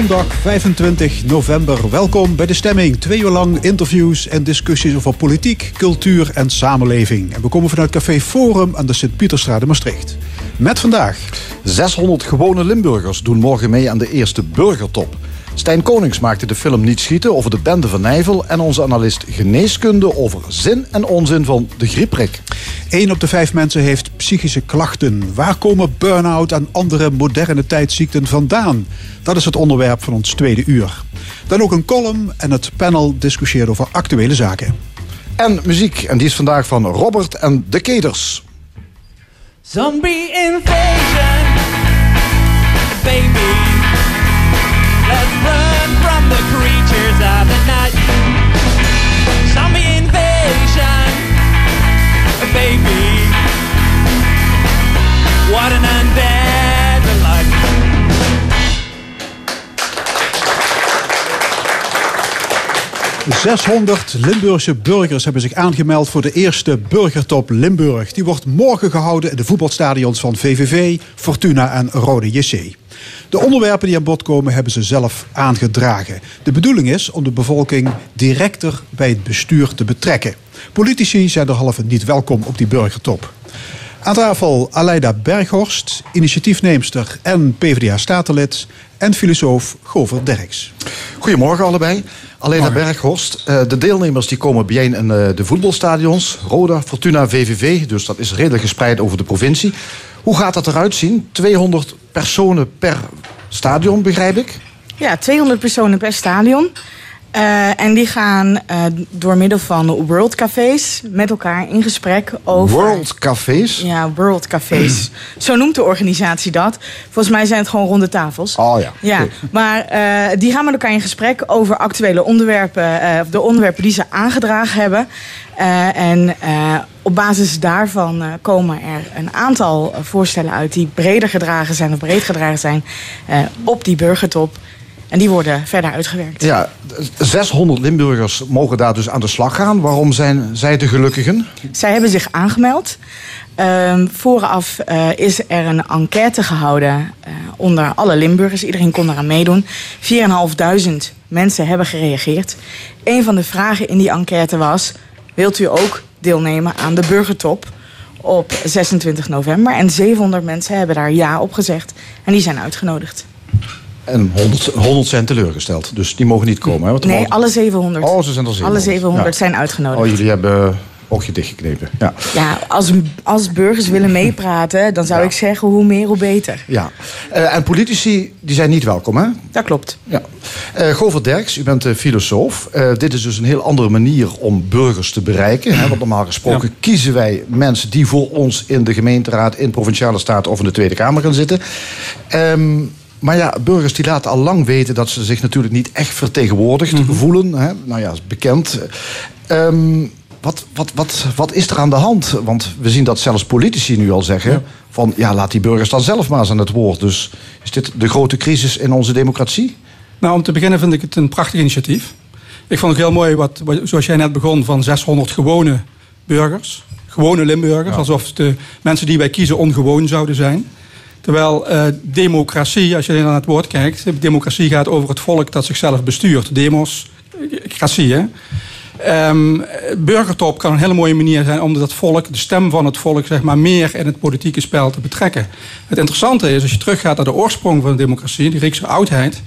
Zondag 25 november. Welkom bij de stemming. Twee uur lang interviews en discussies over politiek, cultuur en samenleving. En we komen vanuit Café Forum aan de Sint-Pieterstraat in Maastricht. Met vandaag. 600 gewone Limburgers doen morgen mee aan de eerste burgertop. Stijn Konings maakte de film Niet Schieten over de bende van Nijvel... en onze analist geneeskunde over zin en onzin van de griepprik. Eén op de vijf mensen heeft psychische klachten. Waar komen burn-out en andere moderne tijdsziekten vandaan? Dat is het onderwerp van ons tweede uur. Dan ook een column en het panel discussieert over actuele zaken. En muziek, en die is vandaag van Robert en de Keders. Zombie invasion, baby. 600 Limburgse burgers hebben zich aangemeld voor de eerste Burgertop Limburg. Die wordt morgen gehouden in de voetbalstadions van VVV, Fortuna en Rode JC. De onderwerpen die aan bod komen hebben ze zelf aangedragen. De bedoeling is om de bevolking directer bij het bestuur te betrekken. Politici zijn derhalve niet welkom op die burgertop. Aan tafel Aleida Berghorst, initiatiefneemster en PvdA-statenlid... en filosoof Govert Derks. Goedemorgen allebei. Alena Berghorst, eh, de deelnemers die komen bijeen in eh, de voetbalstadions. Roda, Fortuna, VVV, dus dat is redelijk gespreid over de provincie. Hoe gaat dat eruit zien? 200 personen per stadion, begrijp ik? Ja, 200 personen per stadion. Eh, en die gaan eh, door middel van World Cafés met elkaar in gesprek over. World Cafés? Ja, World Cafés. Zo noemt de organisatie dat. Volgens mij zijn het gewoon ronde tafels. Oh ja. Ja, maar eh, die gaan met elkaar in gesprek over actuele onderwerpen, de onderwerpen die ze aangedragen hebben. En op basis daarvan komen er een aantal voorstellen uit die breder gedragen zijn of breed gedragen zijn op die burgertop. En die worden verder uitgewerkt. Ja, 600 Limburgers mogen daar dus aan de slag gaan. Waarom zijn zij de gelukkigen? Zij hebben zich aangemeld. Ehm, vooraf eh, is er een enquête gehouden eh, onder alle Limburgers. Iedereen kon eraan meedoen. 4.500 mensen hebben gereageerd. Een van de vragen in die enquête was... wilt u ook deelnemen aan de burgertop op 26 november? En 700 mensen hebben daar ja op gezegd. En die zijn uitgenodigd. En 100, 100 zijn teleurgesteld, dus die mogen niet komen. Hè? Want Nee, mogen- alle 700. Oh, ze zijn er 700. Alle 700 Ja. zijn uitgenodigd. Oh, jullie hebben oogje dichtgeknepen. Ja. Ja, als, als burgers willen meepraten, dan zou Ja. ik zeggen hoe meer hoe beter. ja. Eh, en politici die zijn niet welkom, hè? Dat klopt. Ja. Eh Govert Derks, u bent eh, filosoof. Eh, dit is dus een heel andere manier om burgers te bereiken. Hè? Want normaal gesproken kiezen wij mensen die voor ons in de gemeenteraad, in provinciale staten of in de Tweede Kamer gaan zitten. Ehm, maar ja, burgers die laten al lang weten dat ze zich natuurlijk niet echt vertegenwoordigd Mhm. voelen. Hè? Nou ja, is bekend. Ehm, wat, wat, wat, wat is er aan de hand? Want we zien dat zelfs politici nu al zeggen: van ja, laat die burgers dan zelf maar eens aan het woord. Dus is dit de grote crisis in onze democratie? Nou, om te beginnen vind ik het een prachtig initiatief. Ik vond het heel mooi, wat, wat- zoals jij net begon, van 600 gewone burgers. Gewone Limburgers, alsof de mensen die wij kiezen ongewoon zouden zijn. Terwijl eh, democratie, als je naar het woord kijkt, democratie gaat over het volk dat zichzelf bestuurt. Democratie, hè? Ehm, burgertop kan een hele mooie manier zijn om dat volk, de stem van het volk, zeg maar, meer in het politieke spel te betrekken. Het interessante is, als je teruggaat naar de oorsprong van de democratie, de Griekse oudheid.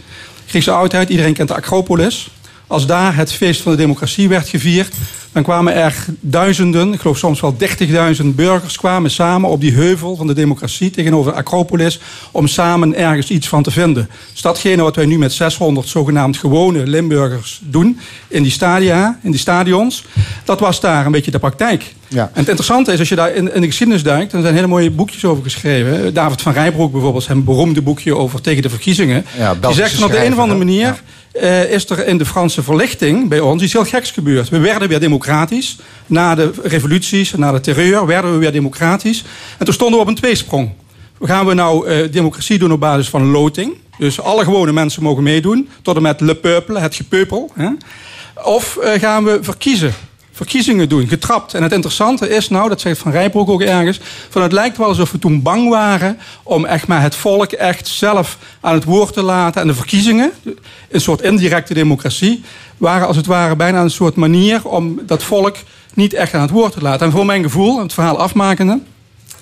Griekse oudheid, iedereen kent de Acropolis. Als daar het feest van de democratie werd gevierd, dan kwamen er duizenden, ik geloof soms wel 30.000 burgers kwamen samen op die heuvel van de democratie tegenover de Acropolis om samen ergens iets van te vinden. Dus datgene wat wij nu met 600 zogenaamd gewone Limburgers doen in die stadia, in die stadions, dat was daar een beetje de praktijk. Ja. En het interessante is, als je daar in, in de geschiedenis duikt, er zijn hele mooie boekjes over geschreven. David van Rijbroek bijvoorbeeld, zijn beroemde boekje over tegen de verkiezingen. Ja, die zegt van op de een of andere manier eh, is er in de Franse verlichting bij ons iets heel geks gebeurd. We werden weer democratisch. Na de revoluties, na de terreur, werden we weer democratisch. En toen stonden we op een tweesprong. Gaan we nou eh, democratie doen op basis van loting? Dus alle gewone mensen mogen meedoen. Tot en met le peuple, het gepeupel. Hè? Of eh, gaan we verkiezen? Verkiezingen doen, getrapt. En het interessante is nou, dat zegt Van Rijbroek ook ergens... van het lijkt wel alsof we toen bang waren... om echt maar het volk echt zelf aan het woord te laten. En de verkiezingen, een soort indirecte democratie... waren als het ware bijna een soort manier om dat volk niet echt aan het woord te laten. En voor mijn gevoel, het verhaal afmakende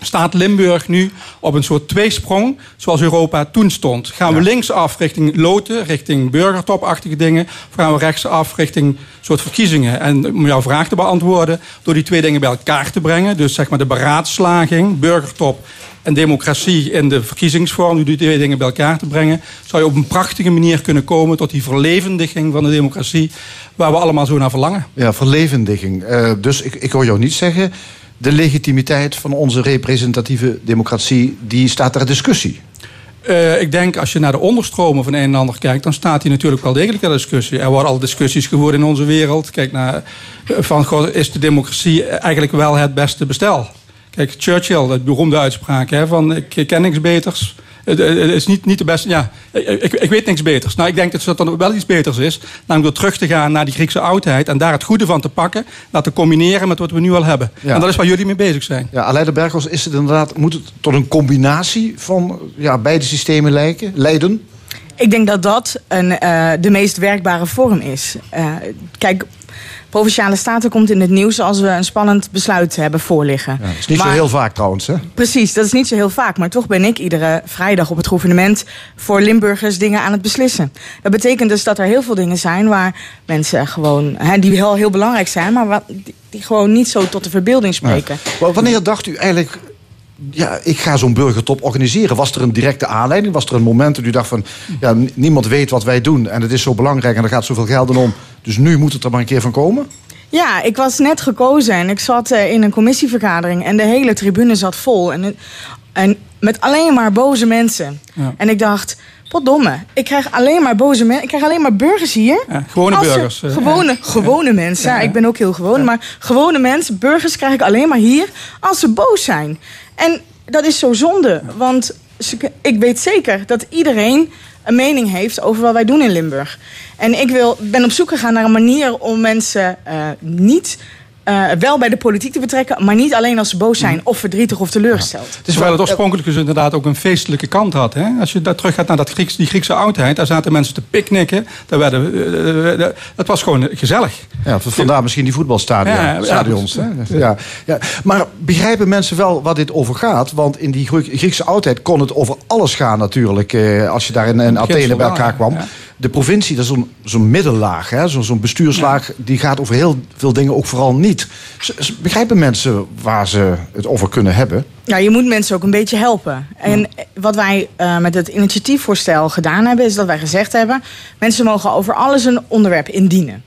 staat Limburg nu op een soort tweesprong zoals Europa toen stond. Gaan we linksaf richting loten, richting burgertopachtige dingen... of gaan we rechtsaf richting soort verkiezingen? En om jouw vraag te beantwoorden, door die twee dingen bij elkaar te brengen... dus zeg maar de beraadslaging, burgertop en democratie in de verkiezingsvorm... door die twee dingen bij elkaar te brengen... zou je op een prachtige manier kunnen komen tot die verlevendiging van de democratie... waar we allemaal zo naar verlangen. Ja, verlevendiging. Eh, dus ik, ik hoor jou niet zeggen... de legitimiteit van onze representatieve democratie... die staat ter discussie. Uh, ik denk als je naar de onderstromen van een en ander kijkt, dan staat die natuurlijk wel degelijk ter discussie. Er worden al discussies gevoerd in onze wereld. Kijk naar eh, van is de democratie eigenlijk wel het beste bestel? Kijk, Churchill, dat beroemde uitspraak hè, van ik ken niks beters. Het is niet, niet de beste. Ja, ik, ik weet niks beters. Nou, ik denk dat dat dan wel iets beters is. Namelijk door terug te gaan naar die Griekse oudheid. En daar het goede van te pakken. Dat te combineren met wat we nu al hebben. Ja. En dat is waar jullie mee bezig zijn. Ja, Aleida Bergels, is het inderdaad, moet het tot een combinatie van ja, beide systemen lijken, leiden? Ik denk dat dat een, eh, de meest werkbare vorm is. Eh, kijk, Provinciale Staten komt in het nieuws als we een spannend besluit hebben voorliggen. Ja, dat is niet zo heel vaak trouwens, hè? Precies, dat is niet zo heel vaak. Maar toch ben ik iedere vrijdag op het gouvernement voor Limburgers dingen aan het beslissen. Dat betekent dus dat er heel veel dingen zijn waar mensen gewoon, hè, die heel, heel belangrijk zijn, maar wat, die, gewoon niet zo tot de verbeelding spreken. Wanneer dacht u eigenlijk, ja, ik ga zo'n burgertop organiseren? Was er een directe aanleiding? Was er een moment dat u dacht van, ja, niemand weet wat wij doen en het is zo belangrijk en er gaat zoveel geld in om, dus nu moet het er maar een keer van komen? Ja, ik was net gekozen en ik zat eh, in een commissievergadering en de hele tribune zat vol. En, en met alleen maar boze mensen. Ja. En ik dacht, potdomme, ik krijg alleen maar boze mensen. Ik krijg alleen maar burgers hier. Ja, gewone Als burgers. Gewone, gewone mensen. Ja, ik ben ook heel gewoon. Maar gewone mensen, burgers krijg ik alleen maar hier als ze boos zijn. En dat is zo zonde. Want ik weet zeker dat iedereen een mening heeft over wat wij doen in Limburg. En ik wil, ben op zoek gegaan naar een manier om mensen eh, niet... eh, wel bij de politiek te betrekken, maar niet alleen als ze boos zijn of verdrietig of teleurgesteld. Het is wel het oorspronkelijk dus inderdaad ook een feestelijke kant had. Hè? Als je daar terug gaat naar dat Grieks, die Griekse oudheid, daar zaten mensen te picknicken. Daar werden, eh, eh, het was gewoon gezellig. Ja, vandaar misschien die voetbalstadions. Ja, ja, stadions, ja. hè? ja, ja. Maar begrijpen mensen wel waar dit over gaat? Want in die Grie- Griekse oudheid kon het over alles gaan natuurlijk. Eh, als je daar in, in Athene bij elkaar ja. kwam. De provincie, dat is zo'n middenlaag. hè, Zo'n zo'n bestuurslaag, die gaat over heel veel dingen ook vooral niet. Begrijpen mensen waar ze het over kunnen hebben? Ja, je moet mensen ook een beetje helpen. En wat wij eh, met het initiatiefvoorstel gedaan hebben, is dat wij gezegd hebben: mensen mogen over alles een onderwerp indienen.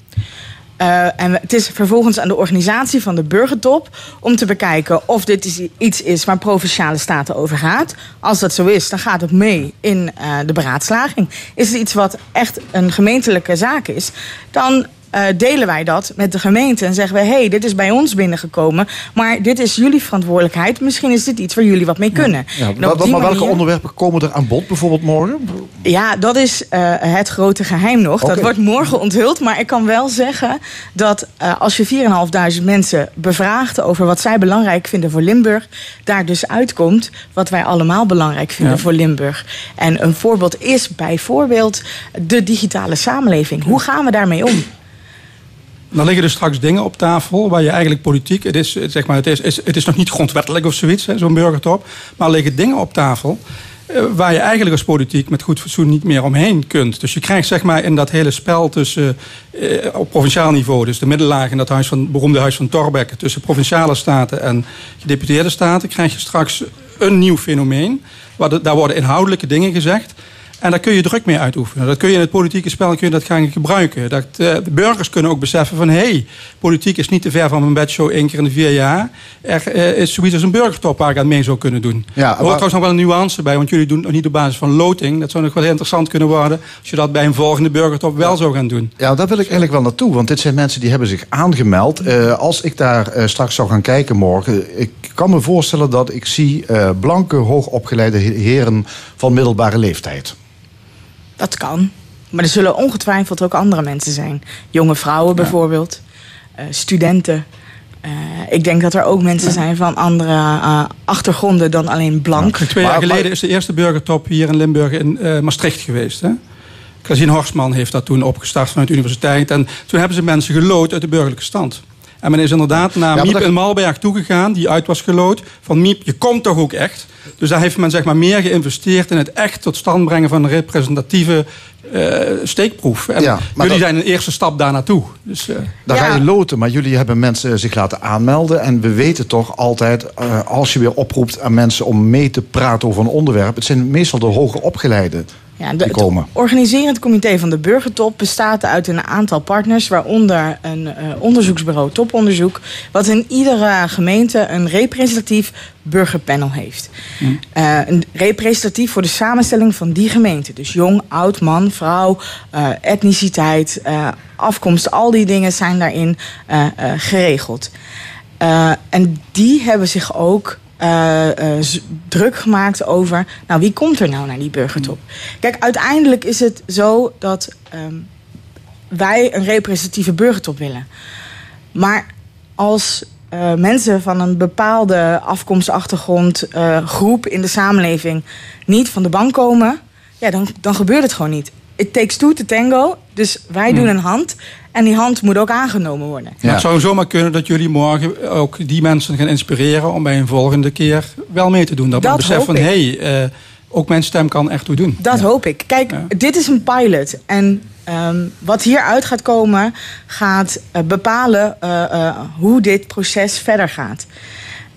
Eh, en het is vervolgens aan de organisatie van de burgertop om te bekijken of dit iets is waar provinciale staten over gaat. Als dat zo is, dan gaat het mee in eh, de beraadslaging. Is het iets wat echt een gemeentelijke zaak is, dan eh, delen wij dat met de gemeente en zeggen we: hé, hey, dit is bij ons binnengekomen, maar dit is jullie verantwoordelijkheid. Misschien is dit iets waar jullie wat mee kunnen. Ja, maar welke onderwerpen komen er aan bod bijvoorbeeld morgen? ja, dat is eh, het grote geheim nog. Dat wordt morgen onthuld. Maar ik kan wel zeggen dat eh, als je 4.500 mensen bevraagt over wat zij belangrijk vinden voor Limburg, daar dus uitkomt wat wij allemaal belangrijk vinden Ja. voor Limburg. En een voorbeeld is bijvoorbeeld de digitale samenleving. Hoe gaan we daarmee om? Dan liggen er straks dingen op tafel waar je eigenlijk politiek... Het is, eh, zeg maar, het is, is, het is nog niet grondwettelijk of zoiets, zo'n burgertop. Maar er liggen dingen op tafel eh, waar je eigenlijk als politiek met goed fatsoen niet meer omheen kunt. Dus je krijgt zeg maar in dat hele spel tussen eh, op provinciaal niveau... dus de middenlaag in dat huis van, beroemde huis van Torbeck... tussen provinciale staten en gedeputeerde staten... krijg je straks een nieuw fenomeen. Waar de- daar worden inhoudelijke dingen gezegd... En daar kun je druk mee uitoefenen. Dat kun je in het politieke spel kun je dat gaan gebruiken. Dat, eh, de burgers kunnen ook beseffen van... hé, hey, politiek is niet te ver van mijn bedshow één keer in de vier jaar. Er eh, is zoiets als een burgertop waar ik aan mee zou kunnen doen. Ja, er hoort trouwens nog wel een nuance bij... want jullie doen het nog niet op basis van loting. Dat zou nog wel heel interessant kunnen worden... als je dat bij een volgende burgertop wel zou gaan doen. Ja, daar wil ik eigenlijk wel naartoe. Want dit zijn mensen die hebben zich aangemeld. Eh, als ik daar straks zou gaan kijken morgen... ik kan me voorstellen dat ik zie blanke, hoogopgeleide he- heren van middelbare leeftijd. Dat kan. Maar er zullen ongetwijfeld ook andere mensen zijn. Jonge vrouwen bijvoorbeeld. eh, studenten. Eh, ik denk dat er ook mensen zijn van andere eh, achtergronden dan alleen blank. Twee jaar geleden is de eerste burgertop hier in Limburg in eh, Maastricht geweest. Hè? Casien Horstman heeft dat toen opgestart vanuit de universiteit. En toen hebben ze mensen gelood uit de burgerlijke stand. En men is inderdaad naar Miep dat- in Malberg toegegaan, die uit was gelood. Van Miep, je komt toch ook echt? Dus daar heeft men zeg maar meer geïnvesteerd in het echt tot stand brengen van een representatieve eh, steekproef. En Ja, maar jullie dat- zijn een eerste stap daar naartoe. Dus, eh, Dan Ja. ga je loten, maar jullie hebben mensen zich laten aanmelden. En we weten toch altijd, eh, als je weer oproept aan mensen om mee te praten over een onderwerp. Het zijn meestal de hoger opgeleiden Ja, de, het organiserend comité van de Burgertop bestaat uit een aantal partners, waaronder een eh, onderzoeksbureau Toponderzoek, wat in iedere gemeente een representatief burgerpanel heeft. Eh, een representatief voor de samenstelling van die gemeente. Dus jong, oud, man, vrouw, eh, etniciteit, afkomst, al die dingen zijn daarin geregeld. En die hebben zich ook eh, eh, druk gemaakt over, nou wie komt er nou naar die burgertop? Kijk, uiteindelijk is het zo dat ehm, wij een representatieve burgertop willen. Maar als eh, mensen van een bepaalde afkomst, achtergrond, eh, groep in de samenleving niet van de bank komen, ja, dan, dan gebeurt het gewoon niet. It takes two to tango. Dus wij doen een hand. En die hand moet ook aangenomen worden. Ja. Het zou zomaar kunnen dat jullie morgen ook die mensen gaan inspireren om bij een volgende keer wel mee te doen. Dat, Dat hoop van, hé, hey, eh, ook mijn stem kan echt toe doen. Dat hoop ik. Kijk, Ja. dit is een pilot. En ehm, wat hieruit gaat komen, gaat eh, bepalen eh, eh, hoe dit proces verder gaat.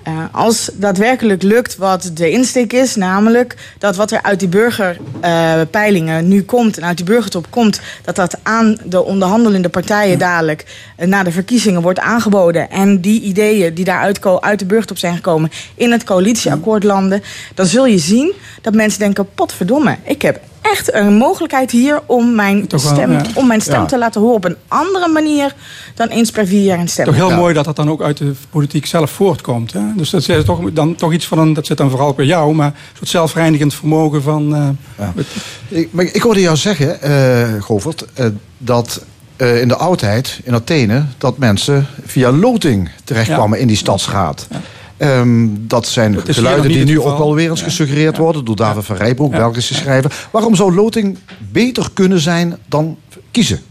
Eh, als daadwerkelijk lukt wat de insteek is, namelijk dat wat er uit die burgerpeilingen nu komt en uit die burgertop komt, dat dat aan de onderhandelende partijen dadelijk eh, na de verkiezingen wordt aangeboden en die ideeën die daaruit ko- uit de burgertop zijn gekomen in het coalitieakkoord landen, dan zul je zien dat mensen denken, potverdomme, ik heb echt een mogelijkheid hier om mijn Toch wel, stem, ja. om mijn stem Ja. te laten horen op een andere manier dan eens per vier jaar een stem. Toch heel Ja. mooi dat dat dan ook uit de politiek zelf voortkomt. Hè? Dus dat is toch, dan toch iets van een, dat zit dan vooral bij jou, maar een soort zelfreinigend vermogen van. eh, Ja. Ik, maar ik hoorde jou zeggen, eh Govert, eh, dat eh, in de oudheid in Athene... dat mensen via loting terechtkwamen in die stadsraad. Ehm, dat zijn hier geluiden die nu ook wel weer eens Ja. gesuggereerd worden... door David van Rijbroek. Belgische schrijver. Waarom zou loting beter kunnen zijn dan kiezen?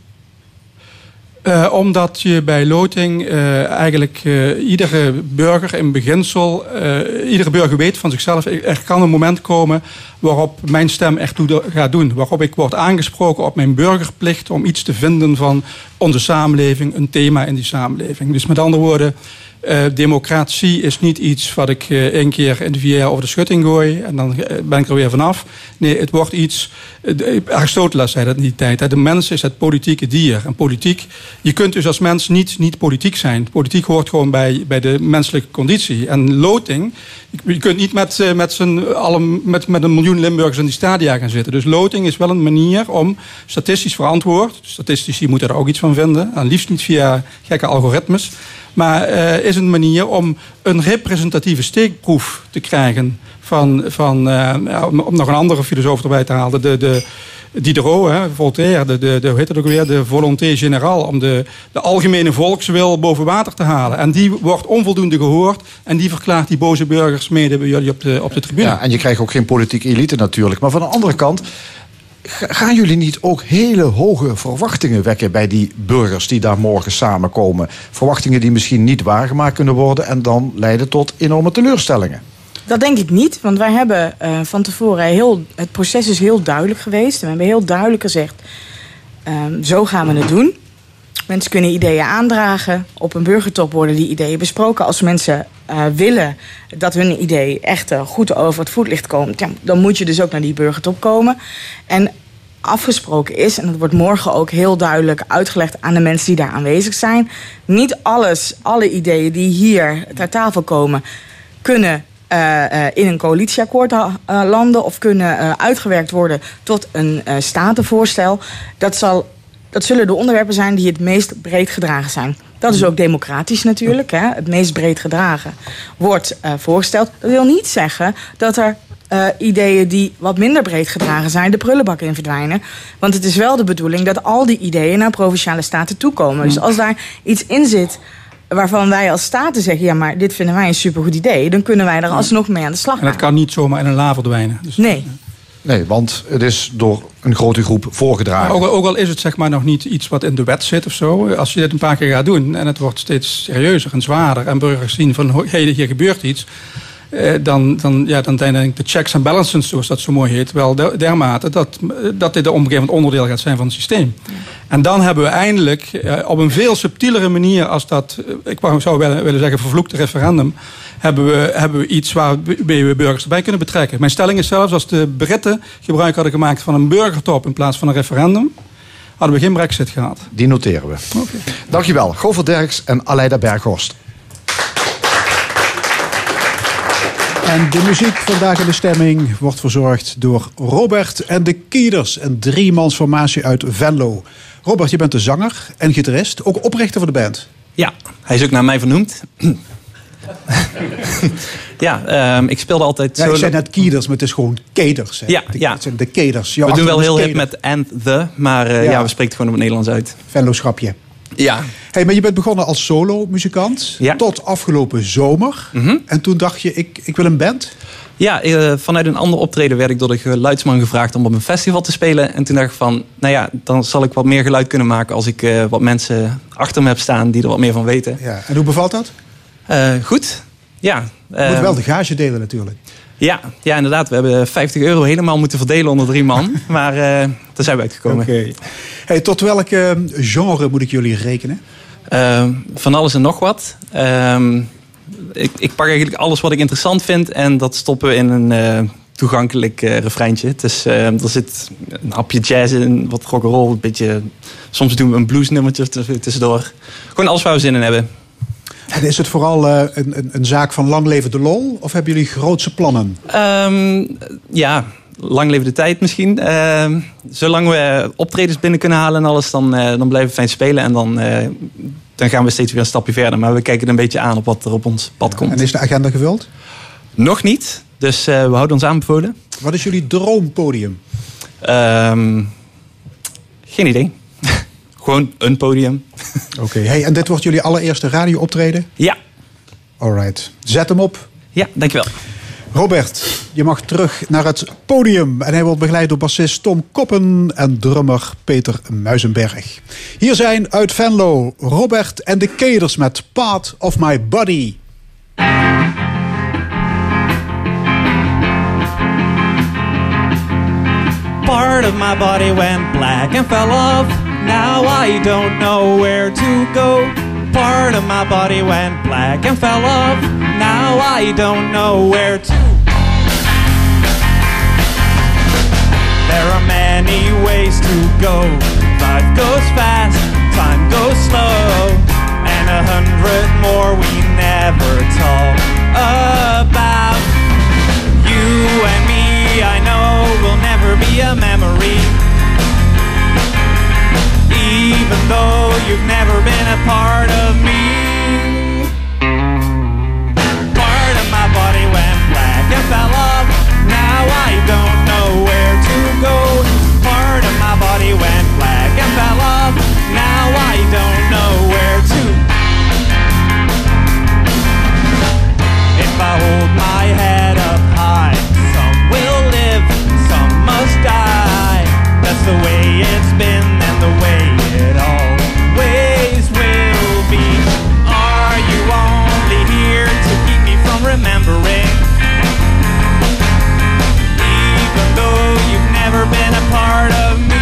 Eh, omdat je bij loting eh, eigenlijk eh, iedere burger in beginsel, iedere burger weet van zichzelf, er kan een moment komen waarop mijn stem echt toe gaat doen. Waarop ik word aangesproken op mijn burgerplicht om iets te vinden van onze samenleving, een thema in die samenleving. Dus met andere woorden, eh, democratie is niet iets wat ik eh, één keer in de vier over de schutting gooi en dan eh, ben ik er weer vanaf. Nee, het wordt iets. de- Aristoteles zei dat in die tijd. De mens is het politieke dier. En politiek, je kunt dus als mens niet, niet politiek zijn. Politiek hoort gewoon bij, bij de menselijke conditie. En loting, je- kunt niet met, met, z'n allen, met, met een miljoen Limburgers in die stadia gaan zitten. Dus loting is wel een manier om statistisch verantwoord. Statistici moeten er ook iets van vinden. En liefst niet via gekke algoritmes. Maar eh, is een manier om een representatieve steekproef te krijgen van, van eh, om, nog een andere filosoof erbij te halen, de, de Diderot, hè, Voltaire, de, de, de, hoe heet het ook weer, de volonté générale, om de, de algemene volkswil boven water te halen. En die wordt onvoldoende gehoord en die verklaart die boze burgers mede bij jullie op de, op de tribune. Ja, en je krijgt ook geen politieke elite natuurlijk. Maar van de andere kant, gaan jullie niet ook hele hoge verwachtingen wekken bij die burgers die daar morgen samenkomen? Verwachtingen die misschien niet waargemaakt kunnen worden en dan leiden tot enorme teleurstellingen. Dat denk ik niet, want wij hebben eh, van tevoren heel. Het proces is heel duidelijk geweest. En we hebben heel duidelijk gezegd: ehm, zo gaan we het doen. Mensen kunnen ideeën aandragen. Op een burgertop worden die ideeën besproken. Als mensen eh, willen dat hun idee echt eh, goed over het voetlicht komt, ja, dan moet je dus ook naar die burgertop komen. En afgesproken is, en dat wordt morgen ook heel duidelijk uitgelegd aan de mensen die daar aanwezig zijn. Niet alles, alle ideeën die hier ter tafel komen, kunnen eh, eh, in een coalitieakkoord eh, landen of kunnen uitgewerkt worden tot een statenvoorstel. Dat, zal, dat zullen de onderwerpen zijn die het meest breed gedragen zijn. Dat is ook democratisch natuurlijk. Hè? Het meest breed gedragen wordt eh, voorgesteld. Dat wil niet zeggen dat er eh, ideeën die wat minder breed gedragen zijn, de prullenbak in verdwijnen. Want het is wel de bedoeling dat al die ideeën naar provinciale staten toekomen. Dus als daar iets in zit waarvan wij als staten zeggen: ja, maar dit vinden wij een supergoed idee, dan kunnen wij er alsnog mee aan de slag En dat gaan. kan niet zomaar in een la verdwijnen. Dus, Nee. Nee, want het is door een grote groep voorgedragen. Ook, ook al is het zeg maar nog niet iets wat in de wet zit of zo. Als je dit een paar keer gaat doen en het wordt steeds serieuzer en zwaarder. En burgers zien van hey, hier gebeurt iets. Eh, dan, dan, ja, dan zijn denk ik de checks en balances, zoals dat zo mooi heet, wel der- dermate dat, dat dit gegeven moment onderdeel gaat zijn van het systeem. En dan hebben we eindelijk eh, op een veel subtielere manier als dat, eh, ik zou willen, zeggen, vervloekte referendum, hebben we, hebben we iets waarbij we burgers erbij kunnen betrekken. Mijn stelling is zelfs, als de Britten gebruik hadden gemaakt van een burgertop in plaats van een referendum, hadden we geen brexit gehad. Die noteren we. Dankjewel. Govert Derks en Aleida Berghorst. En de muziek vandaag in de stemming wordt verzorgd door Robert en de Kieders. Een driemansformatie uit Venlo. Robert, je bent de zanger en gitarist, ook oprichter van de band. Ja, hij is ook naar mij vernoemd. ja, ehm, ik speelde altijd Ja, ik zei net Kieders, maar het is gewoon Keders. hè. Ja, De- ja. Het zijn de Keders. Jouw we doen wel heel hip met and the, maar eh, Ja. ja. we spreken het gewoon op het Nederlands uit. Venlo-schapje. Ja. Hey, maar je bent begonnen als solo-muzikant Ja. tot afgelopen zomer. Mhm. En toen dacht je, ik, ik wil een band. Ja, eh, vanuit een ander optreden werd ik door de geluidsman gevraagd om op een festival te spelen. En toen dacht ik van, nou ja, dan zal ik wat meer geluid kunnen maken als ik eh, wat mensen achter me heb staan die er wat meer van weten. Ja. En hoe bevalt dat? Eh, goed. Ja. Je moet wel de gage delen natuurlijk. Ja, ja, inderdaad. We hebben 50 euro helemaal moeten verdelen onder drie man. maar eh, daar zijn we uitgekomen. Oké. Hey, tot welk eh, genre moet ik jullie rekenen? Ehm, van alles en nog wat. Ehm, ik, ik pak eigenlijk alles wat ik interessant vind en dat stoppen we in een eh, toegankelijk eh refreintje. Dus eh, er zit een hapje jazz in, wat rock'n'roll, een beetje. Soms doen we een bluesnummertje tuss- tussendoor. Gewoon alles waar we zin in hebben. En is het vooral eh, een, een, een zaak van lang leven de lol? Of hebben jullie grootse plannen? Ehm, ja, lang leven de tijd misschien. Ehm, zolang we optredens binnen kunnen halen en alles, dan, eh, dan blijven we fijn spelen en dan, eh, dan gaan we steeds weer een stapje verder. Maar we kijken er een beetje aan op wat er op ons pad komt. En is de agenda gevuld? Nog niet. Dus we houden ons aanbevolen. Wat is jullie droompodium? Ehm, geen idee. Gewoon een podium. Oké. Hey, en dit wordt jullie allereerste radio-optreden? Ja, Alright. Zet hem op. ja dankjewel. Robert, je mag terug naar het podium. En hij wordt begeleid door bassist Tom Koppen en drummer Peter Muizenberg. Hier zijn uit Venlo Robert en de Keders met Part of My Body. Part of my body went black and fell off. Now I don't know where to go. Part of my body went black and fell off. Now I don't know where to. There are many ways to go. Life goes fast, time goes slow, and a hundred more we never talk about. You and me, I know, will never be a memory even though you've never been a part of me. Part of my body went black and fell off. Now I don't know where to go. Part of my body went black and fell off. Now I don't know where to. If I hold my head up high, some will live, some must die. That's the way it's been and the way remembering. Even though you've never been a part of me.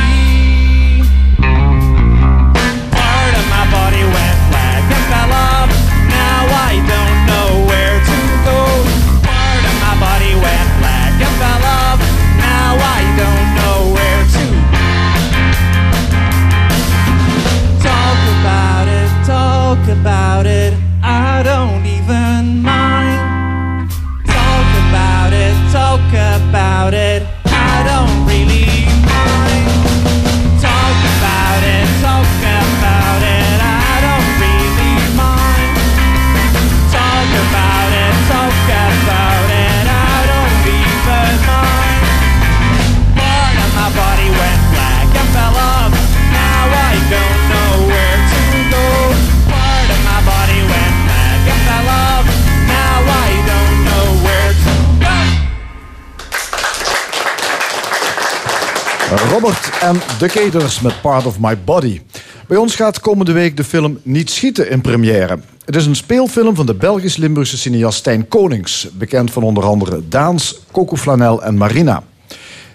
Robert en de Keters met Part of My Body. Bij ons gaat komende week de film Niet Schieten in première. Het is een speelfilm van de Belgisch-Limburgse cineast Stijn Konings. Bekend van onder andere Daans, Coco Flanel en Marina.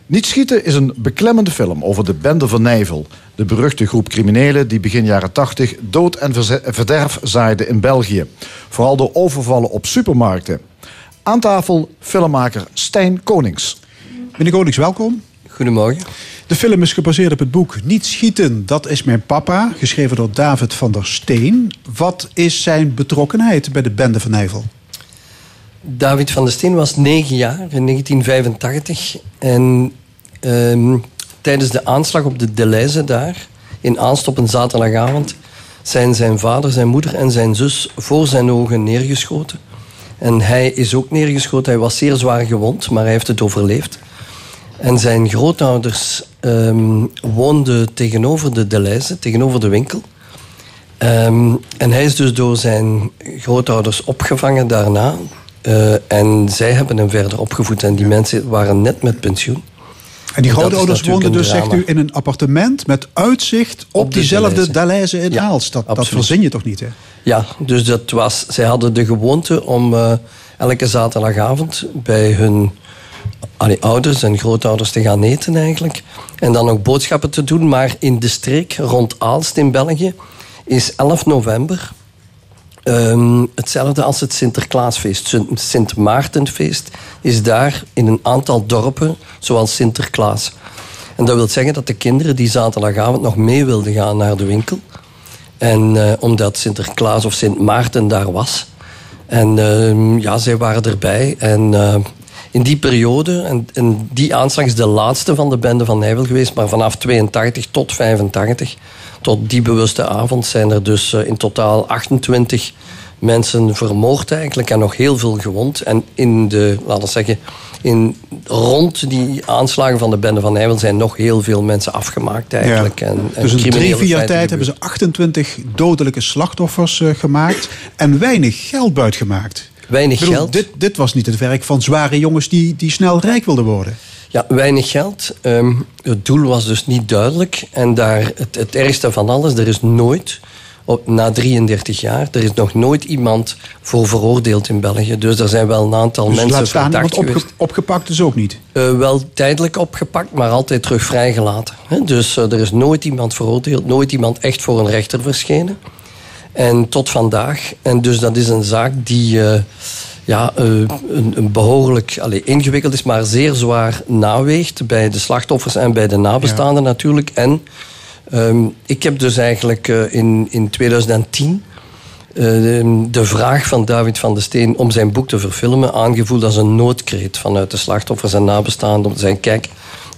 Niet Schieten is een beklemmende film over de Bende van Nijvel. De beruchte groep criminelen die begin jaren 80 dood en verderf zaaide in België. Vooral door overvallen op supermarkten. Aan tafel filmmaker Stijn Konings. Meneer Konings, welkom. Goedemorgen. De film is gebaseerd op het boek Niet schieten, dat is mijn papa, geschreven door David van der Steen. Wat is zijn betrokkenheid bij de bende van Nijvel? David van der Steen was negen jaar in 1985. En ehm, tijdens de aanslag op de Deleuze daar, in Aanst op een zaterdagavond, zijn zijn vader, zijn moeder en zijn zus voor zijn ogen neergeschoten. En hij is ook neergeschoten. Hij was zeer zwaar gewond, maar hij heeft het overleefd. En zijn grootouders ehm, woonden tegenover de Deleuze, tegenover de winkel. Ehm, en hij is dus door zijn grootouders opgevangen daarna. Eh, en zij hebben hem verder opgevoed. En die mensen waren net met pensioen. En die grootouders woonden dus, zegt u, in een appartement met uitzicht op, Op de diezelfde. Dalaise in Ja, Aalst. Dat, verzin je toch niet, hè? Ja, dus dat was, zij hadden de gewoonte om eh, elke zaterdagavond bij hun allee, ouders en grootouders te gaan eten eigenlijk. En dan ook boodschappen te doen. Maar in de streek rond Aalst in België is 11 november ehm, hetzelfde als het Sinterklaasfeest. Sint- Sint Maartenfeest is daar in een aantal dorpen zoals Sinterklaas. En dat wil zeggen dat de kinderen die zaterdagavond nog mee wilden gaan naar de winkel. En eh, omdat Sinterklaas of Sint Maarten daar was. En ehm, ja, zij waren erbij. En eh, in die periode, en, en die aanslag is de laatste van de bende van Nijvel geweest, maar vanaf 82 tot 85, tot die bewuste avond, zijn er dus eh, in totaal 28 mensen vermoord eigenlijk en nog heel veel gewond. En in de, laten we zeggen, in, rond die aanslagen van de bende van Nijvel zijn nog heel veel mensen afgemaakt eigenlijk. En, en dus in drie, vier jaar tijd hebben ze 28 dodelijke slachtoffers eh, gemaakt en weinig geld buitgemaakt. Weinig bedoel, geld. Dit, dit was niet het werk van zware jongens die, die snel rijk wilden worden. Ja, weinig geld. Ehm, het doel was dus niet duidelijk. En daar, het, het ergste van alles, er is nooit, op, na 33 jaar, er is nog nooit iemand voor veroordeeld in België. Dus er zijn wel een aantal Dus mensen laat staan, want opge- opgepakt is ook niet. Eh, wel tijdelijk opgepakt, maar altijd terug vrijgelaten. Dus eh, er is nooit iemand veroordeeld, nooit iemand echt voor een rechter verschenen. En tot vandaag. En dus dat is een zaak die eh, ja, eh, een, een behoorlijk allee, ingewikkeld is, maar zeer zwaar naweegt bij de slachtoffers en bij de nabestaanden natuurlijk. En ehm, ik heb dus eigenlijk eh, in, in 2010 eh, de, de vraag van David van der Steen om zijn boek te verfilmen aangevoeld als een noodkreet vanuit de slachtoffers en nabestaanden. Om te zeggen, kijk,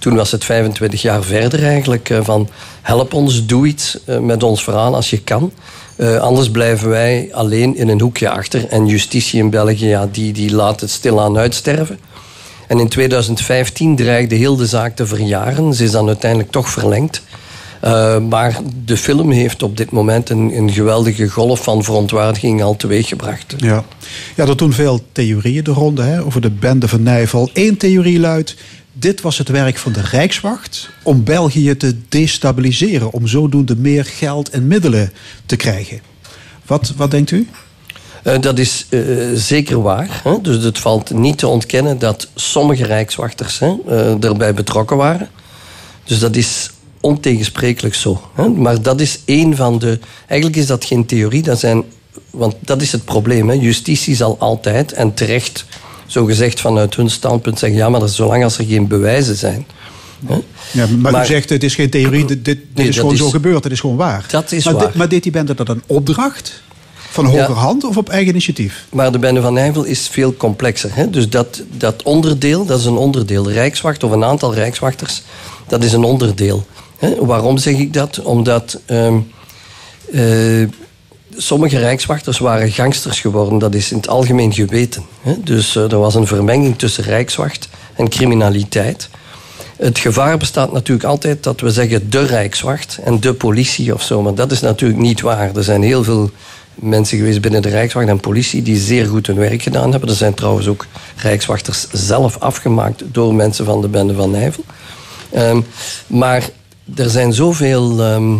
toen was het 25 jaar verder eigenlijk eh, van help ons, doe iets eh, met ons verhaal als je kan. Eh, anders blijven wij alleen in een hoekje achter. En justitie in België, ja, die, die laat het stilaan uitsterven. En in 2015 dreigde heel de zaak te verjaren. Ze is dan uiteindelijk toch verlengd. Maar de film heeft op dit moment een, een geweldige golf van verontwaardiging al teweeggebracht. Ja. ja, er doen veel theorieën de ronde hè, over de bende van Nijvel. Eén theorie luidt, dit was het werk van de Rijkswacht om België te destabiliseren. Om zodoende meer geld en middelen te krijgen. Wat, wat denkt u? Uh, dat is uh, zeker waar. Hè? Dus het valt niet te ontkennen dat sommige rijkswachters hè, uh, erbij betrokken waren. Dus dat is ontegensprekelijk zo. Hè? Maar dat is één van de. Eigenlijk is dat geen theorie, dat zijn. Want dat is het probleem. Justitie zal altijd en terecht, zo gezegd vanuit hun standpunt, zeggen: ja, maar dat is zolang als er geen bewijzen zijn. Ja, maar, maar, u zegt het is geen theorie, dit, dit nee, is gewoon is, zo gebeurd, het is gewoon waar. Dat is maar, waar. Dit, maar deed die bende dat een opdracht? Van hoger hand ja. of op eigen initiatief? Maar de Bende van Nijvel is veel complexer. Hè? Dus dat, dat onderdeel, dat is een onderdeel. De Rijkswacht of een aantal Rijkswachters, dat is een onderdeel. Hè? Waarom zeg ik dat? Omdat uh, uh, sommige Rijkswachters waren gangsters geworden. Dat is in het algemeen geweten. Dus uh, er was een vermenging tussen Rijkswacht en criminaliteit. Het gevaar bestaat natuurlijk altijd dat we zeggen de Rijkswacht en de politie of zo. Maar dat is natuurlijk niet waar. Er zijn heel veel mensen geweest binnen de Rijkswacht en politie die zeer goed hun werk gedaan hebben. Er zijn trouwens ook Rijkswachters zelf afgemaakt door mensen van de Bende van Nijvel. Ehm, maar er zijn zoveel ehm,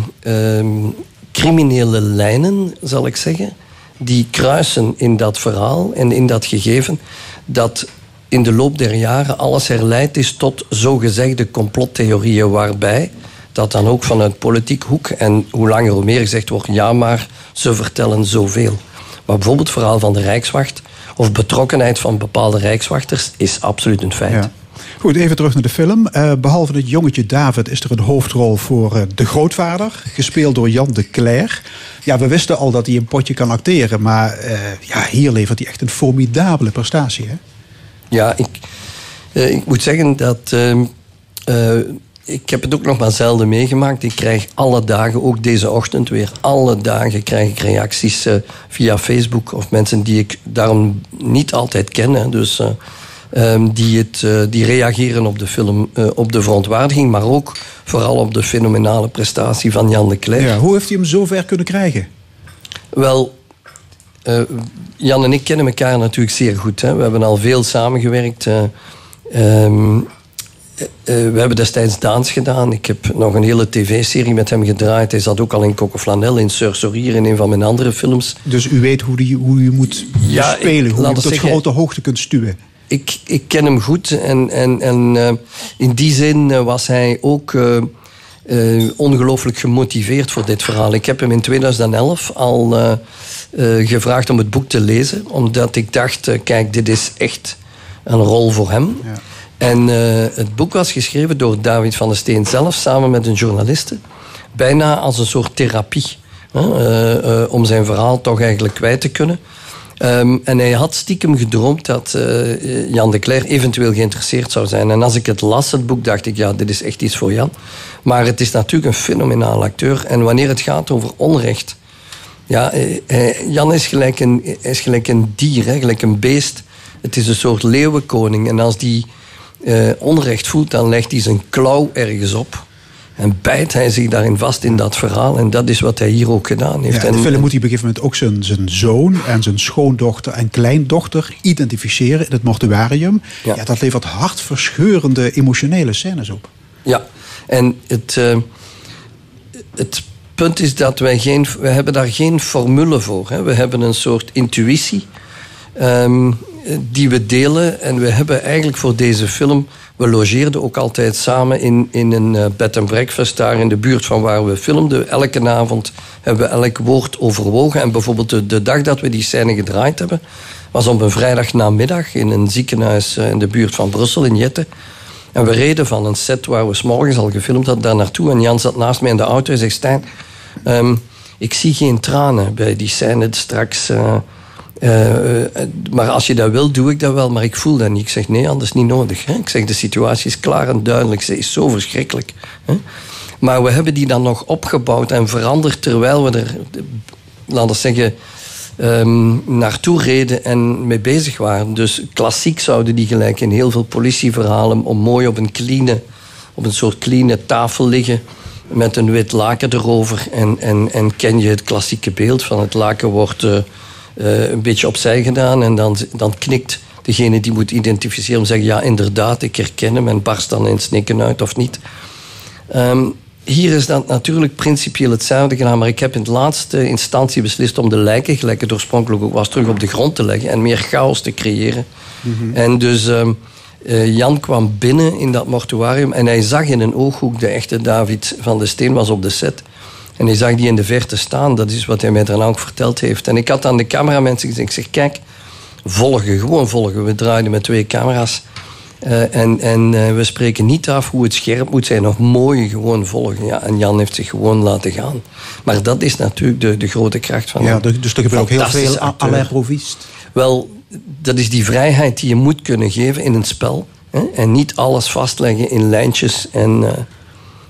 criminele lijnen, zal ik zeggen, die kruisen in dat verhaal en in dat gegeven, dat in de loop der jaren alles herleid is tot zogezegde complottheorieën, waarbij dat dan ook vanuit politiek hoek en hoe langer hoe meer gezegd wordt, ja maar ze vertellen zoveel. Maar bijvoorbeeld het verhaal van de Rijkswacht of betrokkenheid van bepaalde Rijkswachters is absoluut een feit. Goed, even terug naar de film. Eh, behalve het jongetje David is er een hoofdrol voor eh, de grootvader, gespeeld door Jan de Cler. Ja, we wisten al dat hij een potje kan acteren, maar eh, ja, hier levert hij echt een formidabele prestatie. Hè? Ja, ik, ik moet zeggen dat. ehm, eh, ik heb het ook nog maar zelden meegemaakt. Ik krijg alle dagen, ook deze ochtend weer, alle dagen krijg ik reacties via Facebook of mensen die ik daarom niet altijd ken. Dus eh, ehm, die, het, eh, die reageren op de film, eh, op de verontwaardiging, maar ook vooral op de fenomenale prestatie van Jan de Cler. Ja, hoe heeft hij hem zo ver kunnen krijgen? Wel, eh, Jan en ik kennen elkaar natuurlijk zeer goed. Hè. We hebben al veel samengewerkt. eh, ehm, eh, eh, we hebben destijds Daans gedaan. Ik heb nog een hele tv-serie met hem gedraaid. Hij zat ook al in Coco Flanel, in Sir Sorier en een van mijn andere films. Dus u weet hoe, die, hoe u moet Ja, spelen, hoe u tot zeggen- grote hoogte kunt stuwen. Ik, ik ken hem goed en, en, en eh, in die zin eh, was hij ook eh, ongelooflijk gemotiveerd voor dit verhaal. Ik heb hem in 2011 al gevraagd om het boek te lezen, omdat ik dacht, kijk, dit is echt een rol voor hem. Ja. En het boek was geschreven door David van der Steen zelf, samen met een journaliste. Bijna als een soort therapie. Om zijn verhaal toch eigenlijk kwijt te kunnen. Ehm, en hij had stiekem gedroomd dat eh, Jan de Cler eventueel geïnteresseerd zou zijn. En als ik het las, het boek, dacht ik, ja, dit is echt iets voor Jan. Maar het is natuurlijk een fenomenaal acteur. En wanneer het gaat over onrecht... Ja, eh, eh, Jan is gelijk een, is gelijk een dier, gelijk een beest. Het is een soort leeuwenkoning. En als die eh, onrecht voelt, dan legt hij zijn klauw ergens op. En bijt hij zich daarin vast in dat verhaal. En dat is wat hij hier ook gedaan heeft. Ja, de En- film moet hij op een gegeven moment ook zijn, zijn zoon en zijn schoondochter en kleindochter identificeren in het mortuarium. Ja. Ja. dat levert hartverscheurende emotionele scènes op. Ja, en het, eh, het punt is dat wij geen, we hebben daar geen formule voor. Hè. We hebben een soort intuïtie ehm, die we delen. En we hebben eigenlijk voor deze film... We logeerden ook altijd samen in, in een eh, bed and breakfast daar in de buurt van waar we filmden. Elke avond hebben we elk woord overwogen. En bijvoorbeeld de, de dag dat we die scène gedraaid hebben... was op een vrijdagnamiddag in een ziekenhuis eh, in de buurt van Brussel, in Jette. En we reden van een set waar we s'morgens al gefilmd hadden daar naartoe. En Jan zat naast mij in de auto en zegt... Stijn, ehm, ik zie geen tranen bij die scène straks. eh, eh, eh, maar als je dat wil, doe ik dat wel. Maar ik voel dat niet. Ik zeg, nee, anders niet nodig. Hè? Ik zeg, de situatie is klaar en duidelijk. Ze is zo verschrikkelijk. Hè? Maar we hebben die dan nog opgebouwd en veranderd... terwijl we er, laten we zeggen ehm, naartoe reden en mee bezig waren. Dus klassiek zouden die gelijk in heel veel politieverhalen om mooi op een clean, op een soort clean tafel liggen met een wit laken erover. En, en, en ken je het klassieke beeld van het laken wordt eh, eh, een beetje opzij gedaan en dan, dan knikt degene die moet identificeren om te zeggen ja inderdaad, ik herken hem en barst dan in snikken uit of niet. Ehm, hier is dat natuurlijk principieel hetzelfde gedaan, maar ik heb in de laatste instantie beslist om de lijken, gelijk het oorspronkelijk ook was, terug op de grond te leggen en meer chaos te creëren. En dus ehm, eh, Jan kwam binnen in dat mortuarium en hij zag in een ooghoek de echte David van de Steen was op de set. En hij zag die in de verte staan, dat is wat hij mij daarna ook verteld heeft. En ik had aan de cameramensen gezegd, ik zeg, kijk, volgen, gewoon volgen. We draaiden met twee camera's. Eh, en en eh, we spreken niet af hoe het scherp moet zijn, of mooi gewoon volgen. Ja, en Jan heeft zich gewoon laten gaan. Maar dat is natuurlijk de, de grote kracht van Ja, een dus er gebeurt ook heel veel à. Wel, dat is die vrijheid die je moet kunnen geven in een spel. Hè? En niet alles vastleggen in lijntjes en eh,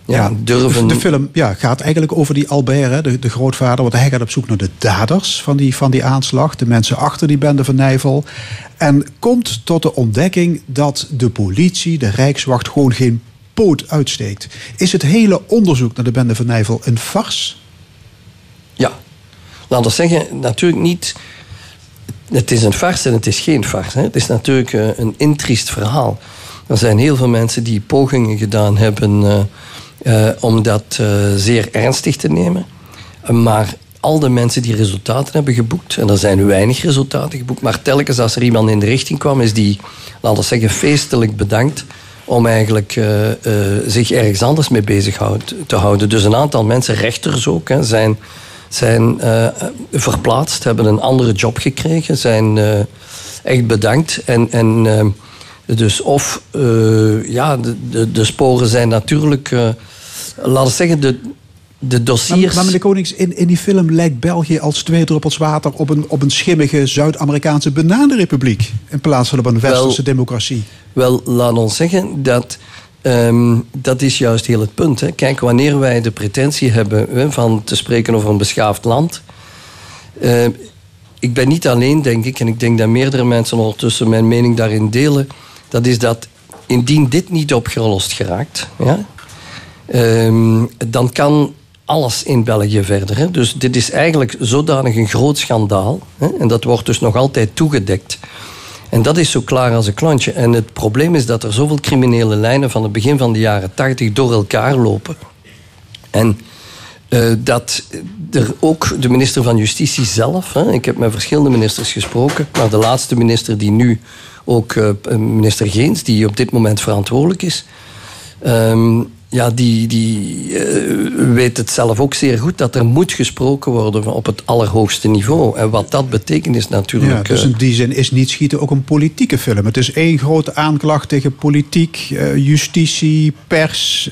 ja, durven... De film ja, gaat eigenlijk over die Albert, hè, de, de grootvader. Want hij gaat op zoek naar de daders van die, van die aanslag. De mensen achter die bende van Nijvel. En komt tot de ontdekking dat de politie, de Rijkswacht, gewoon geen poot uitsteekt. Is het hele onderzoek naar de bende van Nijvel een farce? Ja. Laten we zeggen, natuurlijk niet... Het is een farce en het is geen farce. Hè. Het is natuurlijk eh, een intriest verhaal. Er zijn heel veel mensen die pogingen gedaan hebben eh, eh, om dat eh, zeer ernstig te nemen. Maar al de mensen die resultaten hebben geboekt, en er zijn weinig resultaten geboekt, maar telkens als er iemand in de richting kwam, is die, laten we zeggen, feestelijk bedankt om eigenlijk eh, zich ergens anders mee bezig te houden. Dus een aantal mensen, rechters ook, hè, zijn, zijn verplaatst, hebben een andere job gekregen, zijn echt bedankt. En, en dus of, ja, de, de, de sporen zijn natuurlijk, laten we zeggen, de, de Maar, dossiers... maar meneer Konings, in, in die film lijkt België als twee druppels water op een, op een schimmige Zuid-Amerikaanse bananenrepubliek. In plaats van op een westerse democratie. Wel, laat ons zeggen dat. ehm, dat is juist heel het punt. Hè. Kijk, wanneer wij de pretentie hebben hè, van te spreken over een beschaafd land. eh, ik ben niet alleen, denk ik, en ik denk dat meerdere mensen ondertussen mijn mening daarin delen. Dat is dat indien dit niet opgelost geraakt, ja, ehm, dan kan alles in België verder. Hè. Dus dit is eigenlijk zodanig een groot schandaal. Hè, en dat wordt dus nog altijd toegedekt. En dat is zo klaar als een klontje. En het probleem is dat er zoveel criminele lijnen van het begin van de jaren 80 door elkaar lopen. En eh, dat er ook de minister van Justitie zelf, hè, ik heb met verschillende ministers gesproken, maar de laatste minister die nu ook, eh, minister Geens, die op dit moment verantwoordelijk is, ehm, ja, die, die eh, weet het zelf ook zeer goed dat er moet gesproken worden op het allerhoogste niveau. En wat dat betekent is Ja, natuurlijk. dus eh, in die zin is Niet Schieten ook een politieke film. Het is één grote aanklacht tegen politiek, eh, justitie, pers,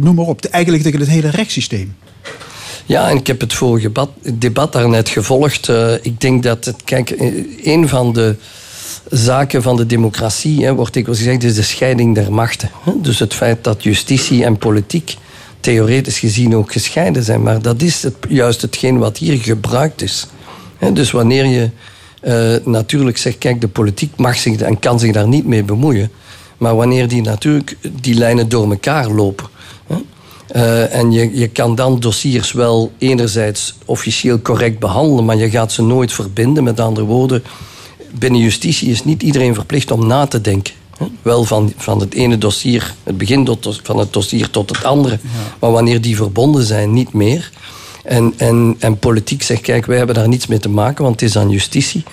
noem maar op. Eigenlijk tegen het hele rechtssysteem. Ja, en ik heb het vorige debat, debat daarnet gevolgd. Ik denk dat het, kijk, een van de zaken van de democratie, hè, wordt dikwijls gezegd, is de scheiding der machten. Dus het feit dat justitie en politiek theoretisch gezien ook gescheiden zijn. Maar dat is het, juist hetgeen wat hier gebruikt is. Dus wanneer je eh, natuurlijk zegt, kijk, de politiek mag zich en kan zich daar niet mee bemoeien. Maar wanneer die natuurlijk die lijnen door elkaar lopen. Hè, eh, en je, je kan dan dossiers wel enerzijds officieel correct behandelen, maar je gaat ze nooit verbinden. Met andere woorden, binnen justitie is niet iedereen verplicht om na te denken. Wel van, van het ene dossier, het begin tot, van het dossier tot het andere. Maar wanneer die verbonden zijn, niet meer. En, en, en politiek zegt, kijk, wij hebben daar niets mee te maken, want het is aan justitie.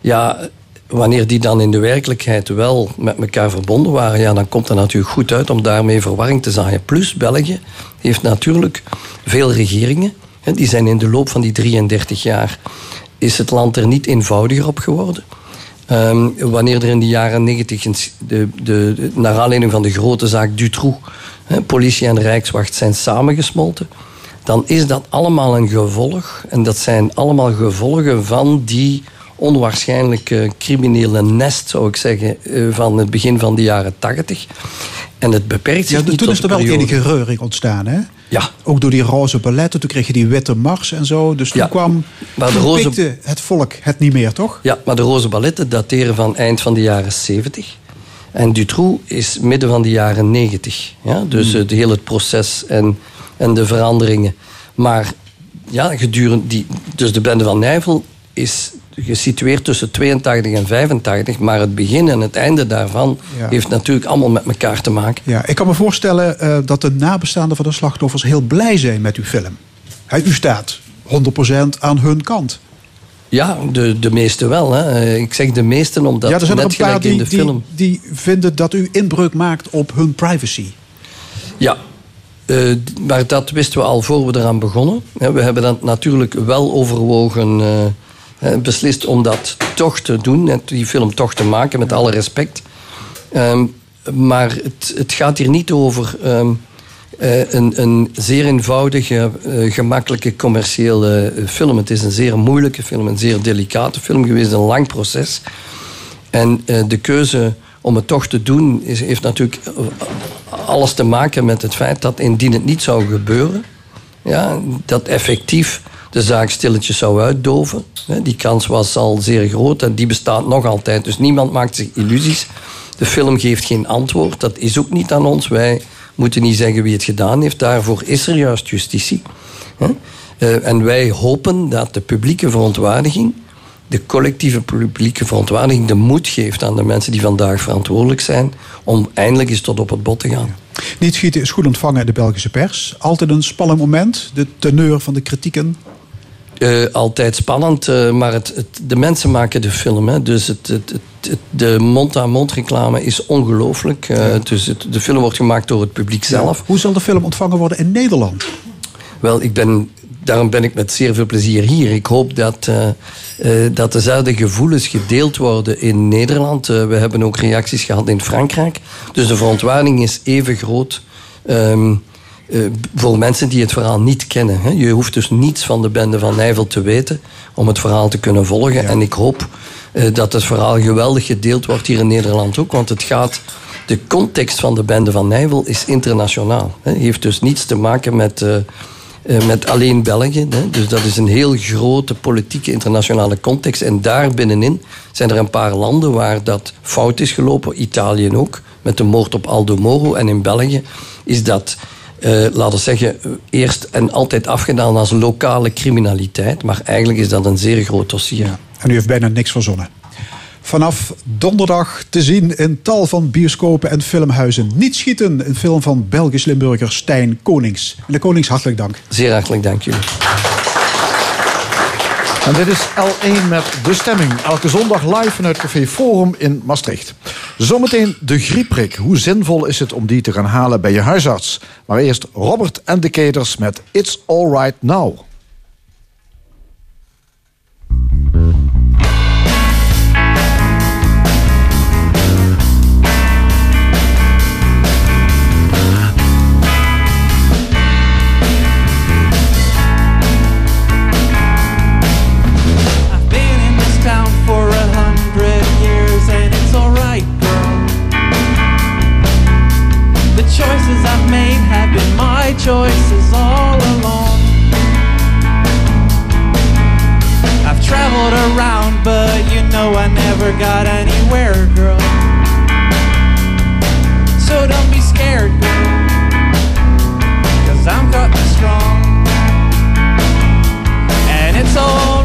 Ja, wanneer die dan in de werkelijkheid wel met elkaar verbonden waren, ja, dan komt het natuurlijk goed uit om daarmee verwarring te zaaien. Plus, België heeft natuurlijk veel regeringen. Hè, die zijn in de loop van die 33 jaar is het land er niet eenvoudiger op geworden. Ehm, wanneer er in de jaren 90, een s- de, de, de- naar aanleiding van de grote zaak Dutroux, politie en rijkswacht zijn samengesmolten, dan is dat allemaal een gevolg. En dat zijn allemaal gevolgen van die onwaarschijnlijke criminele nest, zou ik zeggen, eh, van het begin van de jaren 80. En het beperkt zich Ja, niet toen tot is er wel periode. enige reuring ontstaan, hè? Ja. Ook door die roze balletten. Toen kreeg je die witte mars en zo. Dus toen Ja. kwam... Maar de roze- pikte het volk het niet meer, toch? Ja, maar de roze balletten dateren van eind van de jaren 70. En Dutroux is midden van de jaren 90. Ja? Dus het heel het proces en, en de veranderingen. Maar ja, gedurende die, dus de bende van Nijvel is gesitueerd tussen 82 en 85. Maar het begin en het einde daarvan Ja. heeft natuurlijk allemaal met elkaar te maken. Ja, ik kan me voorstellen eh, dat de nabestaanden van de slachtoffers heel blij zijn met uw film. Hè, u staat 100% aan hun kant. Ja, de, de meeste wel. Hè. Eh, Ik zeg de meesten omdat ja, er zijn er net een paar gelijk in die, de die, film... die vinden dat u inbreuk maakt op hun privacy. Ja, eh, maar dat wisten we al voor we eraan begonnen. We hebben dat natuurlijk wel overwogen, beslist om dat toch te doen, en die film toch te maken, met alle respect. Ehm, maar het, het gaat hier niet over ehm, eh, een, een zeer eenvoudige, eh, gemakkelijke commerciële eh, film. Het is een zeer moeilijke film, een zeer delicate film geweest, een lang proces. En eh, de keuze om het toch te doen is, heeft natuurlijk eh, alles te maken met het feit dat indien het niet zou gebeuren, ja, dat effectief de zaak stilletjes zou uitdoven. Die kans was al zeer groot en die bestaat nog altijd. Dus niemand maakt zich illusies. De film geeft geen antwoord. Dat is ook niet aan ons. Wij moeten niet zeggen wie het gedaan heeft. Daarvoor is er juist justitie. Eh, En wij hopen dat de publieke verontwaardiging de collectieve publieke verontwaardiging de moed geeft aan de mensen die vandaag verantwoordelijk zijn om eindelijk eens tot op het bot te gaan. Niet schieten is goed ontvangen de Belgische pers. Altijd een spannend moment, de teneur van de kritieken. Uh, altijd spannend, uh, maar het, het, de mensen maken de film. Hè. Dus het, het, de mond-aan-mond reclame is ongelooflijk. Uh, dus de film wordt gemaakt door het publiek zelf. Ja. Hoe zal de film ontvangen worden in Nederland? Wel, ik ben, daarom ben ik met zeer veel plezier hier. Ik hoop dat, dat dezelfde gevoelens gedeeld worden in Nederland. we hebben ook reacties gehad in Frankrijk. Dus de verontwaardiging is even groot. Um, uh, voor mensen die het verhaal niet kennen. Hè. Je hoeft dus niets van de bende van Nijvel te weten om het verhaal te kunnen volgen. En ik hoop uh, dat het verhaal geweldig gedeeld wordt hier in Nederland ook. Want het gaat. De context van de bende van Nijvel is internationaal. Het heeft dus niets te maken met. Uh, met alleen België. Hè. Dus dat is een heel grote politieke internationale context. En daar binnenin zijn er een paar landen waar dat fout is gelopen. Italië ook, met de moord op Aldo Moro. En in België is dat uh, laten we zeggen, eerst en altijd afgedaan als lokale criminaliteit. Maar eigenlijk is dat een zeer groot dossier. Ja. En u heeft bijna niks verzonnen. Vanaf donderdag te zien in tal van bioscopen en filmhuizen. Niet schieten, een film van Belgisch Limburger Stijn Konings. de Konings, hartelijk dank. Zeer hartelijk dank jullie. En dit is L1 met De Stemming. Elke zondag live vanuit Café Forum in Maastricht. Zometeen de griepprik. Hoe zinvol is het om die te gaan halen bij je huisarts? Maar eerst Robert en de Keters met It's Alright Now. Choices all along. I've traveled around, but you know I never got anywhere, girl. So don't be scared, girl. Cause I'm cutting strong. And it's alright,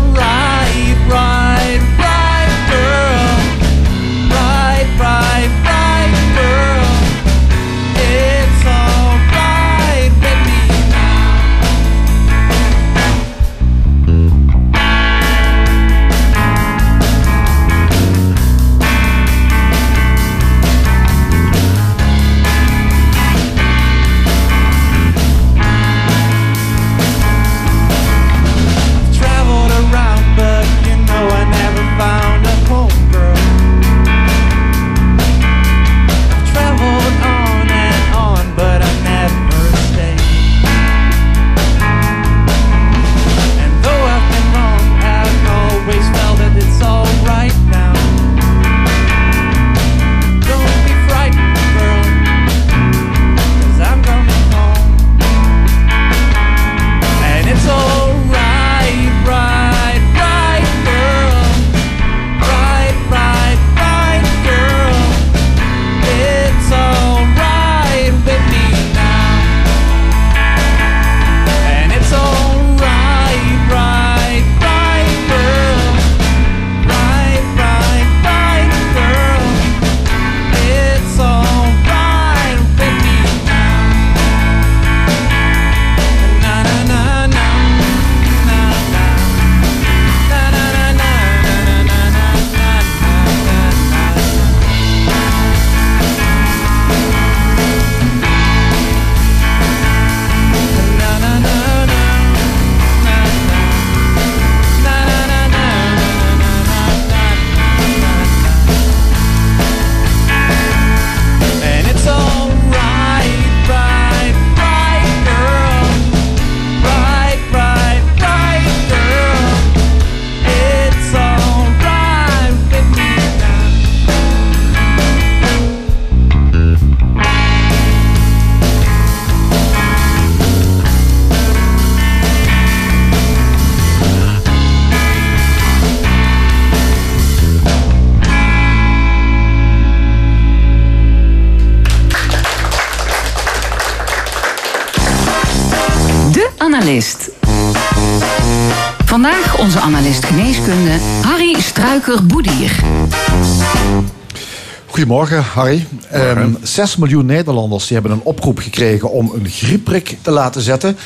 Goedemorgen, Harry. Ehm 6 miljoen Nederlanders die hebben een oproep gekregen om een griepprik te laten zetten.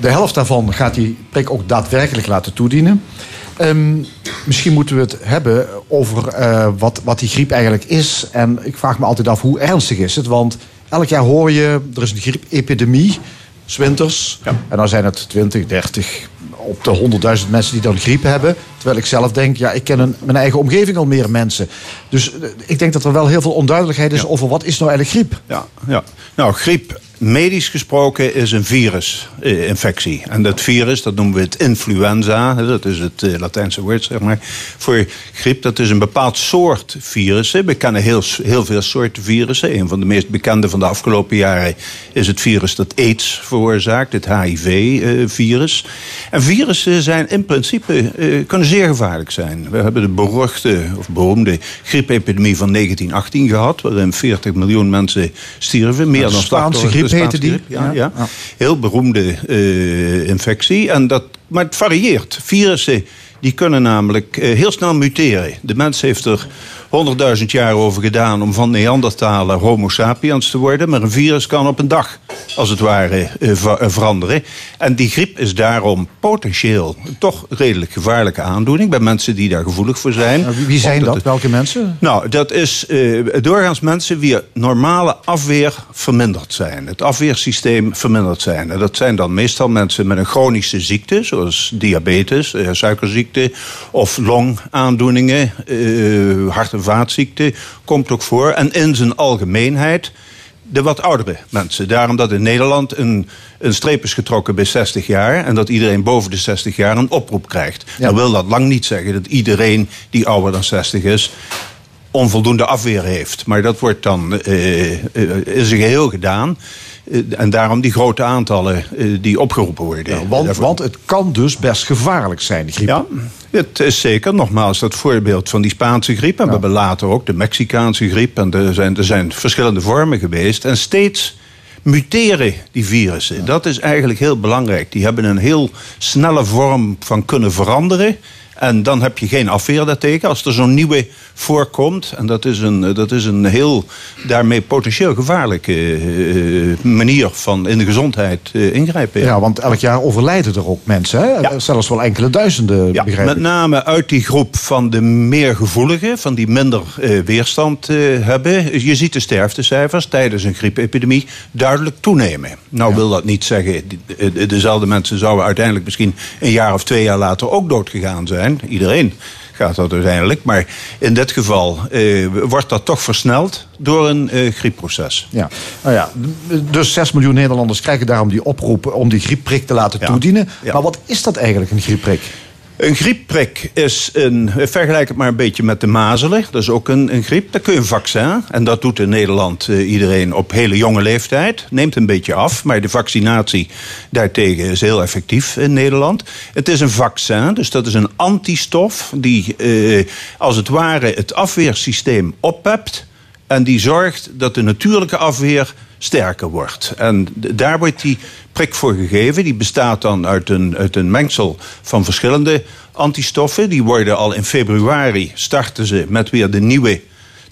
De helft daarvan gaat die prik ook daadwerkelijk laten toedienen. Ehm, misschien moeten we het hebben over eh, wat, wat die griep eigenlijk is. En ik vraag me altijd af, hoe ernstig is het? Want elk jaar hoor je, er is een griepepidemie, zwinters. En dan zijn het 20, 30, op de 100.000 mensen die dan griep hebben. Terwijl ik zelf denk, ja, ik ken mijn eigen omgeving al meer mensen. Dus eh, ik denk dat er wel heel veel onduidelijkheid is over wat is nou eigenlijk griep. Ja, ja. Nou, griep, medisch gesproken, is een virusinfectie. en dat virus, dat noemen we het influenza. Dat is het eh, Latijnse woord, zeg maar. Voor griep, dat is een bepaald soort virussen. We kennen heel, heel veel soorten virussen. Een van de meest bekende van de afgelopen jaren is het virus dat AIDS veroorzaakt. Het HIV-virus. en virussen zijn in principe, eh, kunnen zeer gevaarlijk zijn. We hebben de beruchte of beroemde griepepidemie van 1918 gehad. Waarin 40 miljoen mensen stierven. Meer dan Spaanse griep heette die. Ja. ja. Heel beroemde eh, infectie. En dat, maar het varieert. Virussen die kunnen namelijk eh, heel snel muteren. De mens heeft er 100.000 jaar over gedaan om van Neandertaler Homo sapiens te worden. Maar een virus kan op een dag, als het ware, eh, eh, veranderen. En die griep is daarom potentieel toch redelijk gevaarlijke aandoening bij mensen die daar gevoelig voor zijn. Wie- zijn dat? het- Welke mensen? nou, dat is eh, doorgaans mensen wie normale afweer verminderd zijn. Het afweersysteem verminderd zijn. En dat zijn dan meestal mensen met een chronische ziekte, zoals diabetes, suikerziekte of longaandoeningen, eh, hart- en vaatziekten, komt ook voor. En in zijn algemeenheid de wat oudere mensen. Daarom dat in Nederland een, een streep is getrokken bij 60 jaar... en dat iedereen boven de 60 jaar een oproep krijgt. Ja. Dan wil dat lang niet zeggen dat iedereen die ouder dan 60 is... onvoldoende afweer heeft. Maar dat wordt dan eh, eh, in zijn geheel gedaan. Eh, en daarom die grote aantallen eh, die opgeroepen worden. Ja, want, want het kan dus best gevaarlijk zijn, die griep. ja, het is zeker nogmaals dat voorbeeld van die Spaanse griep. En we hebben later ook de Mexicaanse griep. En er zijn, er zijn verschillende vormen geweest. En steeds muteren die virussen. Dat is eigenlijk heel belangrijk. Die hebben een heel snelle vorm van kunnen veranderen. En dan heb je geen afweer daartegen. Als er zo'n nieuwe voorkomt. En dat is een, dat is een heel daarmee potentieel gevaarlijke eh, manier van in de gezondheid eh, ingrijpen. Ja, want elk jaar overlijden er ook mensen. Hè? Ja. Zelfs wel enkele duizenden, Ja, met name uit die groep van de meer gevoeligen, van die minder eh, weerstand eh, hebben. Je ziet de sterftecijfers tijdens een griepepidemie duidelijk toenemen. Nou wil dat niet zeggen, eh, dezelfde mensen zouden uiteindelijk misschien een jaar of twee jaar later ook doodgegaan zijn. Iedereen gaat dat uiteindelijk. Maar in dit geval eh, wordt dat toch versneld door een eh, griepproces. Ja. Nou ja, dus 6 miljoen Nederlanders krijgen daarom die oproep om die griepprik te laten Ja. toedienen. Ja. Maar wat is dat eigenlijk, een griepprik? Een griepprik is een. Vergelijk het maar een beetje met de mazelen. Dat is ook een, een griep. Daar kun je een vaccin. En dat doet in Nederland eh, iedereen op hele jonge leeftijd. Neemt een beetje af. Maar de vaccinatie daartegen is heel effectief in Nederland. Het is een vaccin. Dus dat is een antistof. Die eh, als het ware het afweersysteem oppept. En die zorgt dat de natuurlijke afweer sterker wordt. En daar wordt die prik voor gegeven. Die bestaat dan uit een, uit een mengsel van verschillende antistoffen. Die worden al in februari starten ze met weer de nieuwe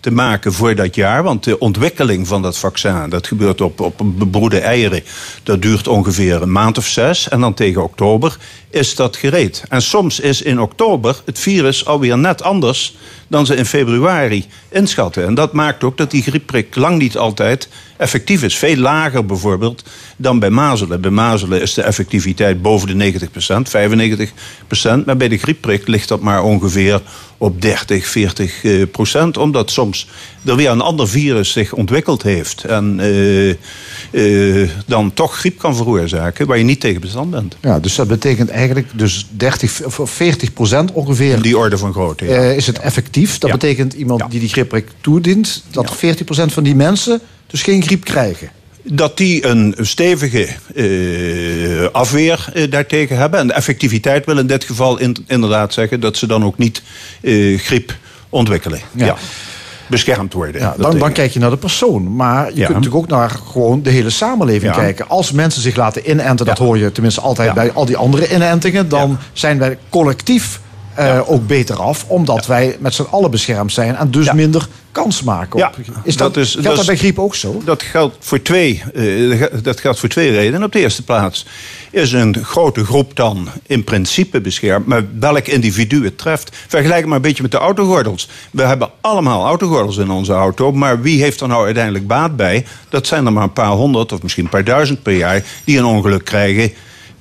te maken voor dat jaar. Want de ontwikkeling van dat vaccin, dat gebeurt op, op bebroede eieren. Dat duurt ongeveer een maand of zes. En dan tegen oktober is dat gereed. En soms is in oktober het virus alweer net anders dan ze in februari inschatten. En dat maakt ook dat die griepprik lang niet altijd effectief is. Veel lager bijvoorbeeld dan bij mazelen. Bij mazelen is de effectiviteit boven de 90% 95% Maar bij de griepprik ligt dat maar ongeveer op 30, 40 eh, procent. Omdat soms er weer een ander virus zich ontwikkeld heeft. En eh, eh, dan toch griep kan veroorzaken waar je niet tegen bestand bent. Ja, dus dat betekent eigenlijk dus 30 of 40 procent ongeveer In die orde van grootte. ja. eh, is het effectief. Dat Ja. betekent iemand Ja. die die griepprik toedient, dat Ja. 40 procent van die mensen dus geen griep krijgen. dat die een stevige eh, afweer daartegen hebben. En de effectiviteit wil in dit geval in- inderdaad zeggen dat ze dan ook niet griep ontwikkelen. Ja. Ja. Beschermd worden. Ja, dan, dan kijk je naar de persoon. Maar je Ja. kunt natuurlijk ook naar gewoon de hele samenleving Ja. kijken. Als mensen zich laten inenten, dat hoor je tenminste altijd bij al die andere inentingen, dan zijn wij collectief eh, ook beter af, omdat wij met z'n allen beschermd zijn en dus Ja. minder kans maken. Op. Is dat, dat is- geldt dat dat bij griep ook zo? Dat geldt voor twee, eh, dat geldt voor twee redenen. Op de eerste plaats is een grote groep dan in principe beschermd. Maar welk individu het treft. Vergelijk het maar een beetje met de autogordels. We hebben allemaal autogordels in onze auto. Maar wie heeft er nou uiteindelijk baat bij? Dat zijn er maar een paar honderd of misschien een paar duizend per jaar... die een ongeluk krijgen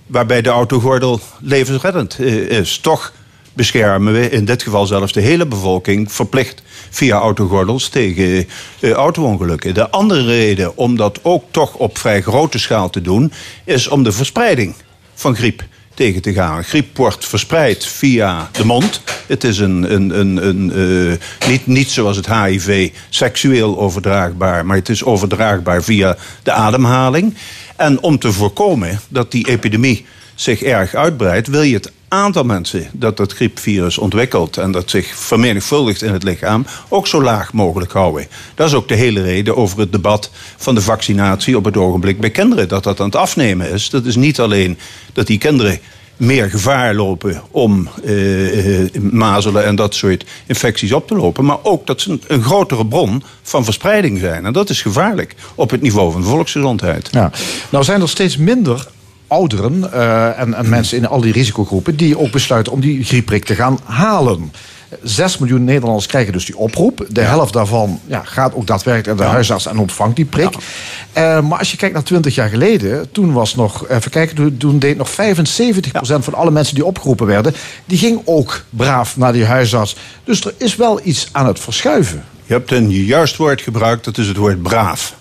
waarbij de autogordel levensreddend eh, is. Toch beschermen we in dit geval zelfs de hele bevolking verplicht via autogordels tegen eh, auto-ongelukken. De andere reden om dat ook toch op vrij grote schaal te doen, is om de verspreiding van griep tegen te gaan. Griep wordt verspreid via de mond. Het is een, een, een, een, eh, niet, niet zoals het HIV seksueel overdraagbaar, maar het is overdraagbaar via de ademhaling. En om te voorkomen dat die epidemie zich erg uitbreidt, wil je het aantal mensen dat dat griepvirus ontwikkelt en dat zich vermenigvuldigt in het lichaam ook zo laag mogelijk houden. Dat is ook de hele reden over het debat van de vaccinatie op het ogenblik bij kinderen. Dat dat aan het afnemen is. Dat is niet alleen dat die kinderen meer gevaar lopen om eh, eh, mazelen en dat soort infecties op te lopen. Maar ook dat ze een, grotere bron van verspreiding zijn. En dat is gevaarlijk op het niveau van de volksgezondheid. Ja. Nou zijn er steeds minder ouderen eh, en, en mensen in al die risicogroepen die ook besluiten om die griepprik te gaan halen. 6 miljoen Nederlanders krijgen dus die oproep. De helft daarvan ja, gaat ook daadwerkelijk naar de huisarts en ontvangt die prik. Eh, maar als je kijkt naar 20 jaar geleden, toen was nog, even kijken, toen- toen deed nog 75% van alle mensen die opgeroepen werden, die ging ook braaf naar die huisarts. Dus er is wel iets aan het verschuiven. Je hebt een juist woord gebruikt, dat is het woord braaf.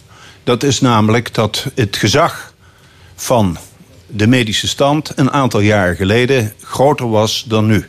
Dat is namelijk dat het gezag van de medische stand een aantal jaren geleden groter was dan nu.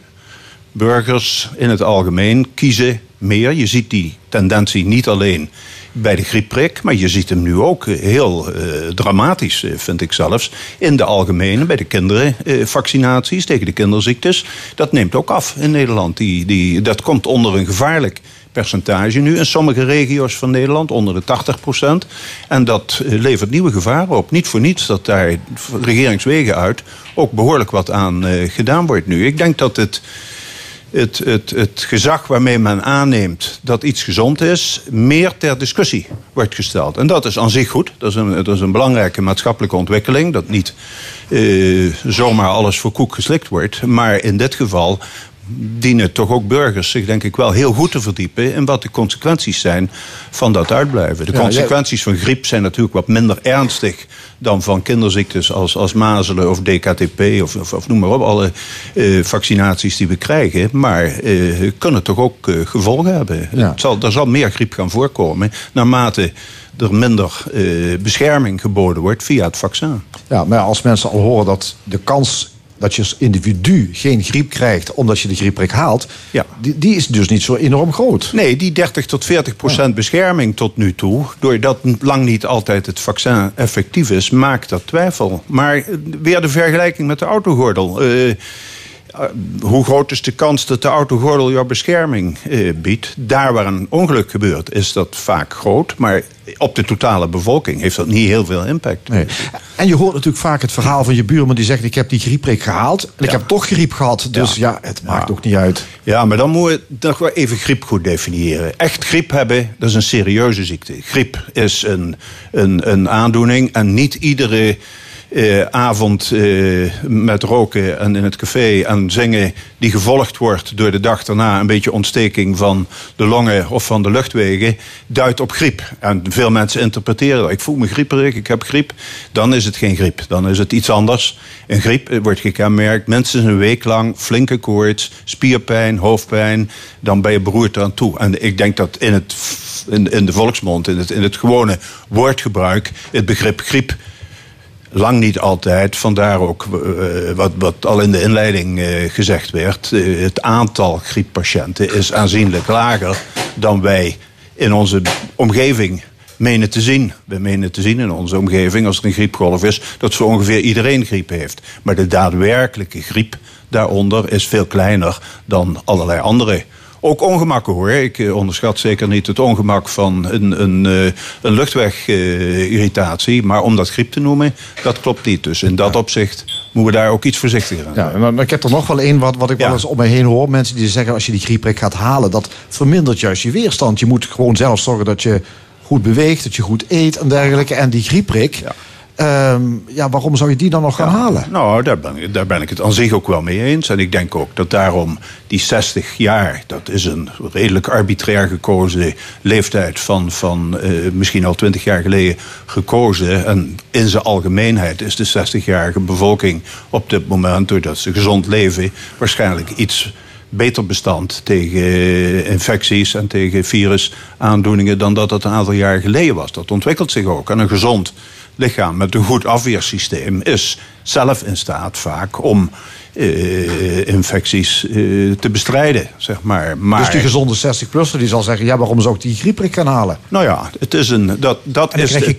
Burgers in het algemeen kiezen meer. Je ziet die tendentie niet alleen bij de griepprik, maar je ziet hem nu ook eh, heel eh, dramatisch, eh, vind ik zelfs, in de algemene, bij de kinderen, eh, vaccinaties tegen de kinderziektes. Dat neemt ook af in Nederland. Die, die, dat komt onder een gevaarlijk percentage nu in sommige regio's van Nederland, onder de 80 procent. En dat eh, levert nieuwe gevaren op. Niet voor niets dat daar regeringswegen uit ook behoorlijk wat aan eh, gedaan wordt nu. Ik denk dat het het, het, het gezag waarmee men aanneemt dat iets gezond is, meer ter discussie wordt gesteld. En dat is aan zich goed. Dat is een, dat is een belangrijke maatschappelijke ontwikkeling. Dat niet eh, zomaar alles voor koek geslikt wordt. Maar in dit geval dienen toch ook burgers zich denk ik wel heel goed te verdiepen in wat de consequenties zijn van dat uitblijven. De Ja, consequenties van griep zijn natuurlijk wat minder ernstig dan van kinderziektes als, als mazelen of DKTP of, of, of noem maar op, alle eh, vaccinaties die we krijgen. Maar eh, kunnen toch ook eh, gevolgen hebben. Ja. Het zal, er zal meer griep gaan voorkomen naarmate er minder bescherming geboden wordt via het vaccin. Ja, maar als mensen al horen dat de kans dat je als individu geen griep krijgt omdat je de griepprik haalt, Ja. die, die is dus niet zo enorm groot. Nee, die 30 tot 40 procent bescherming tot nu toe, doordat lang niet altijd het vaccin effectief is, maakt dat twijfel. Maar eh, weer de vergelijking met de autogordel. Eh, hoe groot is de kans dat de autogordel jouw bescherming eh, biedt? Daar waar een ongeluk gebeurt, is dat vaak groot. Maar op de totale bevolking heeft dat niet heel veel impact. Nee. En je hoort natuurlijk vaak het verhaal van je buurman die zegt: Ik heb die griepprik gehaald en ik heb toch griep gehad. Dus ja, Ja. het maakt Ja. ook niet uit. Ja, maar dan moeten we nog wel even griep goed definiëren. Echt griep hebben, dat is een serieuze ziekte. Griep is een, een, een aandoening en niet iedere eh, avond eh, met roken en in het café en zingen... die gevolgd wordt door de dag daarna een beetje ontsteking van de longen of van de luchtwegen... duidt op griep. En veel mensen interpreteren dat. Ik voel me grieperig, ik heb griep. Dan is het geen griep, dan is het iets anders. Een griep eh, wordt gekenmerkt minstens een week lang flinke koorts, spierpijn, hoofdpijn. Dan ben je beroerd aan toe. En ik denk dat in, het, in, in de volksmond, in het, in het gewone woordgebruik... het begrip griep lang niet altijd. Vandaar ook eh, wat, wat al in de inleiding eh, gezegd werd. eh, het aantal grieppatiënten is aanzienlijk lager dan wij in onze omgeving menen te zien. We menen te zien in onze omgeving, als er een griepgolf is, dat zo ongeveer iedereen griep heeft. Maar de daadwerkelijke griep daaronder is veel kleiner dan allerlei andere Ook ongemakken hoor. Ik eh, onderschat zeker niet het ongemak van een, een, eh, een luchtwegirritatie. maar om dat griep te noemen, dat klopt niet. Dus in dat opzicht moeten we daar ook iets voorzichtiger aan Ja, ik heb er nog wel één wat, wat ik Ja. wel eens om me heen hoor. Mensen die zeggen als je die griepprik gaat halen, dat vermindert juist je weerstand. Je moet gewoon zelf zorgen dat je goed beweegt, dat je goed eet en dergelijke. En die griepprik, ja. Ja, waarom zou je die dan nog gaan halen? Nou, daar ben, ik- daar ben ik het aan zich ook wel mee eens. En ik denk ook dat daarom die 60 jaar, dat is een redelijk arbitrair gekozen leeftijd van, van eh, misschien al 20 jaar geleden gekozen. En in zijn algemeenheid is de 60-jarige bevolking op dit moment, doordat ze gezond leven, waarschijnlijk iets beter bestand tegen infecties en tegen virusaandoeningen dan dat het een aantal jaar geleden was. Dat ontwikkelt zich ook. En een gezond lichaam met een goed afweersysteem is zelf in staat vaak om eh, infecties eh, te bestrijden, zeg maar. maar Dus die gezonde 60-plusser die zal zeggen, ja, waarom zou ik die griepprik gaan halen? Nou ja, het is een. Dat, dat En dan is krijg je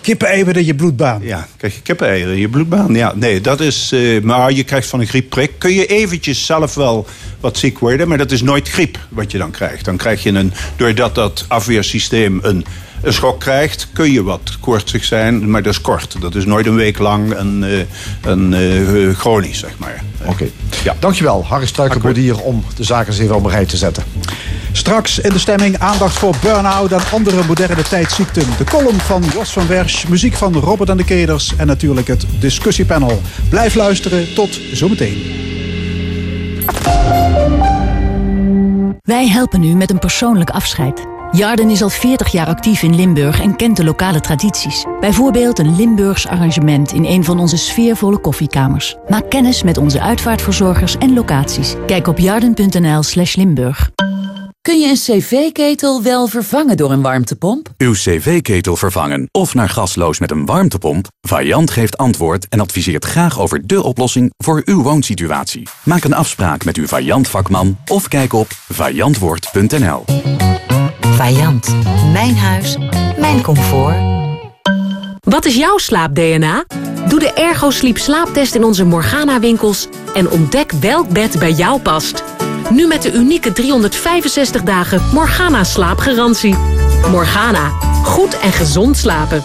kippen, in je bloedbaan. Ja, krijg je kippeneieren in je bloedbaan. Ja, nee, dat is. eh, maar je krijgt van een griepprik. Kun je eventjes zelf wel wat ziek worden, maar dat is nooit griep wat je dan krijgt. Dan krijg je een. Doordat dat afweersysteem een. Een schok krijgt, kun je wat koortsig zijn, maar dat is kort. Dat is nooit een week lang en, eh, en, eh, chronisch, zeg maar. Oké. Ja. Dankjewel, Harry Struikenbodier, om de zaken eens even op een rij te zetten. Straks in de stemming aandacht voor burn-out en andere moderne tijdsziekten. De column van Jos van Wersch, muziek van Robert en de Keders en natuurlijk het discussiepanel. Blijf luisteren, tot zometeen. Wij helpen u met een persoonlijk afscheid. Jarden is al 40 jaar actief in Limburg en kent de lokale tradities. Bijvoorbeeld een Limburgs arrangement in een van onze sfeervolle koffiekamers. Maak kennis met onze uitvaartverzorgers en locaties. Kijk op jarden.nl slash Limburg. Kun je een cv-ketel wel vervangen door een warmtepomp? Uw cv-ketel vervangen of naar gasloos met een warmtepomp? Variant geeft antwoord en adviseert graag over de oplossing voor uw woonsituatie. Maak een afspraak met uw Variant-vakman of kijk op variantwoord.nl. Variant. Mijn huis, mijn comfort. Wat is jouw slaap-DNA? Doe de Ergo Sleep slaaptest in onze Morgana-winkels... en ontdek welk bed bij jou past. Nu met de unieke 365 dagen Morgana slaapgarantie. Morgana. Goed en gezond slapen.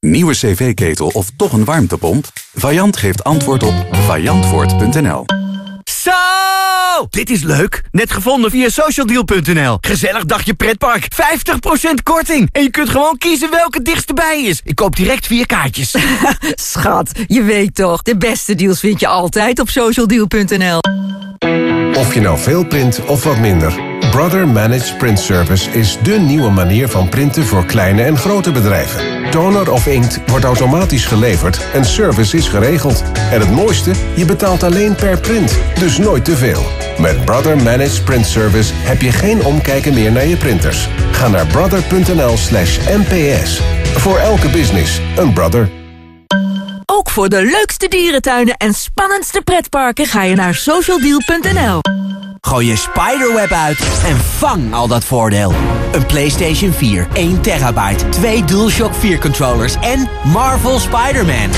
Nieuwe cv-ketel of toch een warmtepomp? Variant geeft antwoord op variantwoord.nl. Dit is leuk. Net gevonden via socialdeal.nl. Gezellig dagje pretpark. 50% korting. En je kunt gewoon kiezen welke het dichtst bij is. Ik koop direct vier kaartjes. Schat, je weet toch, de beste deals vind je altijd op socialdeal.nl. Of je nou veel print of wat minder. Brother Managed Print Service is dé nieuwe manier van printen voor kleine en grote bedrijven. Toner of inkt wordt automatisch geleverd en service is geregeld. En het mooiste, je betaalt alleen per print, dus nooit te veel. Met Brother Managed Print Service heb je geen omkijken meer naar je printers. Ga naar brother.nl slash mps. Voor elke business een brother. Ook voor de leukste dierentuinen en spannendste pretparken ga je naar socialdeal.nl. Gooi je spiderweb uit en vang al dat voordeel. Een PlayStation 4, 1 terabyte, twee DualShock 4 controllers en Marvel Spider-Man.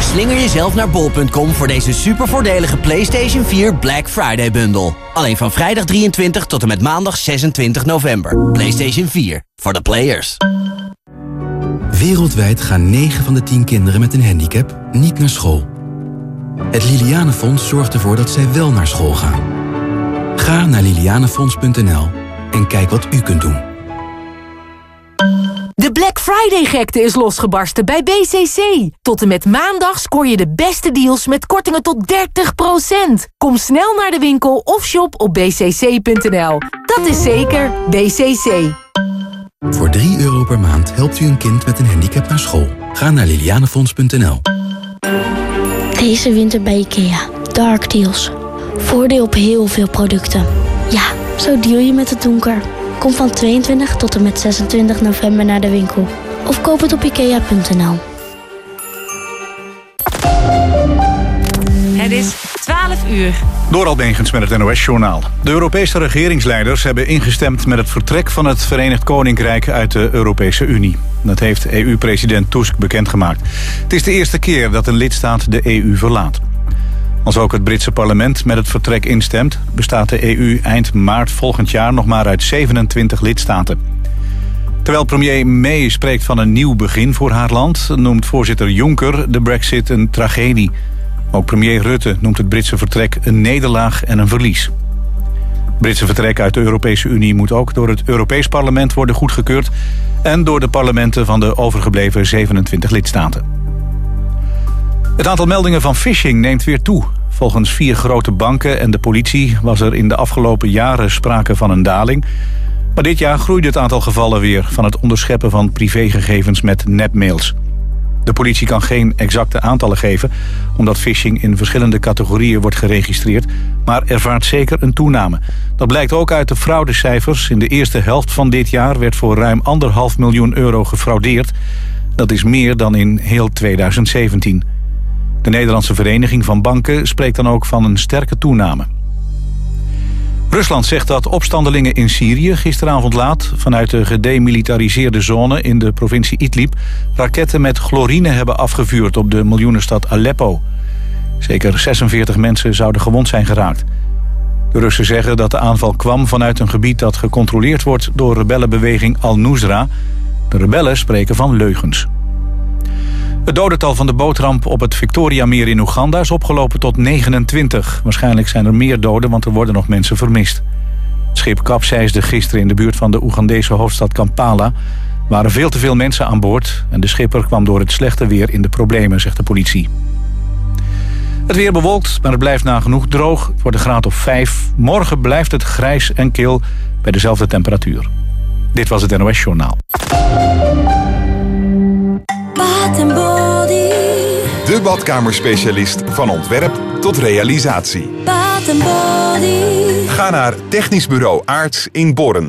Slinger jezelf naar bol.com voor deze super voordelige PlayStation 4 Black Friday bundle. Alleen van vrijdag 23 tot en met maandag 26 november. PlayStation 4, voor de players. Wereldwijd gaan 9 van de 10 kinderen met een handicap niet naar school. Het Lilianenfonds zorgt ervoor dat zij wel naar school gaan. Ga naar lilianenfonds.nl en kijk wat u kunt doen. De Black Friday-gekte is losgebarsten bij BCC. Tot en met maandag scoor je de beste deals met kortingen tot 30%. Kom snel naar de winkel of shop op bcc.nl. Dat is zeker BCC. Voor 3 euro per maand helpt u een kind met een handicap naar school. Ga naar lilianenfonds.nl. Deze winter bij IKEA. Dark deals. Voordeel op heel veel producten. Ja, zo deal je met het donker. Kom van 22 tot en met 26 november naar de winkel. Of koop het op ikea.nl. Het is 12 uur. Door met het NOS-journaal. De Europese regeringsleiders hebben ingestemd met het vertrek van het Verenigd Koninkrijk uit de Europese Unie. Dat heeft EU-president Tusk bekendgemaakt. Het is de eerste keer dat een lidstaat de EU verlaat. Als ook het Britse parlement met het vertrek instemt... bestaat de EU eind maart volgend jaar nog maar uit 27 lidstaten. Terwijl premier May spreekt van een nieuw begin voor haar land... noemt voorzitter Juncker de brexit een tragedie. Ook premier Rutte noemt het Britse vertrek een nederlaag en een verlies. Het Britse vertrek uit de Europese Unie moet ook door het Europees Parlement worden goedgekeurd... en door de parlementen van de overgebleven 27 lidstaten. Het aantal meldingen van phishing neemt weer toe. Volgens vier grote banken en de politie was er in de afgelopen jaren sprake van een daling... Maar dit jaar groeide het aantal gevallen weer van het onderscheppen van privégegevens met nepmails. De politie kan geen exacte aantallen geven, omdat phishing in verschillende categorieën wordt geregistreerd, maar ervaart zeker een toename. Dat blijkt ook uit de fraudecijfers. In de eerste helft van dit jaar werd voor ruim anderhalf miljoen euro gefraudeerd. Dat is meer dan in heel 2017. De Nederlandse Vereniging van Banken spreekt dan ook van een sterke toename. Rusland zegt dat opstandelingen in Syrië gisteravond laat... vanuit de gedemilitariseerde zone in de provincie Idlib... raketten met chlorine hebben afgevuurd op de miljoenenstad Aleppo. Zeker 46 mensen zouden gewond zijn geraakt. De Russen zeggen dat de aanval kwam vanuit een gebied dat gecontroleerd wordt... door rebellenbeweging Al-Nusra. De rebellen spreken van leugens. Het dodental van de bootramp op het Victoriameer in Oeganda is opgelopen tot 29. Waarschijnlijk zijn er meer doden, want er worden nog mensen vermist. Het schip kapseisde gisteren in de buurt van de Oegandese hoofdstad Kampala. Er waren veel te veel mensen aan boord en de schipper kwam door het slechte weer in de problemen, zegt de politie. Het weer bewolkt, maar het blijft nagenoeg droog. Het wordt graad of 5. Morgen blijft het grijs en kil bij dezelfde temperatuur. Dit was het NOS Journaal. De badkamerspecialist van ontwerp tot realisatie. Ga naar Technisch Bureau Aarts in Borren.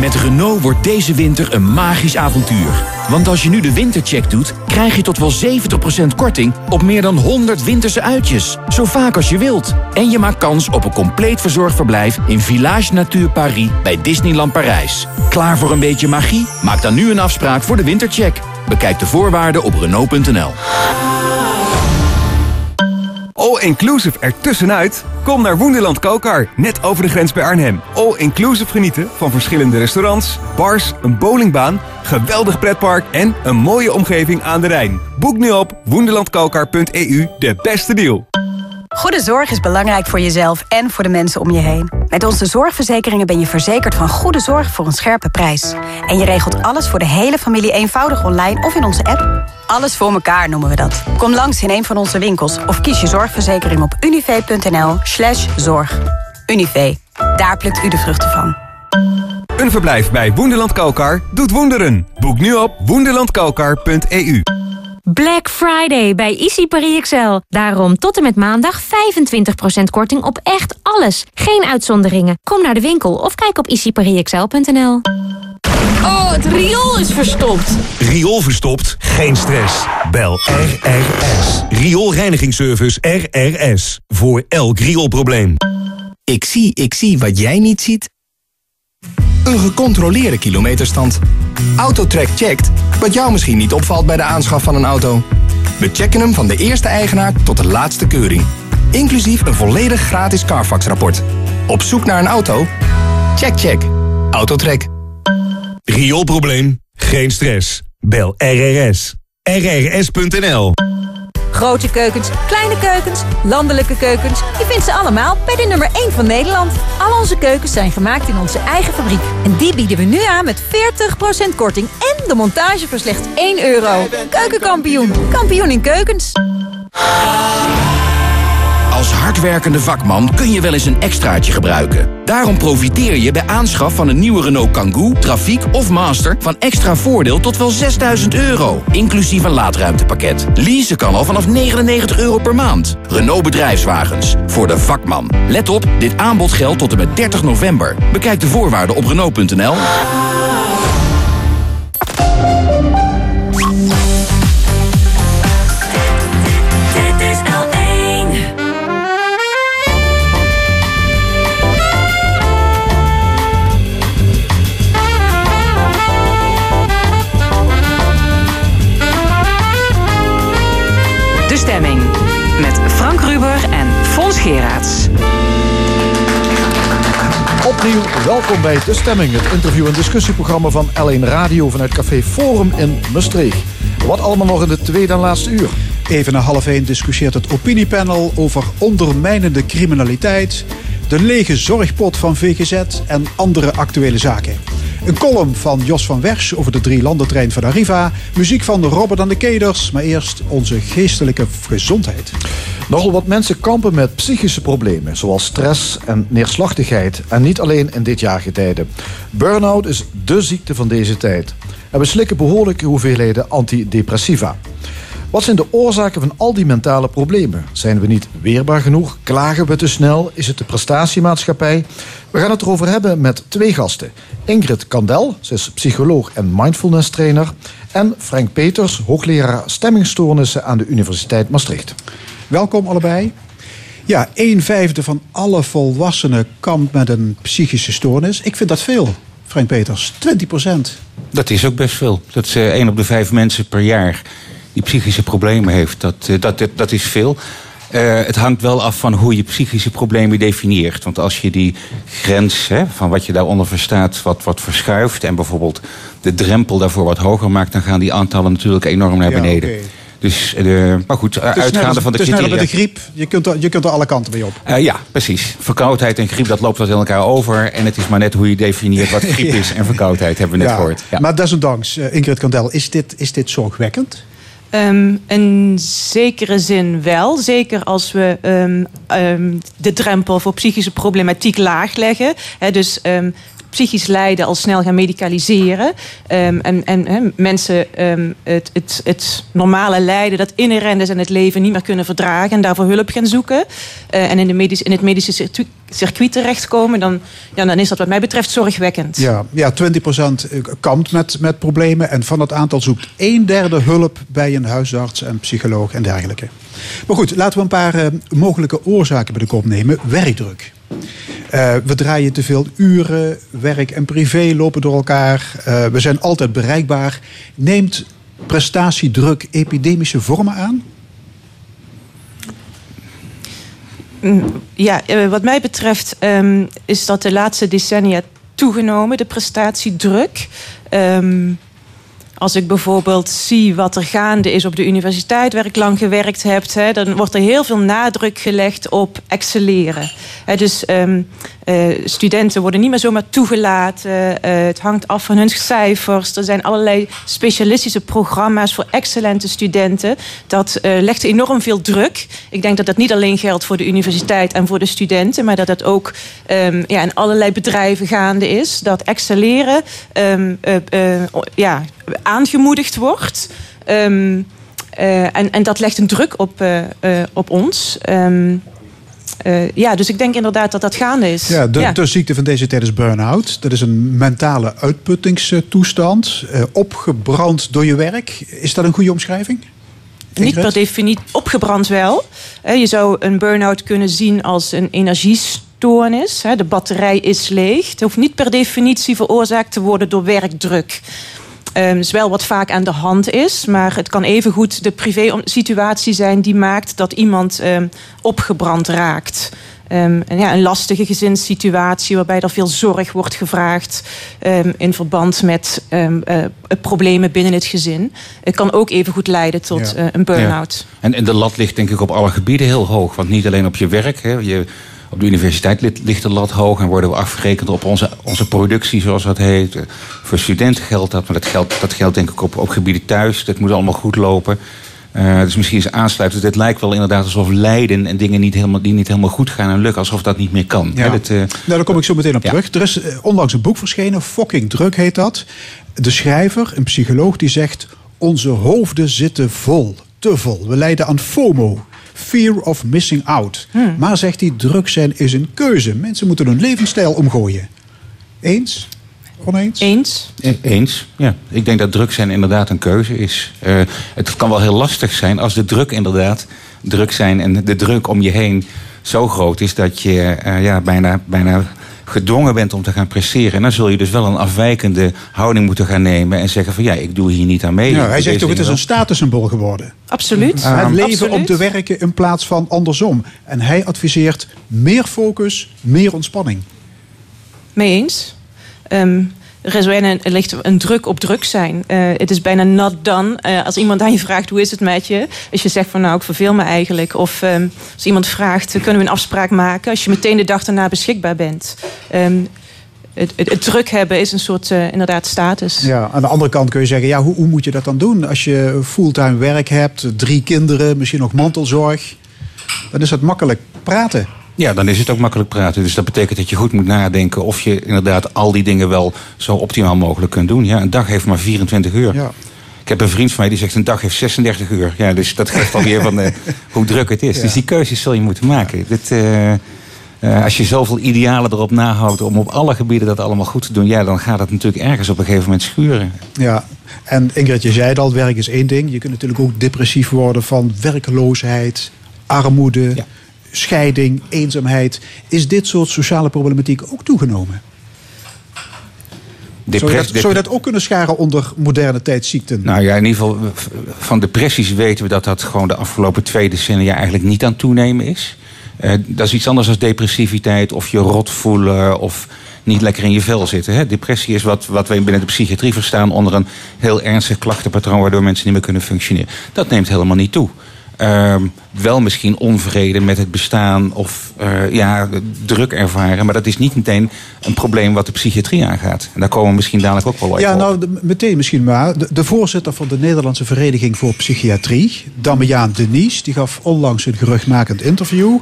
Met Renault wordt deze winter een magisch avontuur. Want als je nu de wintercheck doet, krijg je tot wel 70% korting op meer dan 100 winterse uitjes. Zo vaak als je wilt. En je maakt kans op een compleet verzorgd verblijf in Village Natuur Paris bij Disneyland Parijs. Klaar voor een beetje magie? Maak dan nu een afspraak voor de wintercheck. Bekijk de voorwaarden op Renault.nl. All-inclusive ertussenuit? Kom naar Woenderland Kokar, net over de grens bij Arnhem. All-inclusive genieten van verschillende restaurants, bars, een bowlingbaan, geweldig pretpark en een mooie omgeving aan de Rijn. Boek nu op woenderlandkokar.eu de beste deal. Goede zorg is belangrijk voor jezelf en voor de mensen om je heen. Met onze zorgverzekeringen ben je verzekerd van goede zorg voor een scherpe prijs. En je regelt alles voor de hele familie eenvoudig online of in onze app. Alles voor elkaar noemen we dat. Kom langs in een van onze winkels of kies je zorgverzekering op unive.nl slash zorg. Unive, daar plukt u de vruchten van. Een verblijf bij Woenderland Kokar doet wonderen. Boek nu op woenderlandkokar.eu. Black Friday bij Easy Paris Excel. Daarom tot en met maandag 25% korting op echt alles. Geen uitzonderingen. Kom naar de winkel of kijk op easyparisexcel.nl. Oh, het riool is verstopt. Riool verstopt? Geen stress. Bel RRS. Rioolreinigingsservice RRS. Voor elk rioolprobleem. Ik zie, ik zie wat jij niet ziet. Een gecontroleerde kilometerstand. Autotrack checkt wat jou misschien niet opvalt bij de aanschaf van een auto. We checken hem van de eerste eigenaar tot de laatste keuring. Inclusief een volledig gratis Carfax-rapport. Op zoek naar een auto? Check, check. Autotrack. Rioolprobleem? Geen stress. Bel RRS. RRS.nl Grote keukens, kleine keukens, landelijke keukens. Je vindt ze allemaal bij de nummer 1 van Nederland. Al onze keukens zijn gemaakt in onze eigen fabriek. En die bieden we nu aan met 40% korting en de montage voor slechts 1 euro. Keukenkampioen. Kampioen in keukens. Als hardwerkende vakman kun je wel eens een extraatje gebruiken. Daarom profiteer je bij aanschaf van een nieuwe Renault Kangoo, Trafiek of Master... van extra voordeel tot wel 6000 euro, inclusief een laadruimtepakket. Leasen kan al vanaf 99 euro per maand. Renault Bedrijfswagens, voor de vakman. Let op, dit aanbod geldt tot en met 30 november. Bekijk de voorwaarden op Renault.nl. welkom bij De Stemming, het interview- en discussieprogramma van L1 Radio vanuit Café Forum in Maastricht. Wat allemaal nog in de tweede en laatste uur. Even na half één discussieert het opiniepanel over ondermijnende criminaliteit, de lege zorgpot van VGZ en andere actuele zaken. Een column van Jos van Wersch over de drie landentrein van Arriva, muziek van Robert aan de Keders, maar eerst onze geestelijke gezondheid. Nogal wat mensen kampen met psychische problemen, zoals stress en neerslachtigheid. En niet alleen in dit jaargetijde. Burnout is dé ziekte van deze tijd. En we slikken behoorlijke hoeveelheden antidepressiva. Wat zijn de oorzaken van al die mentale problemen? Zijn we niet weerbaar genoeg? Klagen we te snel? Is het de prestatiemaatschappij? We gaan het erover hebben met twee gasten. Ingrid Kandel, ze is psycholoog en mindfulness trainer. En Frank Peters, hoogleraar stemmingstoornissen aan de Universiteit Maastricht. Welkom allebei. Ja, een vijfde van alle volwassenen kampt met een psychische stoornis. Ik vind dat veel, Frank Peters. 20 procent. Dat is ook best veel. Dat is eh, één op de vijf mensen per jaar die psychische problemen heeft. Dat, eh, dat, dat, dat is veel. Uh, het hangt wel af van hoe je psychische problemen definieert. Want als je die grens hè, van wat je daaronder verstaat wat, wat verschuift... en bijvoorbeeld de drempel daarvoor wat hoger maakt... dan gaan die aantallen natuurlijk enorm naar beneden. Ja, okay. Dus, uh, maar goed, uitgaande van de het is criteria. net de griep, je kunt, er, je kunt er alle kanten mee op. Uh, ja, precies. Verkoudheid en griep, dat loopt wat in elkaar over. En het is maar net hoe je definieert wat griep is en verkoudheid, hebben we net ja, gehoord. Ja. Maar desondanks, uh, Ingrid Kandel, is dit, is dit zorgwekkend? Um, in zekere zin wel. Zeker als we um, um, de drempel voor psychische problematiek laag leggen. He, dus psychisch lijden al snel gaan medicaliseren. Um, en en mensen um, het, het, het normale lijden dat inherent is in het leven niet meer kunnen verdragen en daarvoor hulp gaan zoeken. Uh, en in, de medisch, in het medische circuit, circuit terechtkomen, dan, ja, dan is dat wat mij betreft zorgwekkend. Ja, ja 20% kampt met, met problemen en van dat aantal zoekt een derde hulp bij een huisarts en psycholoog en dergelijke. Maar goed, laten we een paar uh, mogelijke oorzaken bij de kop nemen. Werkdruk. Uh, we draaien te veel uren, werk en privé lopen door elkaar. Uh, we zijn altijd bereikbaar. Neemt prestatiedruk epidemische vormen aan? Ja, uh, wat mij betreft um, is dat de laatste decennia toegenomen, de prestatiedruk. Um, als ik bijvoorbeeld zie wat er gaande is op de universiteit waar ik lang gewerkt heb, hè, dan wordt er heel veel nadruk gelegd op excelleren. Hè, dus um, uh, studenten worden niet meer zomaar toegelaten. Uh, het hangt af van hun cijfers. Er zijn allerlei specialistische programma's voor excellente studenten. Dat uh, legt enorm veel druk. Ik denk dat dat niet alleen geldt voor de universiteit en voor de studenten, maar dat dat ook um, ja, in allerlei bedrijven gaande is. Dat excelleren um, ja, aangemoedigd wordt. Um, uh, en, en dat legt een druk op, uh, uh, op ons. Um, ja, dus ik denk inderdaad dat dat gaande is. Ja, de, ja. de ziekte van deze tijd is burn-out. Dat is een mentale uitputtingstoestand. opgebrand door je werk. Is dat een goede omschrijving? Niet per definitie. Opgebrand wel. Je zou een burn-out kunnen zien als een energiestoornis. De batterij is leeg. Het hoeft niet per definitie veroorzaakt te worden door werkdruk. Um, is wel wat vaak aan de hand is. Maar het kan evengoed de privé-situatie zijn die maakt dat iemand um, opgebrand raakt. Um, en ja, een lastige gezinssituatie waarbij er veel zorg wordt gevraagd um, in verband met um, uh, problemen binnen het gezin. Het kan ook evengoed leiden tot ja. uh, een burn-out. Ja. En, en de lat ligt denk ik op alle gebieden heel hoog. Want niet alleen op je werk. Hè, je, op de universiteit ligt de lat hoog en worden we afgerekend op onze, onze productie, zoals dat heet. Voor studenten geldt dat, maar dat geldt, dat geldt denk ik op, op gebieden thuis. Dat moet allemaal goed lopen. Uh, dus misschien is aansluitend. Het lijkt wel inderdaad alsof lijden en dingen niet helemaal, die niet helemaal goed gaan en lukken, alsof dat niet meer kan. Ja. dat, uh, nou, daar kom ik zo meteen op terug. Er is onlangs een boek verschenen, Fucking Druk heet dat. De schrijver, een psycholoog, die zegt: Onze hoofden zitten vol, te vol. We lijden aan FOMO. Fear of missing out. Hmm. Maar zegt hij, druk zijn is een keuze. Mensen moeten hun levensstijl omgooien. Eens? Oneens? Eens. Eens, ja. Ik denk dat druk zijn inderdaad een keuze is. Uh, het kan wel heel lastig zijn als de druk inderdaad druk zijn en de druk om je heen zo groot is dat je uh, ja, bijna, bijna gedwongen bent om te gaan presteren. En dan zul je dus wel een afwijkende houding moeten gaan nemen en zeggen van ja, ik doe hier niet aan mee. Ja, hij zegt toch, het is een statussymbool geworden. Absoluut. Het leven absoluut. om te werken in plaats van andersom. En hij adviseert meer focus, meer ontspanning. Mee eens. Ehm, er ligt een druk op druk zijn. Eh, het is bijna not done. Eh, als iemand aan je vraagt hoe is het met je, als je zegt van nou ik verveel me eigenlijk, of ehm, als iemand vraagt kunnen we een afspraak maken, als je meteen de dag daarna beschikbaar bent. Ehm, het druk hebben is een soort eh, inderdaad status. Ja, aan de andere kant kun je zeggen, ja, hoe, hoe moet je dat dan doen? Als je fulltime werk hebt, drie kinderen, misschien nog mantelzorg, dan is het makkelijk praten. Ja, dan is het ook makkelijk praten. Dus dat betekent dat je goed moet nadenken of je inderdaad al die dingen wel zo optimaal mogelijk kunt doen. Ja, een dag heeft maar 24 uur. Ja. Ik heb een vriend van mij die zegt een dag heeft 36 uur. Ja, dus dat geeft alweer van eh, hoe druk het is. Ja. Dus die keuzes zul je moeten maken. Dit, eh, eh, als je zoveel idealen erop nahoudt om op alle gebieden dat allemaal goed te doen, ja, dan gaat het natuurlijk ergens op een gegeven moment schuren. Ja, en Ingrid, je zei het al, werk is één ding. Je kunt natuurlijk ook depressief worden van werkeloosheid, armoede, scheiding, eenzaamheid. Is dit soort sociale problematiek ook toegenomen? Zou je, dat, zou je dat ook kunnen scharen onder moderne tijdsziekten? Nou ja, in ieder geval van depressies weten we dat dat gewoon de afgelopen twee decennia eigenlijk niet aan toenemen is. Eh, dat is iets anders dan depressiviteit of je rot voelen of niet lekker in je vel zitten. Hè. Depressie is wat, wat wij binnen de psychiatrie verstaan onder een heel ernstig klachtenpatroon waardoor mensen niet meer kunnen functioneren. Dat neemt helemaal niet toe. Ehm, wel misschien onvrede met het bestaan of eh, ja, druk ervaren. Maar dat is niet meteen een probleem wat de psychiatrie aangaat. En daar komen we misschien dadelijk ook wel op. Ja, nou, de- meteen misschien maar. De, de voorzitter van de Nederlandse Vereniging voor Psychiatrie, Damiaan Denies, die gaf onlangs een geruchtmakend interview.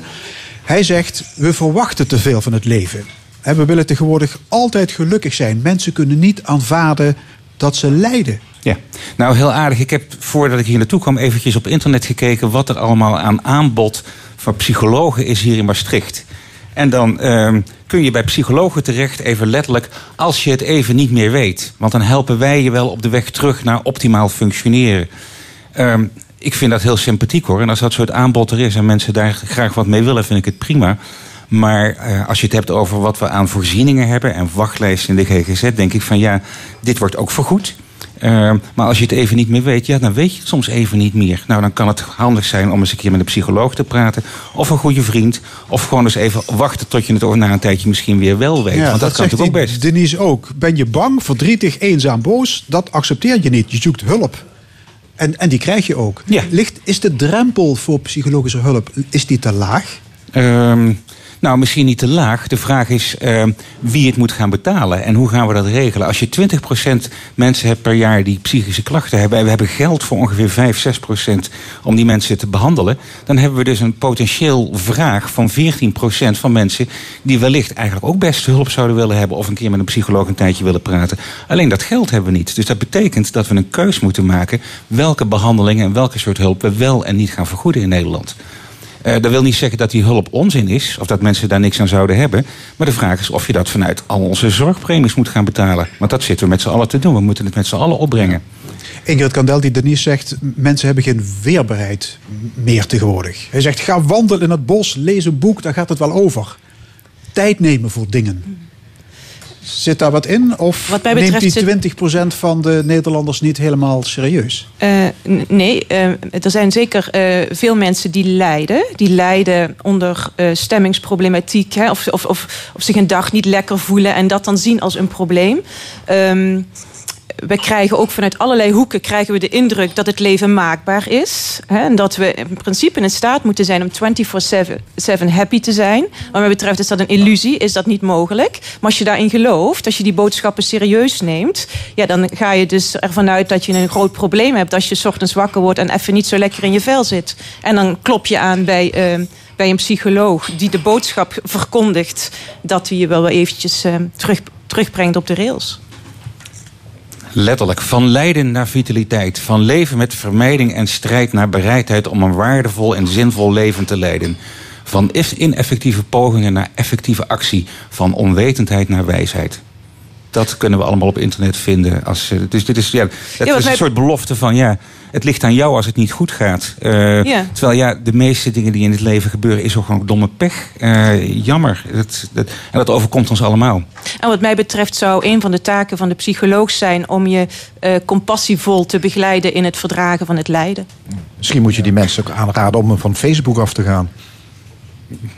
Hij zegt: We verwachten te veel van het leven. En we willen tegenwoordig altijd gelukkig zijn. Mensen kunnen niet aanvaarden dat ze lijden. Ja, nou heel aardig. Ik heb voordat ik hier naartoe kwam eventjes op internet gekeken wat er allemaal aan aanbod van psychologen is hier in Maastricht. En dan ehm, kun je bij psychologen terecht, even letterlijk, als je het even niet meer weet. Want dan helpen wij je wel op de weg terug naar optimaal functioneren. Ehm, ik vind dat heel sympathiek hoor. En als dat soort aanbod er is en mensen daar graag wat mee willen, vind ik het prima. Maar eh, als je het hebt over wat we aan voorzieningen hebben en wachtlijsten in de GGZ, denk ik van ja, dit wordt ook vergoed. Ehm, maar als je het even niet meer weet, ja, dan weet je het soms even niet meer. Nou, dan kan het handig zijn om eens een keer met een psycholoog te praten. Of een goede vriend. Of gewoon eens even wachten tot je het over na een tijdje misschien weer wel weet. Want dat, kan natuurlijk ook best. Denise ook. Ben je bang, verdrietig, eenzaam, boos? Dat accepteer je niet. Je zoekt hulp. En, en die krijg je ook. Ligt, is de drempel voor psychologische hulp is die te laag? Ehm, nou, misschien niet te laag. De vraag is ehm, wie het moet gaan betalen en hoe gaan we dat regelen. Als je 20% mensen hebt per jaar die psychische klachten hebben... en we hebben geld voor ongeveer 5, 6% om die mensen te behandelen... dan hebben we dus een potentieel vraag van 14% van mensen... die wellicht eigenlijk ook best hulp zouden willen hebben... of een keer met een psycholoog een tijdje willen praten. Alleen dat geld hebben we niet. Dus dat betekent dat we een keus moeten maken... welke behandelingen en welke soort hulp we wel en niet gaan vergoeden in Nederland. Eh, dat wil niet zeggen dat die hulp onzin is, of dat mensen daar niks aan zouden hebben. Maar de vraag is of je dat vanuit al onze zorgpremies moet gaan betalen. Want dat zitten we met z'n allen te doen. We moeten het met z'n allen opbrengen. Ingrid Kandel, die Denise zegt... mensen hebben geen weerbaarheid meer tegenwoordig. Hij zegt, ga wandelen in het bos, lees een boek, daar gaat het wel over. Tijd nemen voor dingen. Zit daar wat in? Of Wat mij betreft neemt die 20% van de Nederlanders niet helemaal serieus? Eh, nee, eh, er zijn zeker eh, veel mensen die lijden. Die lijden onder stemmingsproblematiek. Hè, of, of, of, of zich een dag niet lekker voelen en dat dan zien als een probleem. Ehm, we krijgen ook vanuit allerlei hoeken krijgen we de indruk dat het leven maakbaar is. Hè, en dat we in principe in staat moeten zijn om 24-7 happy te zijn. Wat mij betreft is dat een illusie, is dat niet mogelijk. Maar als je daarin gelooft, als je die boodschappen serieus neemt... Ja, dan ga je dus ervan uit dat je een groot probleem hebt... als je ochtends wakker wordt en even niet zo lekker in je vel zit. En dan klop je aan bij... eh, bij een psycholoog die de boodschap verkondigt dat hij je wel eventjes eh, terug, terugbrengt op de rails. Letterlijk, van lijden naar vitaliteit. Van leven met vermijding en strijd naar bereidheid om een waardevol en zinvol leven te leiden. Van ineffectieve pogingen naar effectieve actie. Van onwetendheid naar wijsheid. Dat kunnen we allemaal op internet vinden. Als, dus dit is, ja, het is een soort belofte van ja, het ligt aan jou als het niet goed gaat. Eh, Ja. Terwijl ja, de meeste dingen die in het leven gebeuren is ook gewoon domme pech. Eh, jammer. Dat, dat, en dat overkomt ons allemaal. En wat mij betreft zou een van de taken van de psycholoog zijn om je eh, compassievol te begeleiden in het verdragen van het lijden. Misschien moet je die mensen ook aanraden om van Facebook af te gaan.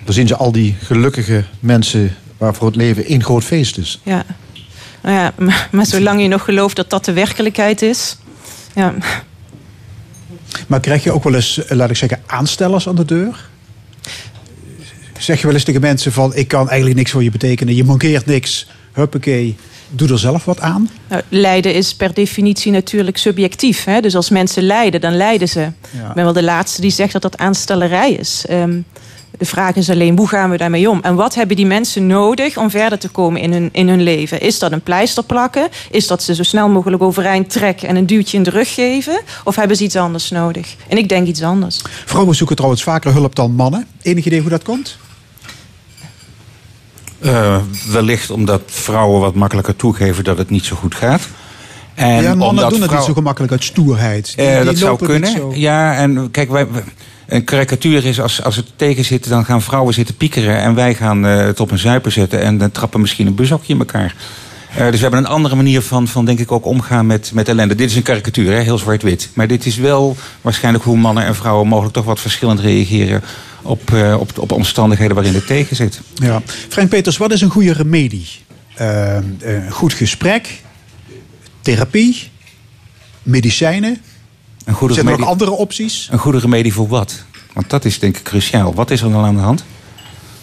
Dan zien ze al die gelukkige mensen waarvoor het leven één groot feest is. Ja. Nou ja, maar, maar zolang je nog gelooft dat dat de werkelijkheid is. Ja. Maar krijg je ook wel eens, eh, laat ik zeggen, aanstellers aan de deur? Zeg je wel eens tegen mensen van... ik kan eigenlijk niks voor je betekenen, je mankeert niks. Huppakee, doe er zelf wat aan. Nou, lijden is per definitie natuurlijk subjectief. Hè? Dus als mensen lijden, dan lijden ze. Ik ben wel de laatste die zegt dat dat aanstellerij is. Ehm, de vraag is alleen, hoe gaan we daarmee om? En wat hebben die mensen nodig om verder te komen in hun, in hun leven? Is dat een pleister plakken? Is dat ze zo snel mogelijk overeind trekken en een duwtje in de rug geven? Of hebben ze iets anders nodig? En ik denk iets anders. Vrouwen zoeken trouwens vaker hulp dan mannen. Enig idee hoe dat komt? Eh, wellicht omdat vrouwen wat makkelijker toegeven dat het niet zo goed gaat. En ja, mannen omdat doen het vrouw- niet zo gemakkelijk uit stoerheid. Die- Eh, die dat zou kunnen. zo. Ja, en kijk, wij, wij- een karikatuur is als, als het tegen zit, dan gaan vrouwen zitten piekeren en wij gaan eh, het op een zuipen zetten en dan trappen misschien een bushokje in elkaar. Eh, dus we hebben een andere manier van, van denk ik ook omgaan met, met ellende. Dit is een karikatuur, hè? heel zwart-wit. Maar dit is wel waarschijnlijk hoe mannen en vrouwen mogelijk toch wat verschillend reageren op, eh, op, op omstandigheden waarin het tegen zit. Ja. Frank Peters, wat is een goede remedie? Een goed gesprek, therapie, medicijnen. Een goede Zijn er ook andere opties? Een goede remedie voor wat? Want dat is denk ik cruciaal. Wat is er dan aan de hand?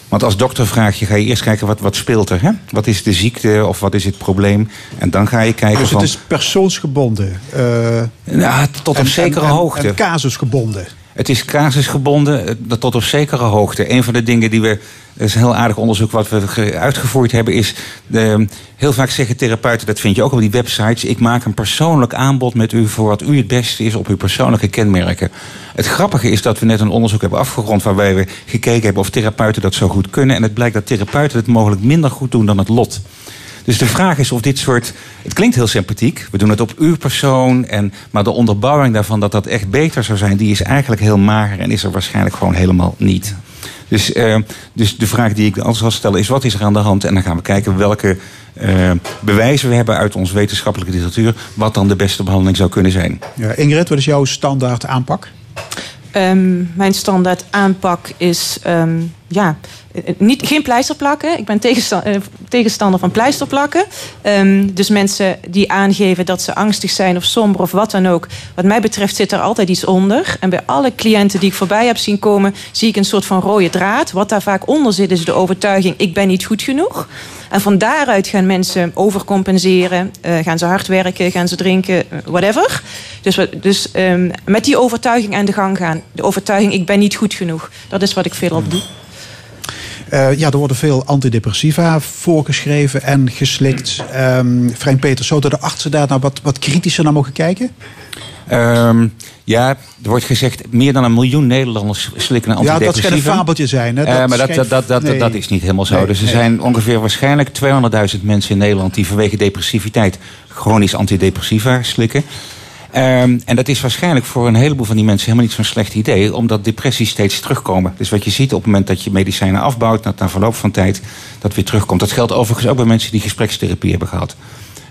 Want als dokter vraag je, ga je eerst kijken wat, wat speelt er. Hè? Wat is de ziekte of wat is het probleem? En dan ga je kijken Dus van... het is persoonsgebonden. eh, tot op en- zekere en- hoogte. En casusgebonden. Het is casusgebonden eh, tot op zekere hoogte. Een van de dingen die we, dat is een heel aardig onderzoek wat we ge- uitgevoerd hebben, is heel vaak zeggen therapeuten, dat vind je ook op die websites, ik maak een persoonlijk aanbod met u voor wat u het beste is op uw persoonlijke kenmerken. Het grappige is dat we net een onderzoek hebben afgerond waarbij we gekeken hebben of therapeuten dat zo goed kunnen. En het blijkt dat therapeuten het mogelijk minder goed doen dan het lot. Dus de vraag is of dit soort. Het klinkt heel sympathiek. We doen het op uw persoon. En, maar de onderbouwing daarvan dat dat echt beter zou zijn, die is eigenlijk heel mager en is er waarschijnlijk gewoon helemaal niet. Dus, eh, dus de vraag die ik dan zal stellen is: wat is er aan de hand? En dan gaan we kijken welke eh, bewijzen we hebben uit onze wetenschappelijke literatuur. wat dan de beste behandeling zou kunnen zijn. Ja, Ingrid, wat is jouw standaard aanpak? Ehm, mijn standaard aanpak is ehm, ja, eh, niet, geen pleister plakken. Ik ben eh, tegenstander van pleister plakken. Ehm, dus mensen die aangeven dat ze angstig zijn of somber of wat dan ook. Wat mij betreft zit er altijd iets onder. En bij alle cliënten die ik voorbij heb zien komen, zie ik een soort van rode draad. Wat daar vaak onder zit is de overtuiging: ik ben niet goed genoeg. En van daaruit gaan mensen overcompenseren, eh, gaan ze hard werken, gaan ze drinken, eh, whatever. Dus, dus ehm, met die overtuiging aan de gang gaan. De overtuiging, ik ben niet goed genoeg. Dat is wat ik veelal doe. Eh, ja, er worden veel antidepressiva voorgeschreven en geslikt. Ehm Frank Peters, zouden de artsen daar nou wat, wat kritischer naar mogen kijken? Ehm, ja, er wordt gezegd meer dan een miljoen Nederlanders slikken een Ja, dat antidepressiva. schijnt een fabeltje zijn. Hè? Eh, maar dat, schijnt- dat, dat, dat, nee. dat is niet helemaal zo. Nee, dus er nee. zijn ongeveer waarschijnlijk 200.000 mensen in Nederland die vanwege depressiviteit chronisch antidepressiva slikken. Ehm, en dat is waarschijnlijk voor een heleboel van die mensen helemaal niet zo'n slecht idee, omdat depressies steeds terugkomen. Dus wat je ziet op het moment dat je medicijnen afbouwt, dat na verloop van tijd dat weer terugkomt. Dat geldt overigens ook bij mensen die gesprekstherapie hebben gehad.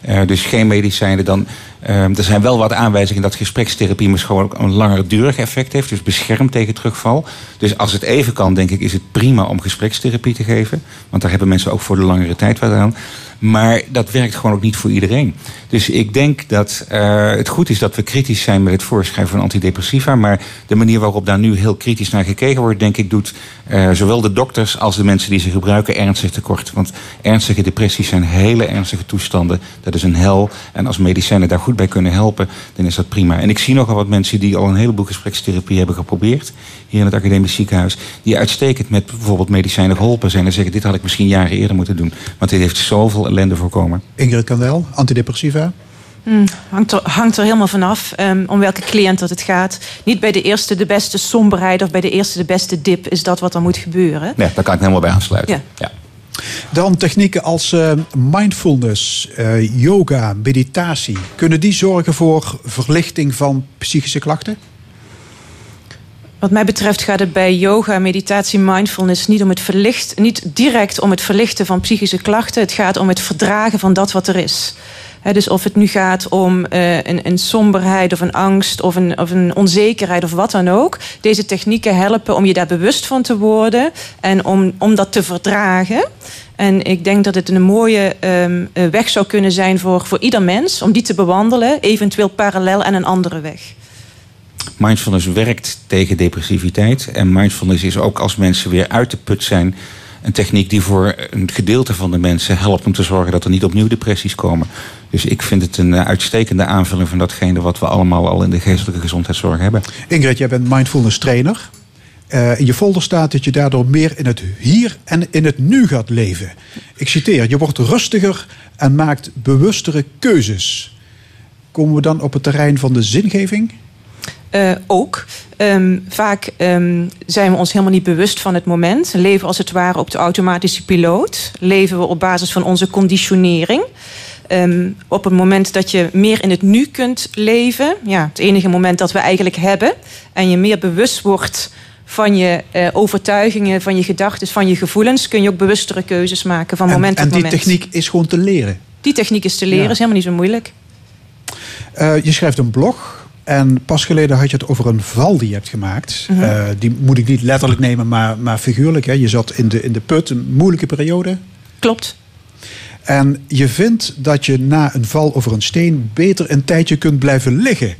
Eh, dus geen medicijnen dan. ehm, er zijn wel wat aanwijzingen dat gesprekstherapie misschien ook een langdurig effect heeft. Dus beschermt tegen terugval. Dus als het even kan, denk ik, is het prima om gesprekstherapie te geven. Want daar hebben mensen ook voor de langere tijd wat aan. Maar dat werkt gewoon ook niet voor iedereen. Dus ik denk dat eh, het goed is dat we kritisch zijn met het voorschrijven van antidepressiva. Maar de manier waarop daar nu heel kritisch naar gekeken wordt, denk ik, doet eh, zowel de dokters als de mensen die ze gebruiken ernstig tekort. Want ernstige depressies zijn hele ernstige toestanden. Dat is een hel. En als medicijnen daar goed bij kunnen helpen, dan is dat prima. En ik zie nogal wat mensen die al een heleboel gesprekstherapie hebben geprobeerd. Hier in het academisch ziekenhuis. Die uitstekend met bijvoorbeeld medicijnen geholpen zijn. En zeggen, dit had ik misschien jaren eerder moeten doen. Want dit heeft zoveel ellende voorkomen. Ingrid Kandel, antidepressiva. Hmm, hangt, er, hangt er helemaal vanaf um, om welke cliënt dat het gaat. Niet bij de eerste de beste somberheid of bij de eerste de beste dip is dat wat er moet gebeuren. Ja, daar kan ik helemaal bij aansluiten. Ja. Dan technieken als eh, mindfulness, eh, yoga, meditatie. Kunnen die zorgen voor verlichting van psychische klachten? Wat mij betreft gaat het bij yoga, meditatie, mindfulness niet om het verlicht, niet direct om het verlichten van psychische klachten. Het gaat om het verdragen van dat wat er is. Dus of het nu gaat om eh, een, een somberheid of een angst of een, of een onzekerheid of wat dan ook. Deze technieken helpen om je daar bewust van te worden en om, om dat te verdragen. En ik denk dat het een mooie ehm, eh, weg zou kunnen zijn voor, voor ieder mens om die te bewandelen, eventueel parallel aan een andere weg. Mindfulness werkt tegen depressiviteit. En mindfulness is ook als mensen weer uit de put zijn. Een techniek die voor een gedeelte van de mensen helpt om te zorgen dat er niet opnieuw depressies komen. Dus ik vind het een eh, uitstekende aanvulling van datgene wat we allemaal al in de geestelijke gezondheidszorg hebben. Ingrid, jij bent mindfulness trainer. Eh, in je folder staat dat je daardoor meer in het hier en in het nu gaat leven. Ik citeer: Je wordt rustiger en maakt bewustere keuzes. Komen we dan op het terrein van de zingeving? Uh, ook. Um, vaak um, zijn we ons helemaal niet bewust van het moment. Leven als het ware op de automatische piloot. Leven we op basis van onze conditionering. Um, op het moment dat je meer in het nu kunt leven, ja, het enige moment dat we eigenlijk hebben, en je meer bewust wordt van je uh, overtuigingen, van je gedachten, van je gevoelens, kun je ook bewustere keuzes maken van en, moment en tot moment. En die techniek is gewoon te leren. Die techniek is te leren, ja. is helemaal niet zo moeilijk. Uh, je schrijft een blog. En pas geleden had je het over een val die je hebt gemaakt. Mm -hmm. uh, die moet ik niet letterlijk nemen, maar, maar figuurlijk. Hè. Je zat in de, in de put, een moeilijke periode. Klopt. En je vindt dat je na een val over een steen beter een tijdje kunt blijven liggen.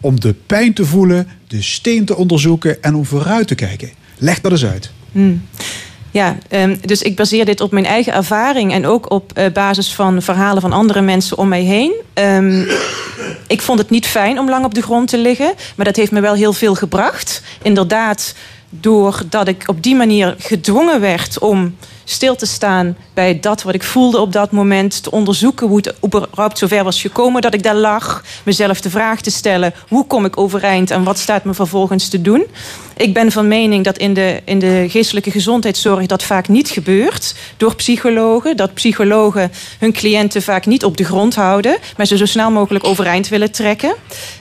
Om de pijn te voelen, de steen te onderzoeken en om vooruit te kijken. Leg dat eens uit. Mm. Ja, um, dus ik baseer dit op mijn eigen ervaring en ook op uh, basis van verhalen van andere mensen om mij heen. Um, ik vond het niet fijn om lang op de grond te liggen, maar dat heeft me wel heel veel gebracht. Inderdaad, doordat ik op die manier gedwongen werd om stil te staan bij dat wat ik voelde op dat moment. Te onderzoeken hoe het überhaupt zover was gekomen dat ik daar lag. Mezelf de vraag te stellen, hoe kom ik overeind en wat staat me vervolgens te doen. Ik ben van mening dat in de, in de geestelijke gezondheidszorg dat vaak niet gebeurt door psychologen. Dat psychologen hun cliënten vaak niet op de grond houden, maar ze zo snel mogelijk overeind willen trekken.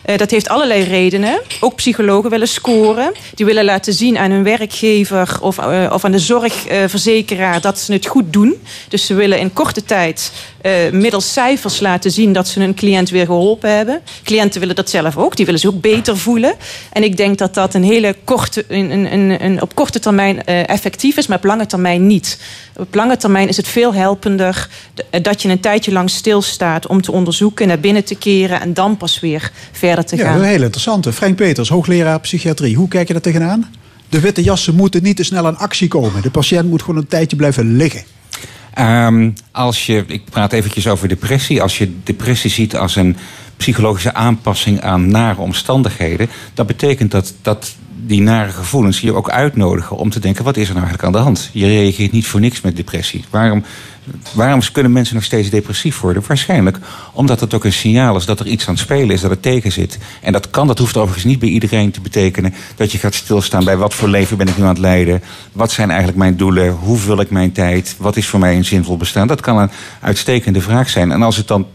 Uh, dat heeft allerlei redenen. Ook psychologen willen scoren. Die willen laten zien aan hun werkgever of, uh, of aan de zorgverzekeraar dat ze het goed doen. Dus ze willen in korte tijd uh, middels cijfers laten zien dat ze hun cliënt weer geholpen hebben. Cliënten willen dat zelf ook. Die willen zich ook beter voelen. En ik denk dat dat een hele korte, een, een, een, op korte termijn uh, effectief is, maar op lange termijn niet. Op lange termijn is het veel helpender dat je een tijdje lang stilstaat om te onderzoeken, naar binnen te keren en dan pas weer verder te ja, gaan. Ja, een heel interessante. Frank Peters, hoogleraar psychiatrie. Hoe kijk je daar tegenaan? De witte jassen moeten niet te snel aan actie komen. De patiënt moet gewoon een tijdje blijven liggen. Um, als je, ik praat eventjes over depressie. Als je depressie ziet als een psychologische aanpassing aan nare omstandigheden, dat betekent dat, dat die nare gevoelens je ook uitnodigen om te denken: wat is er nou eigenlijk aan de hand? Je reageert niet voor niks met depressie. Waarom, waarom kunnen mensen nog steeds depressief worden? Waarschijnlijk omdat het ook een signaal is dat er iets aan het spelen is, dat het tegen zit. En dat kan, dat hoeft overigens niet bij iedereen te betekenen dat je gaat stilstaan bij wat voor leven ben ik nu aan het leiden? Wat zijn eigenlijk mijn doelen? Hoe vul ik mijn tijd? Wat is voor mij een zinvol bestaan? Dat kan een uitstekende vraag zijn. En als het dan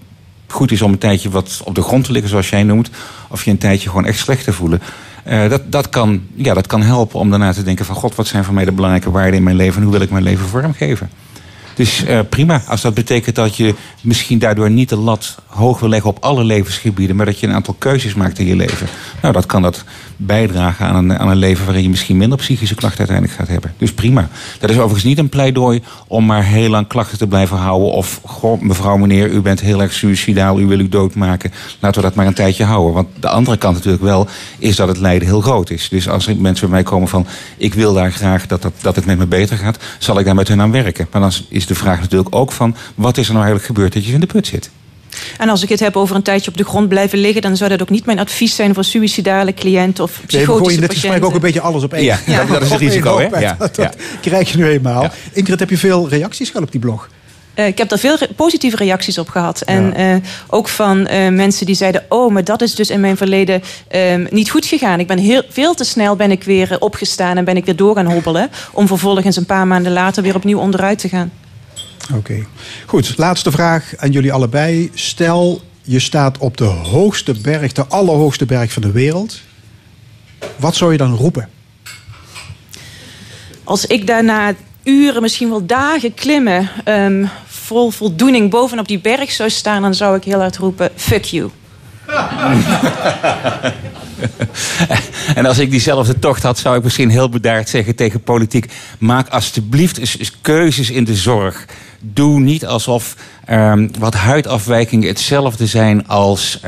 goed is om een tijdje wat op de grond te liggen, zoals jij noemt, of je een tijdje gewoon echt slecht te voelen. Uh, dat, dat, kan, ja, dat kan helpen om daarna te denken van god, wat zijn voor mij de belangrijke waarden in mijn leven en hoe wil ik mijn leven vormgeven. Dus prima, als dat betekent dat je misschien daardoor niet de lat hoog wil leggen op alle levensgebieden, maar dat je een aantal keuzes maakt in je leven. Nou, dat kan dat bijdragen aan een, aan een leven waarin je misschien minder psychische klachten uiteindelijk gaat hebben. Dus prima. Dat is overigens niet een pleidooi om maar heel lang klachten te blijven houden. Of, goh, mevrouw, meneer, u bent heel erg suicidaal, u wil u doodmaken. Laten we dat maar een tijdje houden. Want de andere kant natuurlijk wel is dat het lijden heel groot is. Dus als mensen bij mij komen van, ik wil daar graag dat, dat, dat het met me beter gaat, zal ik daar met hun aan werken. Maar dan is de vraag natuurlijk ook van, wat is er nou eigenlijk gebeurd dat je in de put zit? En als ik het heb over een tijdje op de grond blijven liggen, dan zou dat ook niet mijn advies zijn voor suïcidale cliënten of psychotische nee, je net patiënten. ook een beetje alles op één. Ja, ja. Dat, dat, is het risico, hè? Ja, dat, dat krijg je nu eenmaal. Ja. Ingrid, heb je veel reacties gehad op die blog? Uh, ik heb daar veel re positieve reacties op gehad. En ja. uh, ook van uh, mensen die zeiden: Oh, maar dat is dus in mijn verleden niet goed gegaan. Ik ben heel, veel te snel ben ik weer opgestaan en ben ik weer door gaan hobbelen. Om vervolgens een paar maanden later weer opnieuw onderuit te gaan. Oké. Okay. Goed, laatste vraag aan jullie allebei. Stel, je staat op de hoogste berg, de allerhoogste berg van de wereld. Wat zou je dan roepen? Als ik daarna uren, misschien wel dagen klimmen, ehm, vol voldoening bovenop die berg zou staan, dan zou ik heel hard roepen: fuck you. En als ik diezelfde tocht had, zou ik misschien heel bedaard zeggen tegen politiek: maak alsjeblieft eens keuzes in de zorg. Doe niet alsof wat huidafwijkingen hetzelfde zijn als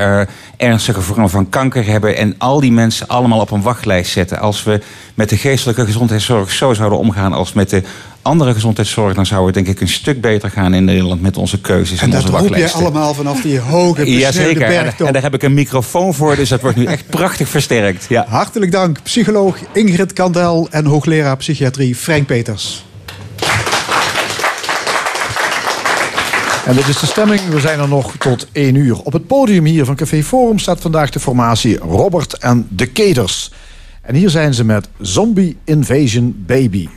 ernstige vormen van kanker hebben. En al die mensen allemaal op een wachtlijst zetten. Als we met de geestelijke gezondheidszorg zo zouden omgaan als met de andere gezondheidszorg, dan zou het denk ik een stuk beter gaan in Nederland met onze keuzes en, En dat onze roep wachtlijsten. allemaal vanaf die hoge, Jazeker, en, bergtop. en daar heb ik een microfoon voor, dus dat wordt nu echt prachtig versterkt. Ja. Hartelijk dank, psycholoog Ingrid Kandel en hoogleraar psychiatrie Frank Peters. En dit is de stemming. We zijn er nog tot 1 uur. Op het podium hier van Café Forum staat vandaag de formatie Robert en de Keders. En hier zijn ze met Zombie Invasion Baby.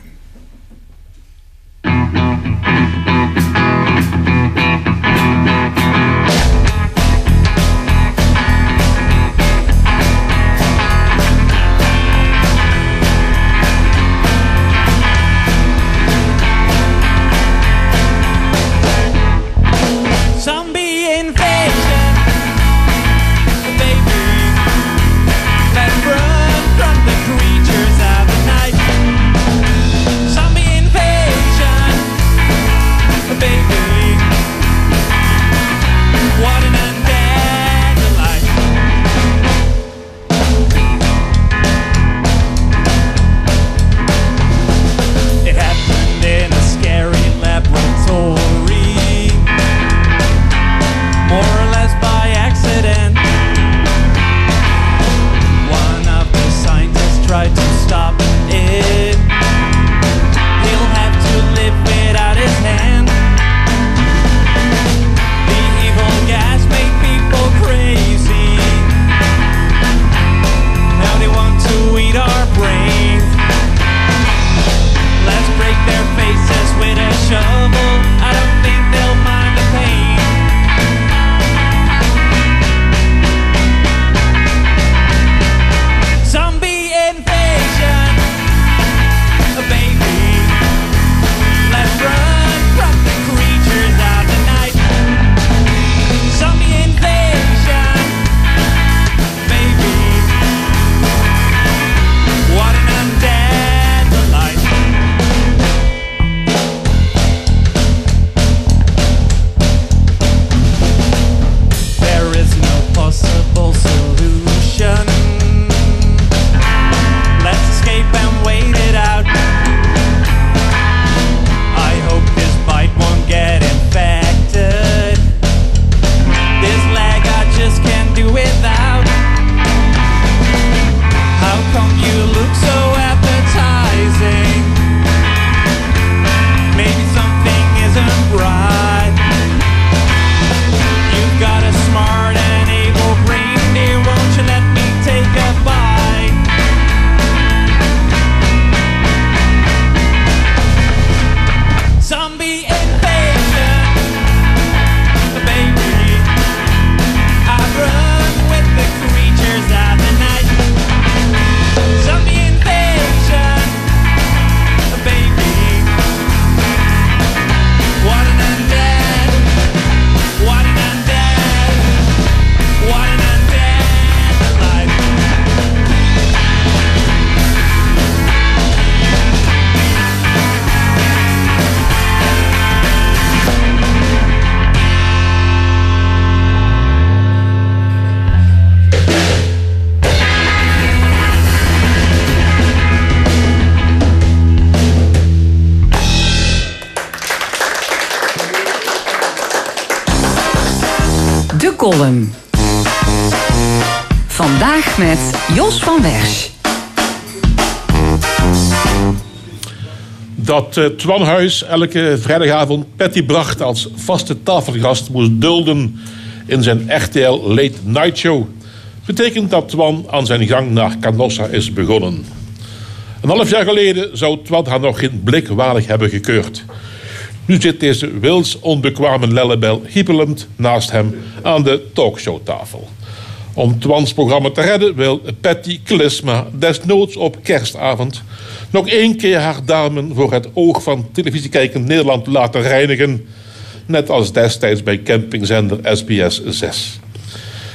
Vandaag met Jos van Wersch. dat eh, Twan Huis elke vrijdagavond Patty Bracht als vaste tafelgast moest dulden in zijn RTL Late Night Show. Betekent dat Twan aan zijn gang naar Canossa is begonnen. Een half jaar geleden zou Twan haar nog geen blik waardig hebben gekeurd. Nu zit deze wils onbekwame lellebel hiepelend naast hem aan de talkshowtafel. Om Twans programma te redden wil Patty Klisma desnoods op kerstavond nog één keer haar damen voor het oog van televisiekijkend Nederland laten reinigen. Net als destijds bij campingzender SBS 6.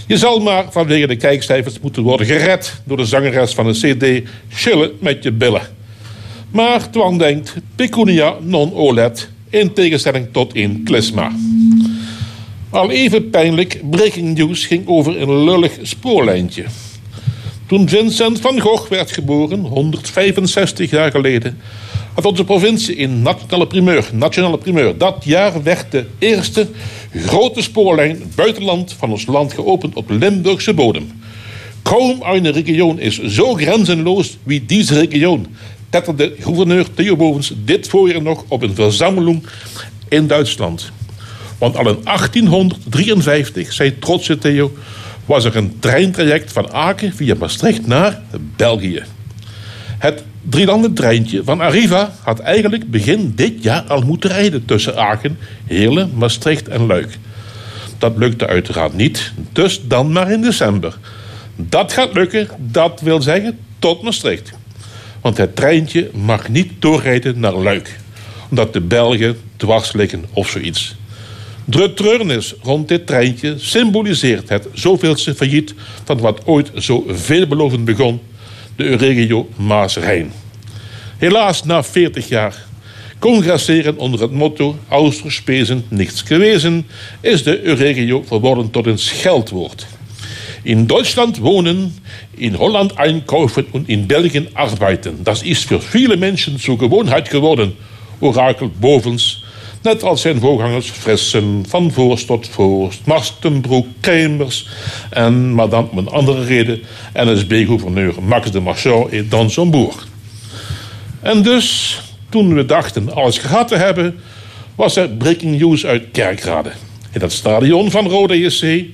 Je zal maar vanwege de kijkcijfers moeten worden gered door de zangeres van de CD Chillen met je billen. Maar Twan denkt pecunia non olet in tegenstelling tot in Klisma. Al even pijnlijk, breaking news ging over een lullig spoorlijntje. Toen Vincent van Gogh werd geboren, 165 jaar geleden, had onze provincie in nationale primeur, nationale primeur. Dat jaar werd de eerste grote spoorlijn buitenland van ons land geopend op Limburgse bodem. Kaum een regio is zo grenzenloos wie deze regio, tetterde gouverneur Theo Bovens dit voorjaar nog op een verzameling in Duitsland. Want al in 1853, zei trotse Theo, was er een treintraject van Aken via Maastricht naar België. Het drielandentreintje van Arriva had eigenlijk begin dit jaar al moeten rijden tussen Aken, Heerlen, Maastricht en Luik. Dat lukte uiteraard niet, dus dan maar in december. Dat gaat lukken, dat wil zeggen tot Maastricht. Want het treintje mag niet doorrijden naar Luik, omdat de Belgen dwars liggen of zoiets. De treurnis rond dit treintje symboliseert het zoveelste failliet van wat ooit zo veelbelovend begon, de Euregio Maas-Rijn. Helaas na 40 jaar congresseren onder het motto Austrospesen nichts gewesen, is de Euregio verworden tot een scheldwoord. In Deutschland wohnen, in Holland einkaufen und in Belgien arbeiten. Das ist für viele Menschen zur Gewohnheit geworden, orakelt Bovens Net als zijn voorgangers Frissen, Van Voorst tot Voorst, Marstenbroek, Kemers en, maar dan om een andere reden, NSB-gouverneur Max de Marchand et Dansembourg. En dus, toen we dachten alles gehad te hebben, was er breaking news uit Kerkrade. In het stadion van Rode JC,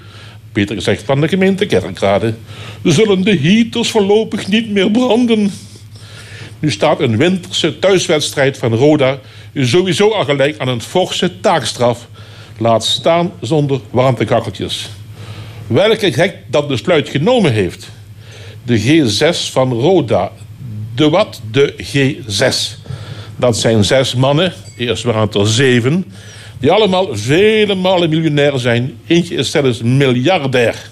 beter gezegd van de gemeente Kerkrade, zullen de heaters voorlopig niet meer branden. Nu staat een winterse thuiswedstrijd van Roda sowieso al gelijk aan een forse taakstraf. Laat staan zonder warmtekacheltjes. Welke gek dat besluit genomen heeft. De G6 van Roda. De wat? De G6. Dat zijn zes mannen, eerst waren het er zeven, die allemaal vele malen miljonair zijn. Eentje is zelfs miljardair.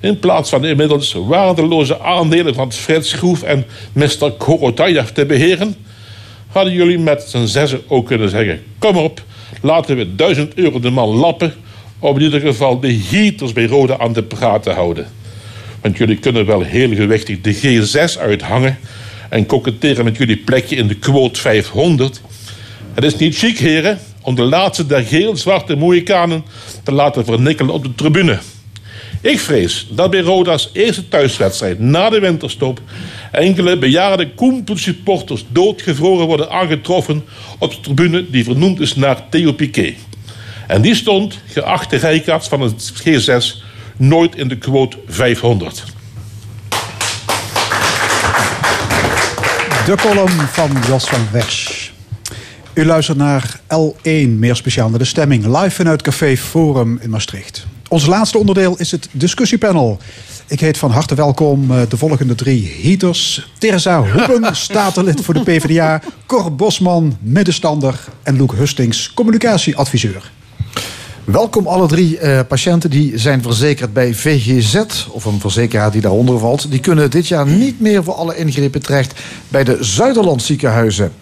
In plaats van de inmiddels waardeloze aandelen van Frits Schroef en Mr. Korotayev te beheren, hadden jullie met z'n zessen ook kunnen zeggen: kom op, laten we duizend euro de man lappen. Om in ieder geval de heaters bij Rode aan de praat te houden. Want jullie kunnen wel heel gewichtig de G6 uithangen en koketteren met jullie plekje in de quote 500. Het is niet chic, heren, om de laatste der geel-zwarte Mohikanen te laten vernikkelen op de tribune. Ik vrees dat bij Roda's eerste thuiswedstrijd na de winterstop enkele bejaarde Koempel-supporters doodgevroren worden aangetroffen op de tribune die vernoemd is naar Theo Piquet. En die stond, geachte rijkaarts van het G6, nooit in de quote 500. De column van Jos van Wersch. U luistert naar L1, meer speciaal naar de stemming, live vanuit Café Forum in Maastricht. Ons laatste onderdeel is het discussiepanel. Ik heet van harte welkom eh, de volgende drie heaters. Teresa Hoepen, statenlid voor de PvdA. Cor Bosman, middenstander. En Loek Hustings, communicatieadviseur. Welkom alle drie eh, patiënten die zijn verzekerd bij VGZ, of een verzekeraar die daaronder valt. Die kunnen dit jaar niet meer voor alle ingrepen terecht bij de Zuiderland ziekenhuizen.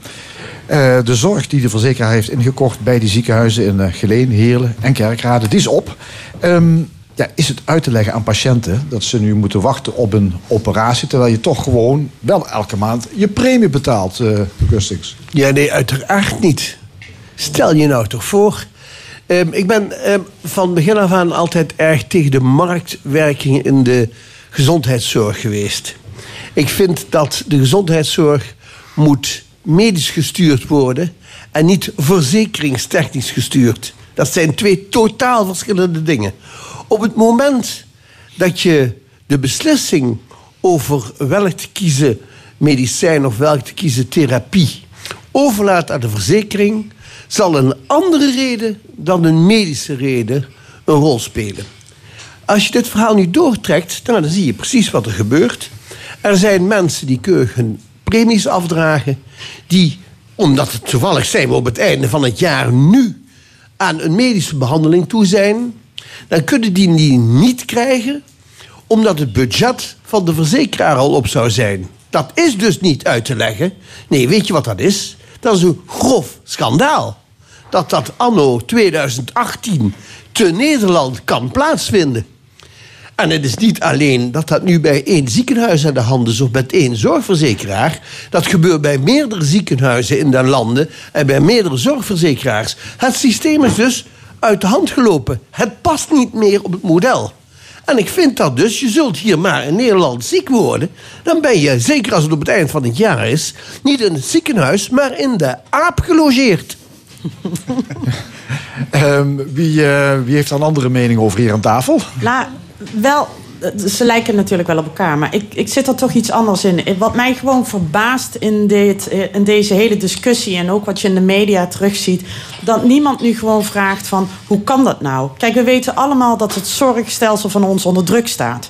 Eh, de zorg die de verzekeraar heeft ingekocht bij die ziekenhuizen in uh, Geleen, Heerlen en Kerkrade, die is op. Ehm, ja, is het uit te leggen aan patiënten dat ze nu moeten wachten op een operatie, terwijl je toch gewoon wel elke maand je premie betaalt, uh? Ja, nee, uiteraard niet. Stel je nou toch voor. Ehm, ik ben ehm, van begin af aan altijd erg tegen de marktwerking in de gezondheidszorg geweest. Ik vind dat de gezondheidszorg moet medisch gestuurd worden en niet verzekeringstechnisch gestuurd. Dat zijn twee totaal verschillende dingen. Op het moment dat je de beslissing over welk te kiezen medicijn of welk te kiezen therapie overlaat aan de verzekering, zal een andere reden dan een medische reden een rol spelen. Als je dit verhaal nu doortrekt, dan zie je precies wat er gebeurt. Er zijn mensen die keurig premies afdragen. Die, omdat het toevallig zijn we op het einde van het jaar nu aan een medische behandeling toe zijn. Dan kunnen die die niet krijgen, omdat het budget van de verzekeraar al op zou zijn. Dat is dus niet uit te leggen. Nee, weet je wat dat is? Dat is een grof schandaal. Dat dat anno 2018 te Nederland kan plaatsvinden. En het is niet alleen dat dat nu bij één ziekenhuis aan de hand is of met één zorgverzekeraar. Dat gebeurt bij meerdere ziekenhuizen in de landen en bij meerdere zorgverzekeraars. Het systeem is dus uit de hand gelopen. Het past niet meer op het model. En ik vind dat dus, je zult hier maar in Nederland ziek worden. Dan ben je, zeker als het op het eind van het jaar is, niet in het ziekenhuis, maar in de aap gelogeerd. Ehm, wie, eh, wie heeft dan een andere mening over hier aan tafel? Nou, wel, ze lijken natuurlijk wel op elkaar, maar ik, ik zit er toch iets anders in. Wat mij gewoon verbaast in, dit, in deze hele discussie en ook wat je in de media terugziet, dat niemand nu gewoon vraagt van hoe kan dat nou? Kijk, we weten allemaal dat het zorgstelsel van ons onder druk staat.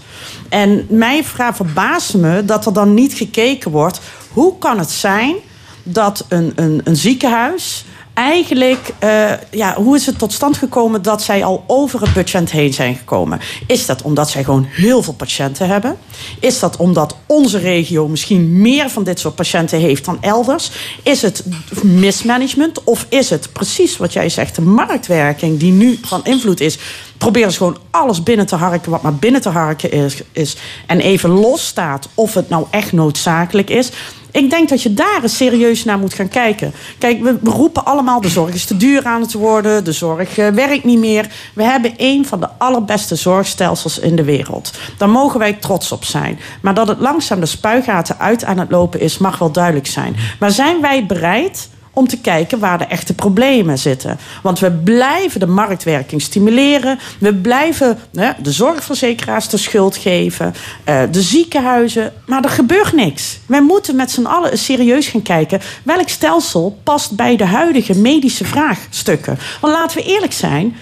En mij verbaast me dat er dan niet gekeken wordt, hoe kan het zijn dat een, een, een ziekenhuis eigenlijk, eh, ja, hoe is het tot stand gekomen dat zij al over het budget heen zijn gekomen? Is dat omdat zij gewoon heel veel patiënten hebben? Is dat omdat onze regio misschien meer van dit soort patiënten heeft dan elders? Is het mismanagement of is het precies wat jij zegt, de marktwerking die nu van invloed is? Proberen ze gewoon alles binnen te harken wat maar binnen te harken is, is. En even los staat of het nou echt noodzakelijk is. Ik denk dat je daar eens serieus naar moet gaan kijken. Kijk, we roepen allemaal de zorg is te duur aan het worden. De zorg eh, werkt niet meer. We hebben een van de allerbeste zorgstelsels in de wereld. Daar mogen wij trots op zijn. Maar dat het langzaam de spuigaten uit aan het lopen is, mag wel duidelijk zijn. Maar zijn wij bereid om te kijken waar de echte problemen zitten. Want we blijven de marktwerking stimuleren. We blijven hè, de zorgverzekeraars de schuld geven. eh, de ziekenhuizen. Maar er gebeurt niks. Wij moeten met z'n allen serieus gaan kijken... welk stelsel past bij de huidige medische vraagstukken. Want laten we eerlijk zijn...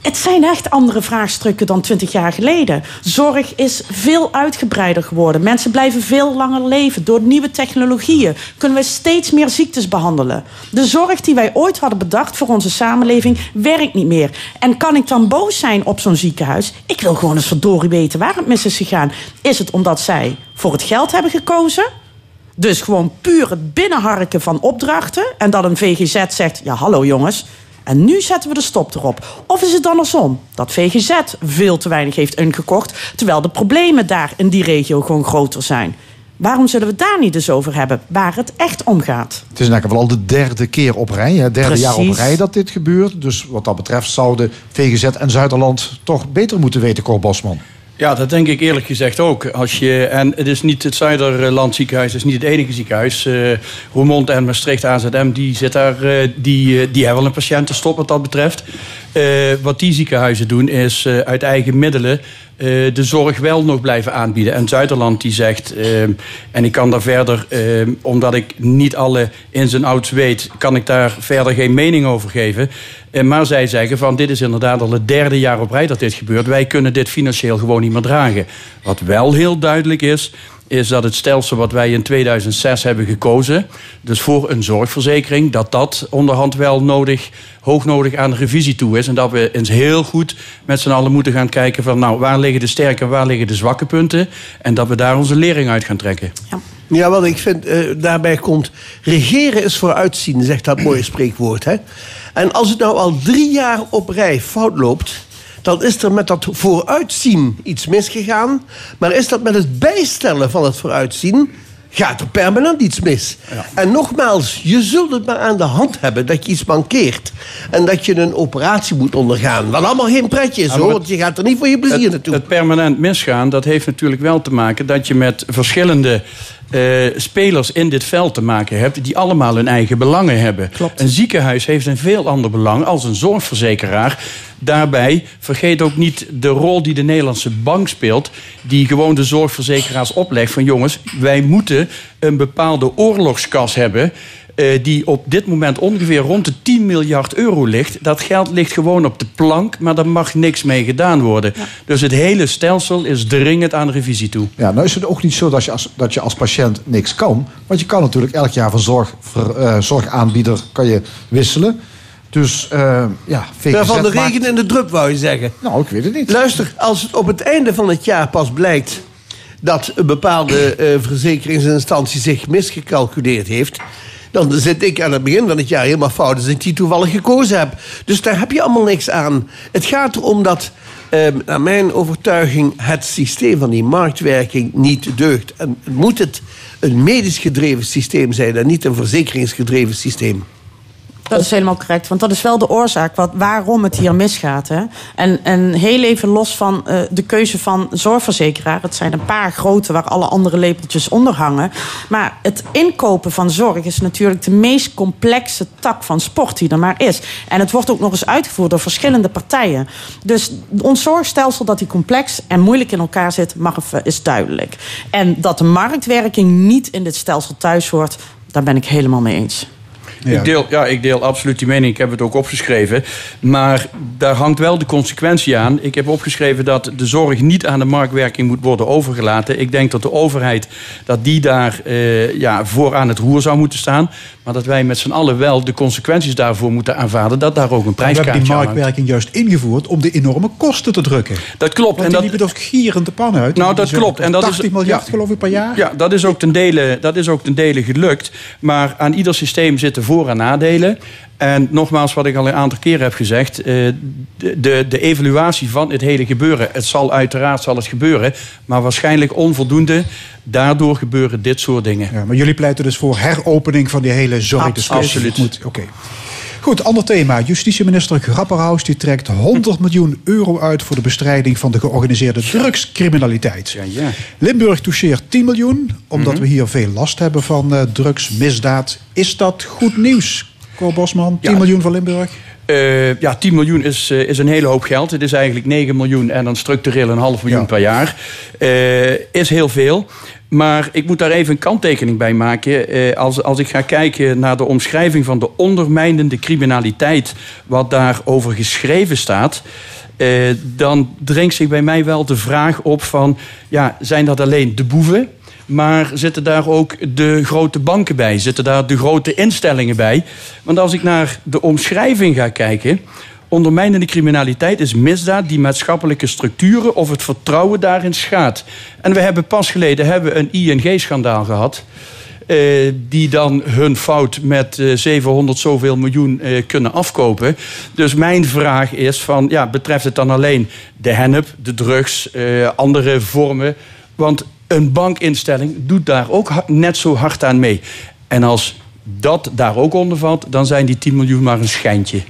Het zijn echt andere vraagstukken dan 20 jaar geleden. Zorg is veel uitgebreider geworden. Mensen blijven veel langer leven. Door nieuwe technologieën kunnen we steeds meer ziektes behandelen. De zorg die wij ooit hadden bedacht voor onze samenleving werkt niet meer. En kan ik dan boos zijn op zo'n ziekenhuis? Ik wil gewoon eens verdorie weten waar het mis is gegaan. Is het omdat zij voor het geld hebben gekozen? Dus gewoon puur het binnenharken van opdrachten. En dat een VGZ zegt: ja, hallo jongens. En nu zetten we de stop erop. Of is het dan andersom? Dat VGZ veel te weinig heeft ingekocht. Terwijl de problemen daar in die regio gewoon groter zijn. Waarom zullen we het daar niet eens over hebben? Waar het echt om gaat. Het is in elk geval al de derde keer op rij, hè, derde jaar op rij dat dit gebeurt. Dus wat dat betreft zouden VGZ en Zuiderland toch beter moeten weten, Cor Bosman. Ja, dat denk ik eerlijk gezegd ook. Als je, en het is niet het Zuiderland ziekenhuis, het is niet het enige ziekenhuis. Roermond en Maastricht AZM, die, zit daar, eh, die, eh, die hebben wel een patiëntenstop wat dat betreft. Wat die ziekenhuizen doen is uit eigen middelen de zorg wel nog blijven aanbieden. En Zuiderland die zegt, eh, en ik kan daar verder, eh, omdat ik niet alle ins en outs weet, kan ik daar verder geen mening over geven. Eh, maar zij zeggen van dit is inderdaad al het derde jaar op rij dat dit gebeurt. Wij kunnen dit financieel gewoon niet meer dragen. Wat wel heel duidelijk is, is dat het stelsel wat wij in 2006 hebben gekozen, dus voor een zorgverzekering, dat dat onderhand wel nodig, hoognodig aan de revisie toe is. En dat we eens heel goed met z'n allen moeten gaan kijken van nou, waar liggen de sterke en waar liggen de zwakke punten. En dat we daar onze lering uit gaan trekken. Ja, wat ik vind, eh, daarbij komt... regeren is vooruitzien, zegt dat mooie spreekwoord. Hè? En als het nou al drie jaar op rij fout loopt... dan is er met dat vooruitzien iets misgegaan. Maar is dat met het bijstellen van het vooruitzien... gaat er permanent iets mis. En nogmaals, je zult het maar aan de hand hebben dat je iets mankeert. En dat je een operatie moet ondergaan. Wat allemaal geen pretje is, Ja, hoor. Want je gaat er niet voor je plezier het, naartoe. Het permanent misgaan, dat heeft natuurlijk wel te maken dat je met verschillende eh, spelers in dit veld te maken hebt, die allemaal hun eigen belangen hebben. Een ziekenhuis heeft een veel ander belang als een zorgverzekeraar. Daarbij vergeet ook niet de rol die de Nederlandse bank speelt, die gewoon de zorgverzekeraars oplegt van jongens, wij moeten een bepaalde oorlogskas hebben die op dit moment ongeveer rond de 10 miljard euro ligt. Dat geld ligt gewoon op de plank, maar daar mag niks mee gedaan worden. Dus het hele stelsel is dringend aan revisie toe. Ja, nou is het ook niet zo dat je als, dat je als patiënt niks kan. Want je kan natuurlijk elk jaar van zorg, ver- eh, zorgaanbieder kan je wisselen. Dus eh, ja, VGZ van de maakt- regen en de drup, wou je zeggen. Nou, ik weet het niet. Luister, als het op het einde van het jaar pas blijkt... dat een bepaalde eh, verzekeringsinstantie zich misgecalculeerd heeft... dan zit ik aan het begin van het jaar helemaal fout als ik die toevallig gekozen heb. Dus daar heb je allemaal niks aan. Het gaat erom dat, eh, naar mijn overtuiging... het systeem van die marktwerking niet deugt. En moet het een medisch gedreven systeem zijn... en niet een verzekeringsgedreven systeem. Dat is helemaal correct, want dat is wel de oorzaak wat, waarom het hier misgaat. Hè? En, en heel even los van eh, de keuze van zorgverzekeraar. Het zijn een paar grote waar alle andere lepeltjes onder hangen. Maar het inkopen van zorg is natuurlijk de meest complexe tak van sport die er maar is. En het wordt ook nog eens uitgevoerd door verschillende partijen. Dus ons zorgstelsel dat die complex en moeilijk in elkaar zit, mag is duidelijk. En dat de marktwerking niet in dit stelsel thuis hoort, daar ben ik helemaal mee eens. Ik, deel, ja, ik deel absoluut die mening. Ik heb het ook opgeschreven. Maar daar hangt wel de consequentie aan. Ik heb opgeschreven dat de zorg niet aan de marktwerking moet worden overgelaten. Ik denk dat de overheid dat die daar eh, ja, voor aan het roer zou moeten staan. Maar dat wij met z'n allen wel de consequenties daarvoor moeten aanvaarden. Dat daar ook een We hebben die prijskaartje aan hangt. marktwerking juist ingevoerd om de enorme kosten te drukken. Dat klopt. Want en die dat, liepen toch gierend de pan uit? Nou, dat klopt. En dat 80 is, miljard ja. geloof ik per jaar? Ja, dat is, ook ten dele, dat is ook ten dele gelukt. Maar aan ieder systeem zitten voor- en nadelen. En nogmaals, wat ik al een aantal keren heb gezegd... eh, de, de, de evaluatie van het hele gebeuren... het zal uiteraard zal het gebeuren... maar waarschijnlijk onvoldoende. Daardoor gebeuren dit soort dingen. Ja, maar jullie pleiten dus voor heropening van die hele zorgdiscussie. Absoluut. Moet- Oké. Goed, ander thema. Justitieminister Grapperhaus die trekt 100 miljoen euro uit voor de bestrijding van de georganiseerde drugscriminaliteit. Ja, ja. Limburg toucheert 10 miljoen, omdat Mhm. we hier veel last hebben van eh, drugsmisdaad. Is dat goed nieuws, Cor Bosman? 10 Ja. miljoen voor Limburg? Eh, ja, 10 miljoen is, eh, is een hele hoop geld. Het is eigenlijk 9 miljoen en dan structureel een half miljoen per jaar. Is heel veel. Maar ik moet daar even een kanttekening bij maken. Eh, als, als ik ga kijken naar de omschrijving van de ondermijnende criminaliteit... wat daarover geschreven staat... eh, dan dringt zich bij mij wel de vraag op van... Ja, zijn dat alleen de boeven... Maar zitten daar ook de grote banken bij? Zitten daar de grote instellingen bij? Want als ik naar de omschrijving ga kijken. Ondermijnende criminaliteit is misdaad die maatschappelijke structuren of het vertrouwen daarin schaadt. En we hebben pas geleden hebben een ING-schandaal gehad. eh, die dan hun fout met eh, 700 zoveel miljoen eh, kunnen afkopen. Dus mijn vraag is: van, ja, betreft het dan alleen de hennep, de drugs, eh, andere vormen? Want een bankinstelling doet daar ook net zo hard aan mee. En als dat daar ook onder valt, dan zijn die 10 miljoen maar een schijntje.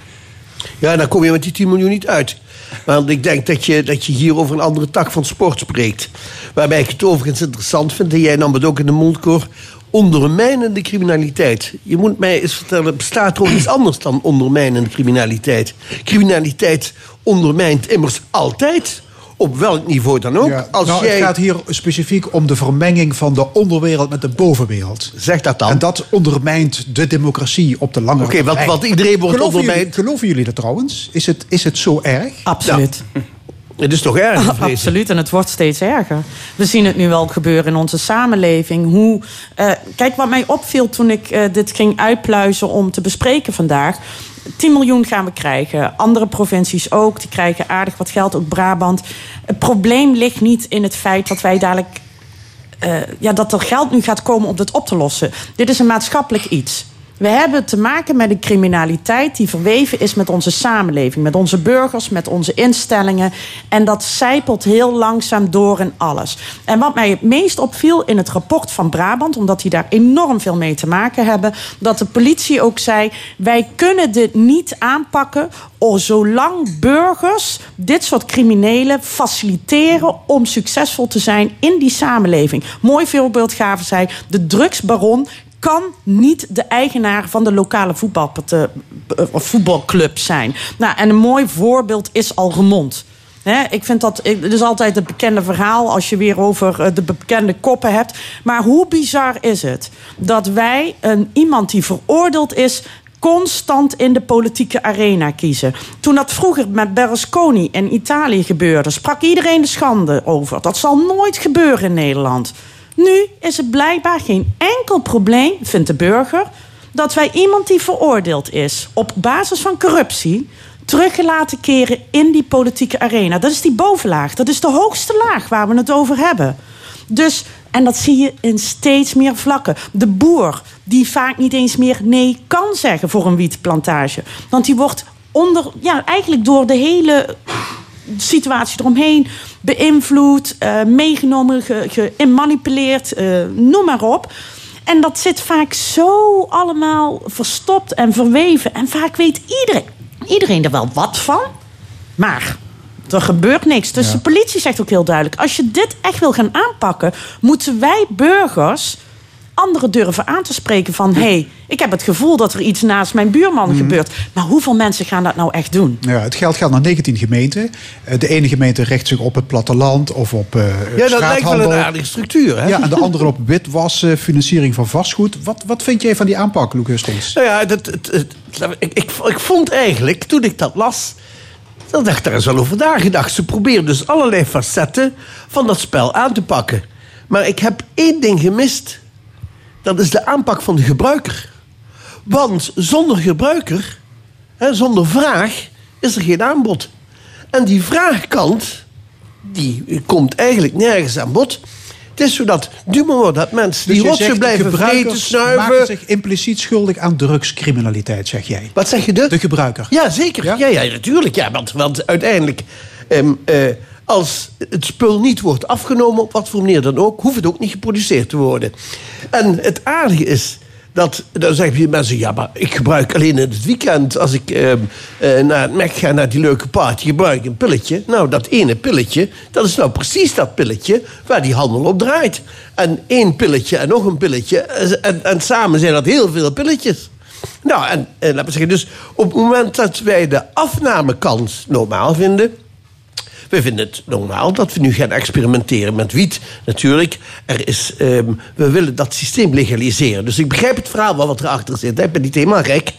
Ja, dan kom je met die 10 miljoen niet uit. Want ik denk dat je, dat je hier over een andere tak van sport spreekt. Waarbij ik het overigens interessant vind, en jij nam het ook in de mond, Cor, ondermijnende criminaliteit. Je moet mij eens vertellen, bestaat er ook iets anders dan ondermijnende criminaliteit? Criminaliteit ondermijnt immers altijd, op welk niveau dan ook. Ja, Als nou, jij... Het gaat hier specifiek om de vermenging van de onderwereld met de bovenwereld. Zeg dat dan. En dat ondermijnt de democratie op de lange Oké, wat- termijn. wat iedereen wordt geloven ondermijnd. Jullie, geloven jullie dat trouwens? Is het, is het zo erg? Absoluut. Het is toch erg? vrees ik. Absoluut, en het wordt steeds erger. We zien het nu wel gebeuren in onze samenleving. Hoe, eh, kijk, wat mij opviel toen ik eh, dit ging uitpluizen om te bespreken vandaag. 10 miljoen gaan we krijgen. Andere provincies ook. Die krijgen aardig wat geld, ook Brabant. Het probleem ligt niet in het feit dat wij dadelijk eh, ja, dat er geld nu gaat komen om dit op te lossen. Dit is een maatschappelijk iets. We hebben te maken met een criminaliteit die verweven is met onze samenleving, met onze burgers, met onze instellingen. En dat zijpelt heel langzaam door in alles. En wat mij het meest opviel in het rapport van Brabant, omdat die daar enorm veel mee te maken hebben, dat de politie ook zei: wij kunnen dit niet aanpakken zolang burgers dit soort criminelen faciliteren om succesvol te zijn in die samenleving. Mooi voorbeeld gaven zij: de drugsbaron kan niet de eigenaar van de lokale voetbalparte- of voetbalclub zijn. Nou, en een mooi voorbeeld is Algemond. Ik vind dat, het is altijd het bekende verhaal als je weer over eh, de bekende koppen hebt. Maar hoe bizar is het dat wij een, iemand die veroordeeld is constant in de politieke arena kiezen. Toen dat vroeger met Berlusconi in Italië gebeurde, sprak iedereen de schande over. Dat zal nooit gebeuren in Nederland. Nu is het blijkbaar geen enkel probleem, vindt de burger, dat wij iemand die veroordeeld is op basis van corruptie terug laten keren in die politieke arena. Dat is die bovenlaag. Dat is de hoogste laag waar we het over hebben. Dus, en dat zie je in steeds meer vlakken. De boer, die vaak niet eens meer nee kan zeggen voor een wietplantage. Want die wordt onder, ja, eigenlijk door de hele situatie eromheen beïnvloed, eh, meegenomen, ge- gemanipuleerd, eh, noem maar op. En dat zit vaak zo allemaal verstopt en verweven. En vaak weet iedereen, iedereen er wel wat van. Maar er gebeurt niks. Dus de politie zegt ook heel duidelijk: als je dit echt wil gaan aanpakken, moeten wij burgers anderen durven aan te spreken van... hé, hey, ik heb het gevoel dat er iets naast mijn buurman Mhm. gebeurt. Maar hoeveel mensen gaan dat nou echt doen? Ja, het geld gaat naar 19 gemeenten. Eh, De ene gemeente richt zich op het platteland of op eh Ja, dat lijkt wel straathandel. een aardige structuur. Hè? Ja, en de andere op witwassen, financiering van vastgoed. Wat, wat vind jij van die aanpak, Luc Hustings? Nou ja, dat, het, het- ik, ik, ik vond eigenlijk, toen ik dat las... dan dacht ik daar eens wel over nagedacht. Ze proberen dus allerlei facetten van dat spel aan te pakken. Maar ik heb één ding gemist. Dat is de aanpak van de gebruiker. Want zonder gebruiker, hè, zonder vraag, is er geen aanbod. En die vraagkant, die komt eigenlijk nergens aan bod. Het is zo dat, du moment dat mensen Dus die rotsen blijven vreten, snuiven... maken zich impliciet schuldig aan drugscriminaliteit, zeg jij. Wat zeg je de? De gebruiker. Ja, zeker. Ja, ja, natuurlijk. Ja, want, want uiteindelijk, ehm, eh, als het spul niet wordt afgenomen, op wat voor manier dan ook, hoeft het ook niet geproduceerd te worden. En het aardige is. Dat, dan zeggen je mensen, ja, maar ik gebruik alleen in het weekend... als ik ehm, eh, naar het Mac ga, naar die leuke party, gebruik ik een pilletje. Nou, dat ene pilletje, dat is nou precies dat pilletje... waar die handel op draait. En één pilletje en nog een pilletje. En, en samen zijn dat heel veel pilletjes. Nou, en, en laten we zeggen, dus op het moment dat wij de afnamekans normaal vinden. We vinden het normaal dat we nu gaan experimenteren met wiet. Natuurlijk, er is, ehm, we willen dat systeem legaliseren. Dus ik begrijp het verhaal wel wat erachter zit. Ik ben niet helemaal gek.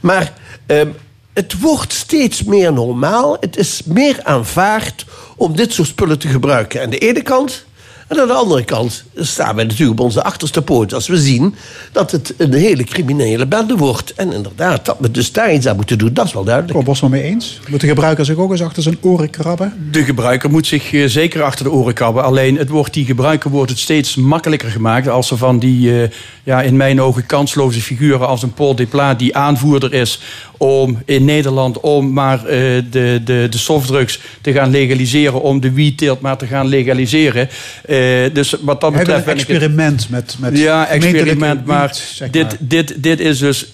Maar ehm, het wordt steeds meer normaal. Het is meer aanvaard om dit soort spullen te gebruiken. Aan de ene kant. En aan de andere kant staan wij natuurlijk op onze achterste poot als we zien dat het een hele criminele bende wordt. En inderdaad, dat we dus daar iets aan moeten doen, dat is wel duidelijk. Rob Bosman mee eens? Moet de gebruiker zich ook eens achter zijn oren krabben? De gebruiker moet zich eh, zeker achter de oren krabben. Alleen het wordt, die gebruiker wordt het steeds makkelijker gemaakt. Als er van die, eh, ja, in mijn ogen, kansloze figuren als een Paul Depla... die aanvoerder is om in Nederland om maar eh, de, de, de softdrugs te gaan legaliseren... om de wietteelt maar te gaan legaliseren. Eh, dus wat dat betreft... een het- experiment met, met ja, experiment. Maar, zeg dit, maar. Dit, dit is dus.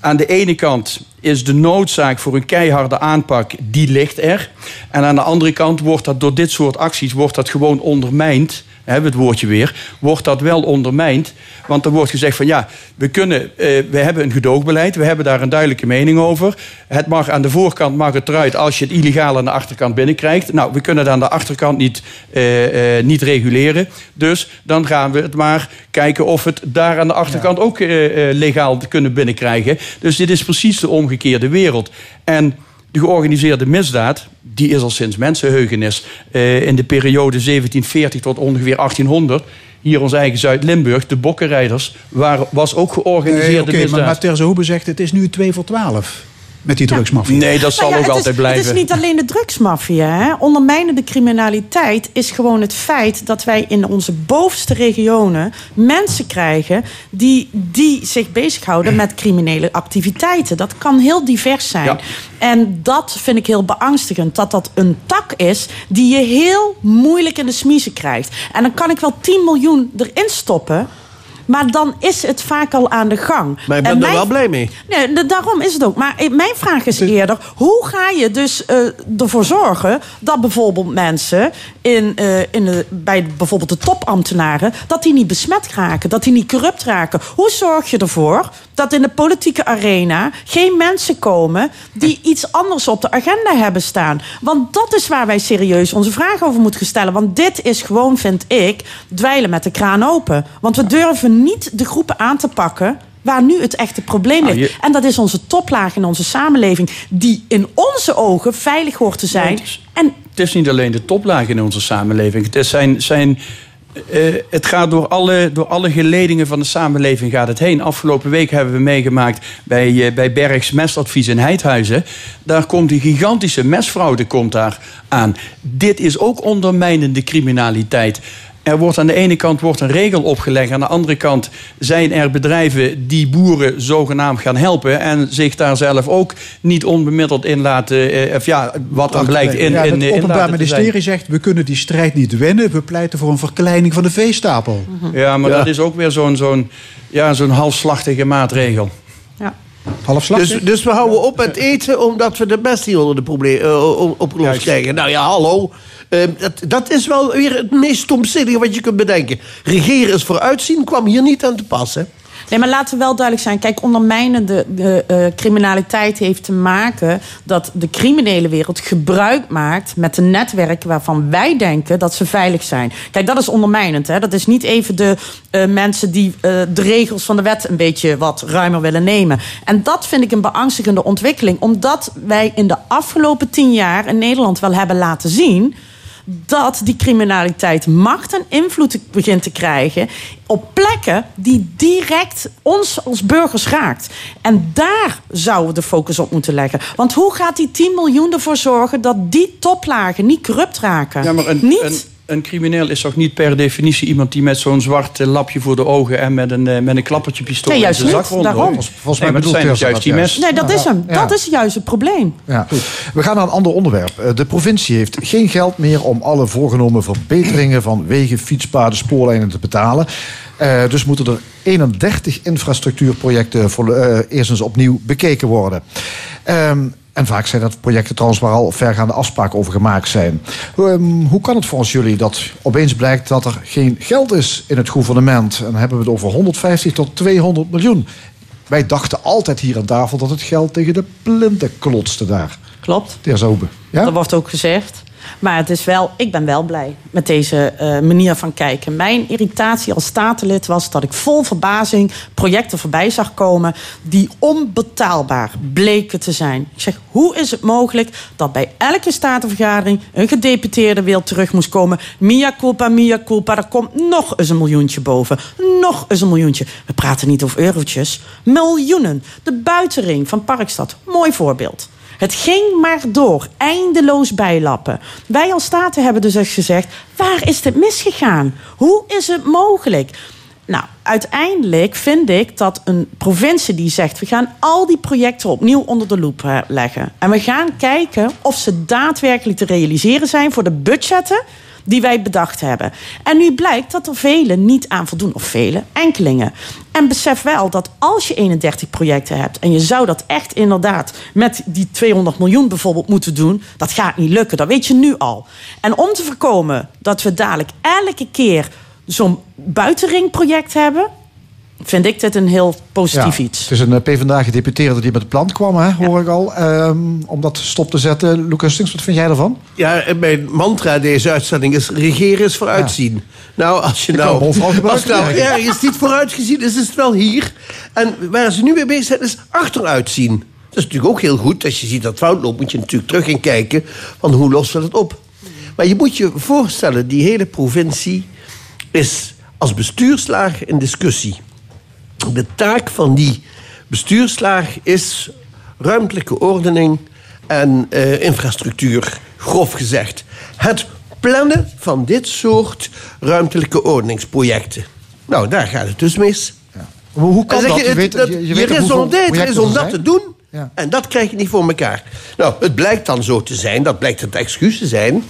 Aan de ene kant is de noodzaak voor een keiharde aanpak, die ligt er. En aan de andere kant wordt dat door dit soort acties wordt dat gewoon ondermijnd. Hebben we het woordje weer, wordt dat wel ondermijnd. Want er wordt gezegd van ja, we kunnen, eh, we hebben een gedoogbeleid, we hebben daar een duidelijke mening over. Het mag aan de voorkant mag het eruit als je het illegaal aan de achterkant binnenkrijgt. Nou, we kunnen het aan de achterkant niet, eh, eh, niet reguleren. Dus dan gaan we het maar kijken of we het daar aan de achterkant ook legaal kunnen binnenkrijgen. Dus dit is precies de omgekeerde wereld. En de georganiseerde misdaad, die is al sinds mensenheugenis. eh, in de periode 1740 tot ongeveer 1800. Hier ons eigen Zuid-Limburg, de bokkenrijders, waren, was ook georganiseerde Nee, Oké, maar misdaad. Matthias Hoebe zegt het is nu 2 voor 12 met die drugsmafia. Nee, dat zal ja, ook altijd is, blijven. Het is niet alleen de drugsmafia. Hè? Ondermijnende criminaliteit is gewoon het feit dat wij in onze bovenste regionen mensen krijgen die, die zich bezighouden met criminele activiteiten. Dat kan heel divers zijn. Ja. En dat vind ik heel beangstigend. Dat dat een tak is die je heel moeilijk in de smiezen krijgt. En dan kan ik wel 10 miljoen erin stoppen. Maar dan is het vaak al aan de gang. Maar ik ben En er wel blij mee. Nee, da- daarom is het ook. Maar eh, mijn vraag is eerder: hoe ga je dus eh, ervoor zorgen dat bijvoorbeeld mensen in, eh, in de, bij bijvoorbeeld de topambtenaren, dat die niet besmet raken, dat die niet corrupt raken? Hoe zorg je ervoor dat in de politieke arena geen mensen komen die iets anders op de agenda hebben staan? Want dat is waar wij serieus onze vragen over moeten stellen. Want dit is gewoon, vind ik, dweilen met de kraan open. Want we durven niet de groepen aan te pakken waar nu het echte probleem ligt. Nou, je- En dat is onze toplaag in onze samenleving, die in onze ogen veilig hoort te zijn. En Het is niet alleen de toplaag in onze samenleving. Het, is zijn, zijn, eh, het gaat door alle, door alle geledingen van de samenleving gaat het heen. Afgelopen week hebben we meegemaakt bij, eh, bij Bergs Mestadvies in Heidhuizen. Daar komt een gigantische mesfraude komt daar aan. Dit is ook ondermijnende criminaliteit. Er wordt aan de ene kant wordt een regel opgelegd. Aan de andere kant zijn er bedrijven die boeren zogenaamd gaan helpen. En zich daar zelf ook niet onbemiddeld in laten. eh, of ja, wat dan blijkt in, ja, in, het in Openbaar. Ministerie zegt, we kunnen die strijd niet winnen. We pleiten voor een verkleining van de veestapel. Ja, maar Ja. dat is ook weer zo'n zo'n ja, zo'n halfslachtige maatregel. Halfslachtig? Dus, dus we houden op met eten omdat we de best niet onder de probleem eh, op- opgelost krijgen. Nou ja, hallo. Eh, dat, dat is wel weer het meest stomzinnige wat je kunt bedenken. Regeren is vooruitzien kwam hier niet aan te passen. Nee, maar laten we wel duidelijk zijn. Kijk, ondermijnende de, eh, criminaliteit heeft te maken dat de criminele wereld gebruik maakt met de netwerken waarvan wij denken dat ze veilig zijn. Kijk, dat is ondermijnend. Hè? Dat is niet even de eh, mensen die eh, de regels van de wet een beetje wat ruimer willen nemen. En dat vind ik een beangstigende ontwikkeling, omdat wij in de afgelopen tien jaar in Nederland wel hebben laten zien dat die criminaliteit macht en invloed begint te krijgen op plekken die direct ons als burgers raakt. En daar zouden we de focus op moeten leggen. Want hoe gaat die 10 miljoen ervoor zorgen dat die toplagen niet corrupt raken? Ja, maar een, niet? een, een crimineel is toch niet per definitie iemand die met zo'n zwart eh, lapje voor de ogen en met een, eh, met een klappertje pistool Nee, in juist zijn zak rondloopt? Daarom. Nee, Volgens mij dat bedoelt zijn juist die mensen. Nee, dat is hem. Ja. Dat is juist het probleem. Ja. We gaan naar een ander onderwerp. Eh, De provincie heeft geen geld meer om alle voorgenomen verbeteringen van wegen, fietspaden, spoorlijnen te betalen. Eh, dus moeten er 31 infrastructuurprojecten voor, eh, eerst eens opnieuw bekeken worden. Ehm, en vaak zijn dat projecten trouwens waar al vergaande afspraken over gemaakt zijn. Ehm, hoe kan het volgens jullie dat opeens blijkt dat er geen geld is in het gouvernement? En dan hebben we het over 150 tot 200 miljoen. Wij dachten altijd hier aan tafel dat het geld tegen de plinten klotste daar. Klopt. Ter Zobe. Ja? Dat wordt ook gezegd. Maar het is wel, ik ben wel blij met deze eh, manier van kijken. Mijn irritatie als statenlid was dat ik vol verbazing projecten voorbij zag komen die onbetaalbaar bleken te zijn. Ik zeg, hoe is het mogelijk dat bij elke statenvergadering een gedeputeerde weer terug moest komen? Mia culpa, mia culpa, er komt nog eens een miljoentje boven. Nog eens een miljoentje. We praten niet over eurotjes, miljoenen. De buitenring van Parkstad, mooi voorbeeld. Het ging maar door, eindeloos bijlappen. Wij als Staten hebben dus eens gezegd: waar is dit misgegaan? Hoe is het mogelijk? Nou, uiteindelijk vind ik dat een provincie die zegt: we gaan al die projecten opnieuw onder de loep eh, leggen. En we gaan kijken of ze daadwerkelijk te realiseren zijn voor de budgetten die wij bedacht hebben. En nu blijkt dat er velen niet aan voldoen, of vele, enkelingen. En besef wel dat als je 31 projecten hebt... en je zou dat echt inderdaad met die 200 miljoen bijvoorbeeld moeten doen... dat gaat niet lukken, dat weet je nu al. En om te voorkomen dat we dadelijk elke keer zo'n buitenringproject hebben... vind ik dit een heel positief Ja, iets. Het is een eh, PvdA-gedeputeerde die met het plan kwam, hè, hoor ik al. ehm, om dat stop te zetten. Lucas Stinks, wat vind jij ervan? Ja, mijn mantra deze uitzending is regeren is vooruitzien. Nou, als je Ik nou, als nou ergens niet vooruitgezien is, is het wel hier. En waar ze nu mee bezig zijn, is achteruitzien. Dat is natuurlijk ook heel goed. Als je ziet dat het fout loopt, moet je natuurlijk terug gaan kijken... van hoe lossen we het op. Maar je moet je voorstellen, die hele provincie is als bestuurslaag in discussie. De taak van die bestuurslaag is ruimtelijke ordening en eh, infrastructuur, grof gezegd. Het plannen van dit soort ruimtelijke ordeningsprojecten. Nou, daar gaat het dus mis. Hoe, hoe kan dat? je, weet- dat- je- je dat te doen. Ja. En dat krijg je niet voor elkaar. Nou, het blijkt dan zo te zijn, dat blijkt het excuus te zijn...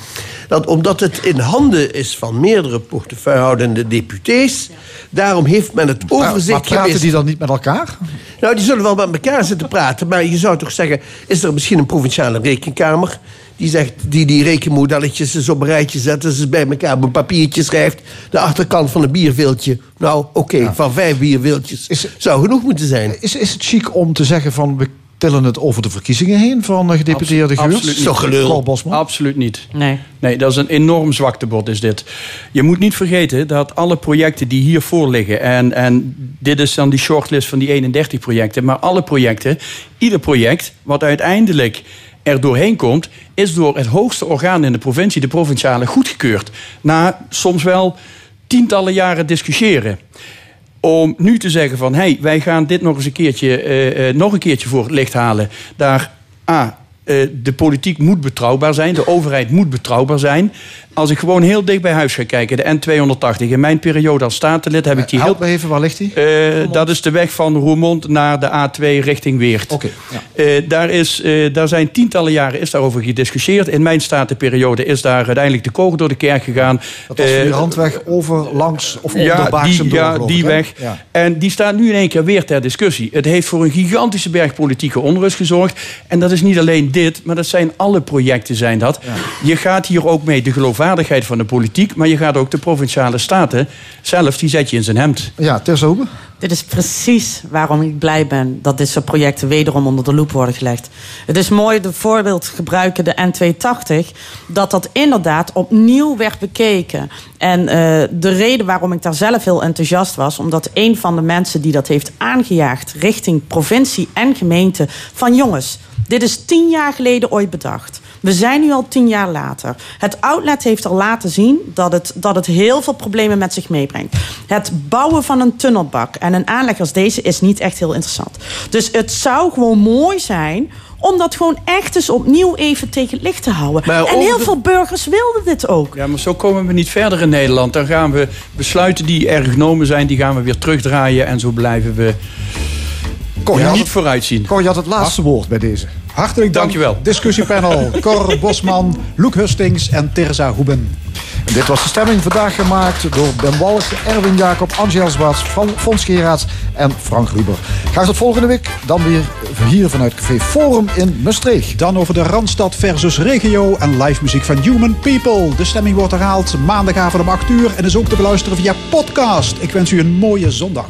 dat omdat het in handen is van meerdere portefeuillehoudende deputés... daarom heeft men het Maar, overzicht maar praten gemist. die dan niet met elkaar? Nou, die zullen wel met elkaar zitten praten. Maar je zou toch zeggen, is er misschien een provinciale rekenkamer... die, zegt, die die rekenmodelletjes eens op een rijtje zet... en ze bij elkaar op een papiertje schrijft... de achterkant van een bierveeltje. Nou, oké, van vijf bierveeltjes zou genoeg moeten zijn. Is, is het chic om te zeggen van... we tillen het over de verkiezingen heen van gedeputeerde Geurt? Absoluut niet. Paul Bosman? Absoluut niet. Nee. Nee, dat is een enorm zwaktebod is dit. Je moet niet vergeten dat alle projecten die hiervoor liggen... en, en dit is dan die shortlist van die 31 projecten... maar alle projecten, ieder project wat uiteindelijk er doorheen komt... is door het hoogste orgaan in de provincie, de provinciale, goedgekeurd. Na soms wel tientallen jaren discussiëren om nu te zeggen van... hé, hey, wij gaan dit nog eens een keertje, eh, eh, nog een keertje voor het licht halen. Daar, A, eh, de politiek moet betrouwbaar zijn. De overheid moet betrouwbaar zijn. Als ik gewoon heel dicht bij huis ga kijken... de N280, in mijn periode als statenlid heb ik die heel... Help me even, waar ligt die? Eh, dat is de weg van Roermond naar de A2 richting Weert. Oké. Eh, daar, is, eh, daar zijn tientallen jaren is daarover gediscussieerd. In mijn statenperiode is daar uiteindelijk de kogel door de kerk gegaan. Dat was Eh, van die randweg over, langs of onder ja, die, door, ja, die weg. Ja. En die staat nu in één keer weer ter discussie. Het heeft voor een gigantische berg politieke onrust gezorgd. En dat is niet alleen dit, maar dat zijn alle projecten zijn dat. Je gaat hier ook mee de geloofwaardigheid van de politiek... maar je gaat ook de provinciale staten zelf, die zet je in zijn hemd. Ja, Hoebe? Dit is precies waarom ik blij ben dat dit soort projecten wederom onder de loep worden gelegd. Het is mooi de voorbeeld gebruiken, de N280, dat dat inderdaad opnieuw werd bekeken. En eh, de reden waarom ik daar zelf heel enthousiast was, omdat een van de mensen die dat heeft aangejaagd richting provincie en gemeente, van jongens, dit is tien jaar geleden ooit bedacht. We zijn nu al tien jaar later. Het outlet heeft al laten zien dat het, dat het heel veel problemen met zich meebrengt. Het bouwen van een tunnelbak en een aanleg als deze is niet echt heel interessant. Dus het zou gewoon mooi zijn om dat gewoon echt eens opnieuw even tegen het licht te houden. Maar en heel de- veel burgers wilden dit ook. Ja, maar zo komen we niet verder in Nederland. Dan gaan we besluiten die er genomen zijn, die gaan we weer terugdraaien. En zo blijven we Cor, je ja, had niet het- vooruitzien. Cor, je had het laatste woord bij deze. Hartelijk dank. Dankjewel. Discussiepanel Cor Bosman, Loek Hustings en Terza Hoeben. En dit was de stemming vandaag gemaakt door Ben Walk, Erwin Jacob, Angel Zwaats, Van Fons Geraerts en Frank Ruber. Graag tot volgende week. Dan weer hier vanuit Café Forum in Maastricht. Dan over de Randstad versus regio en live muziek van Human People. De stemming wordt herhaald maandagavond om 8 uur en is ook te beluisteren via podcast. Ik wens u een mooie zondag.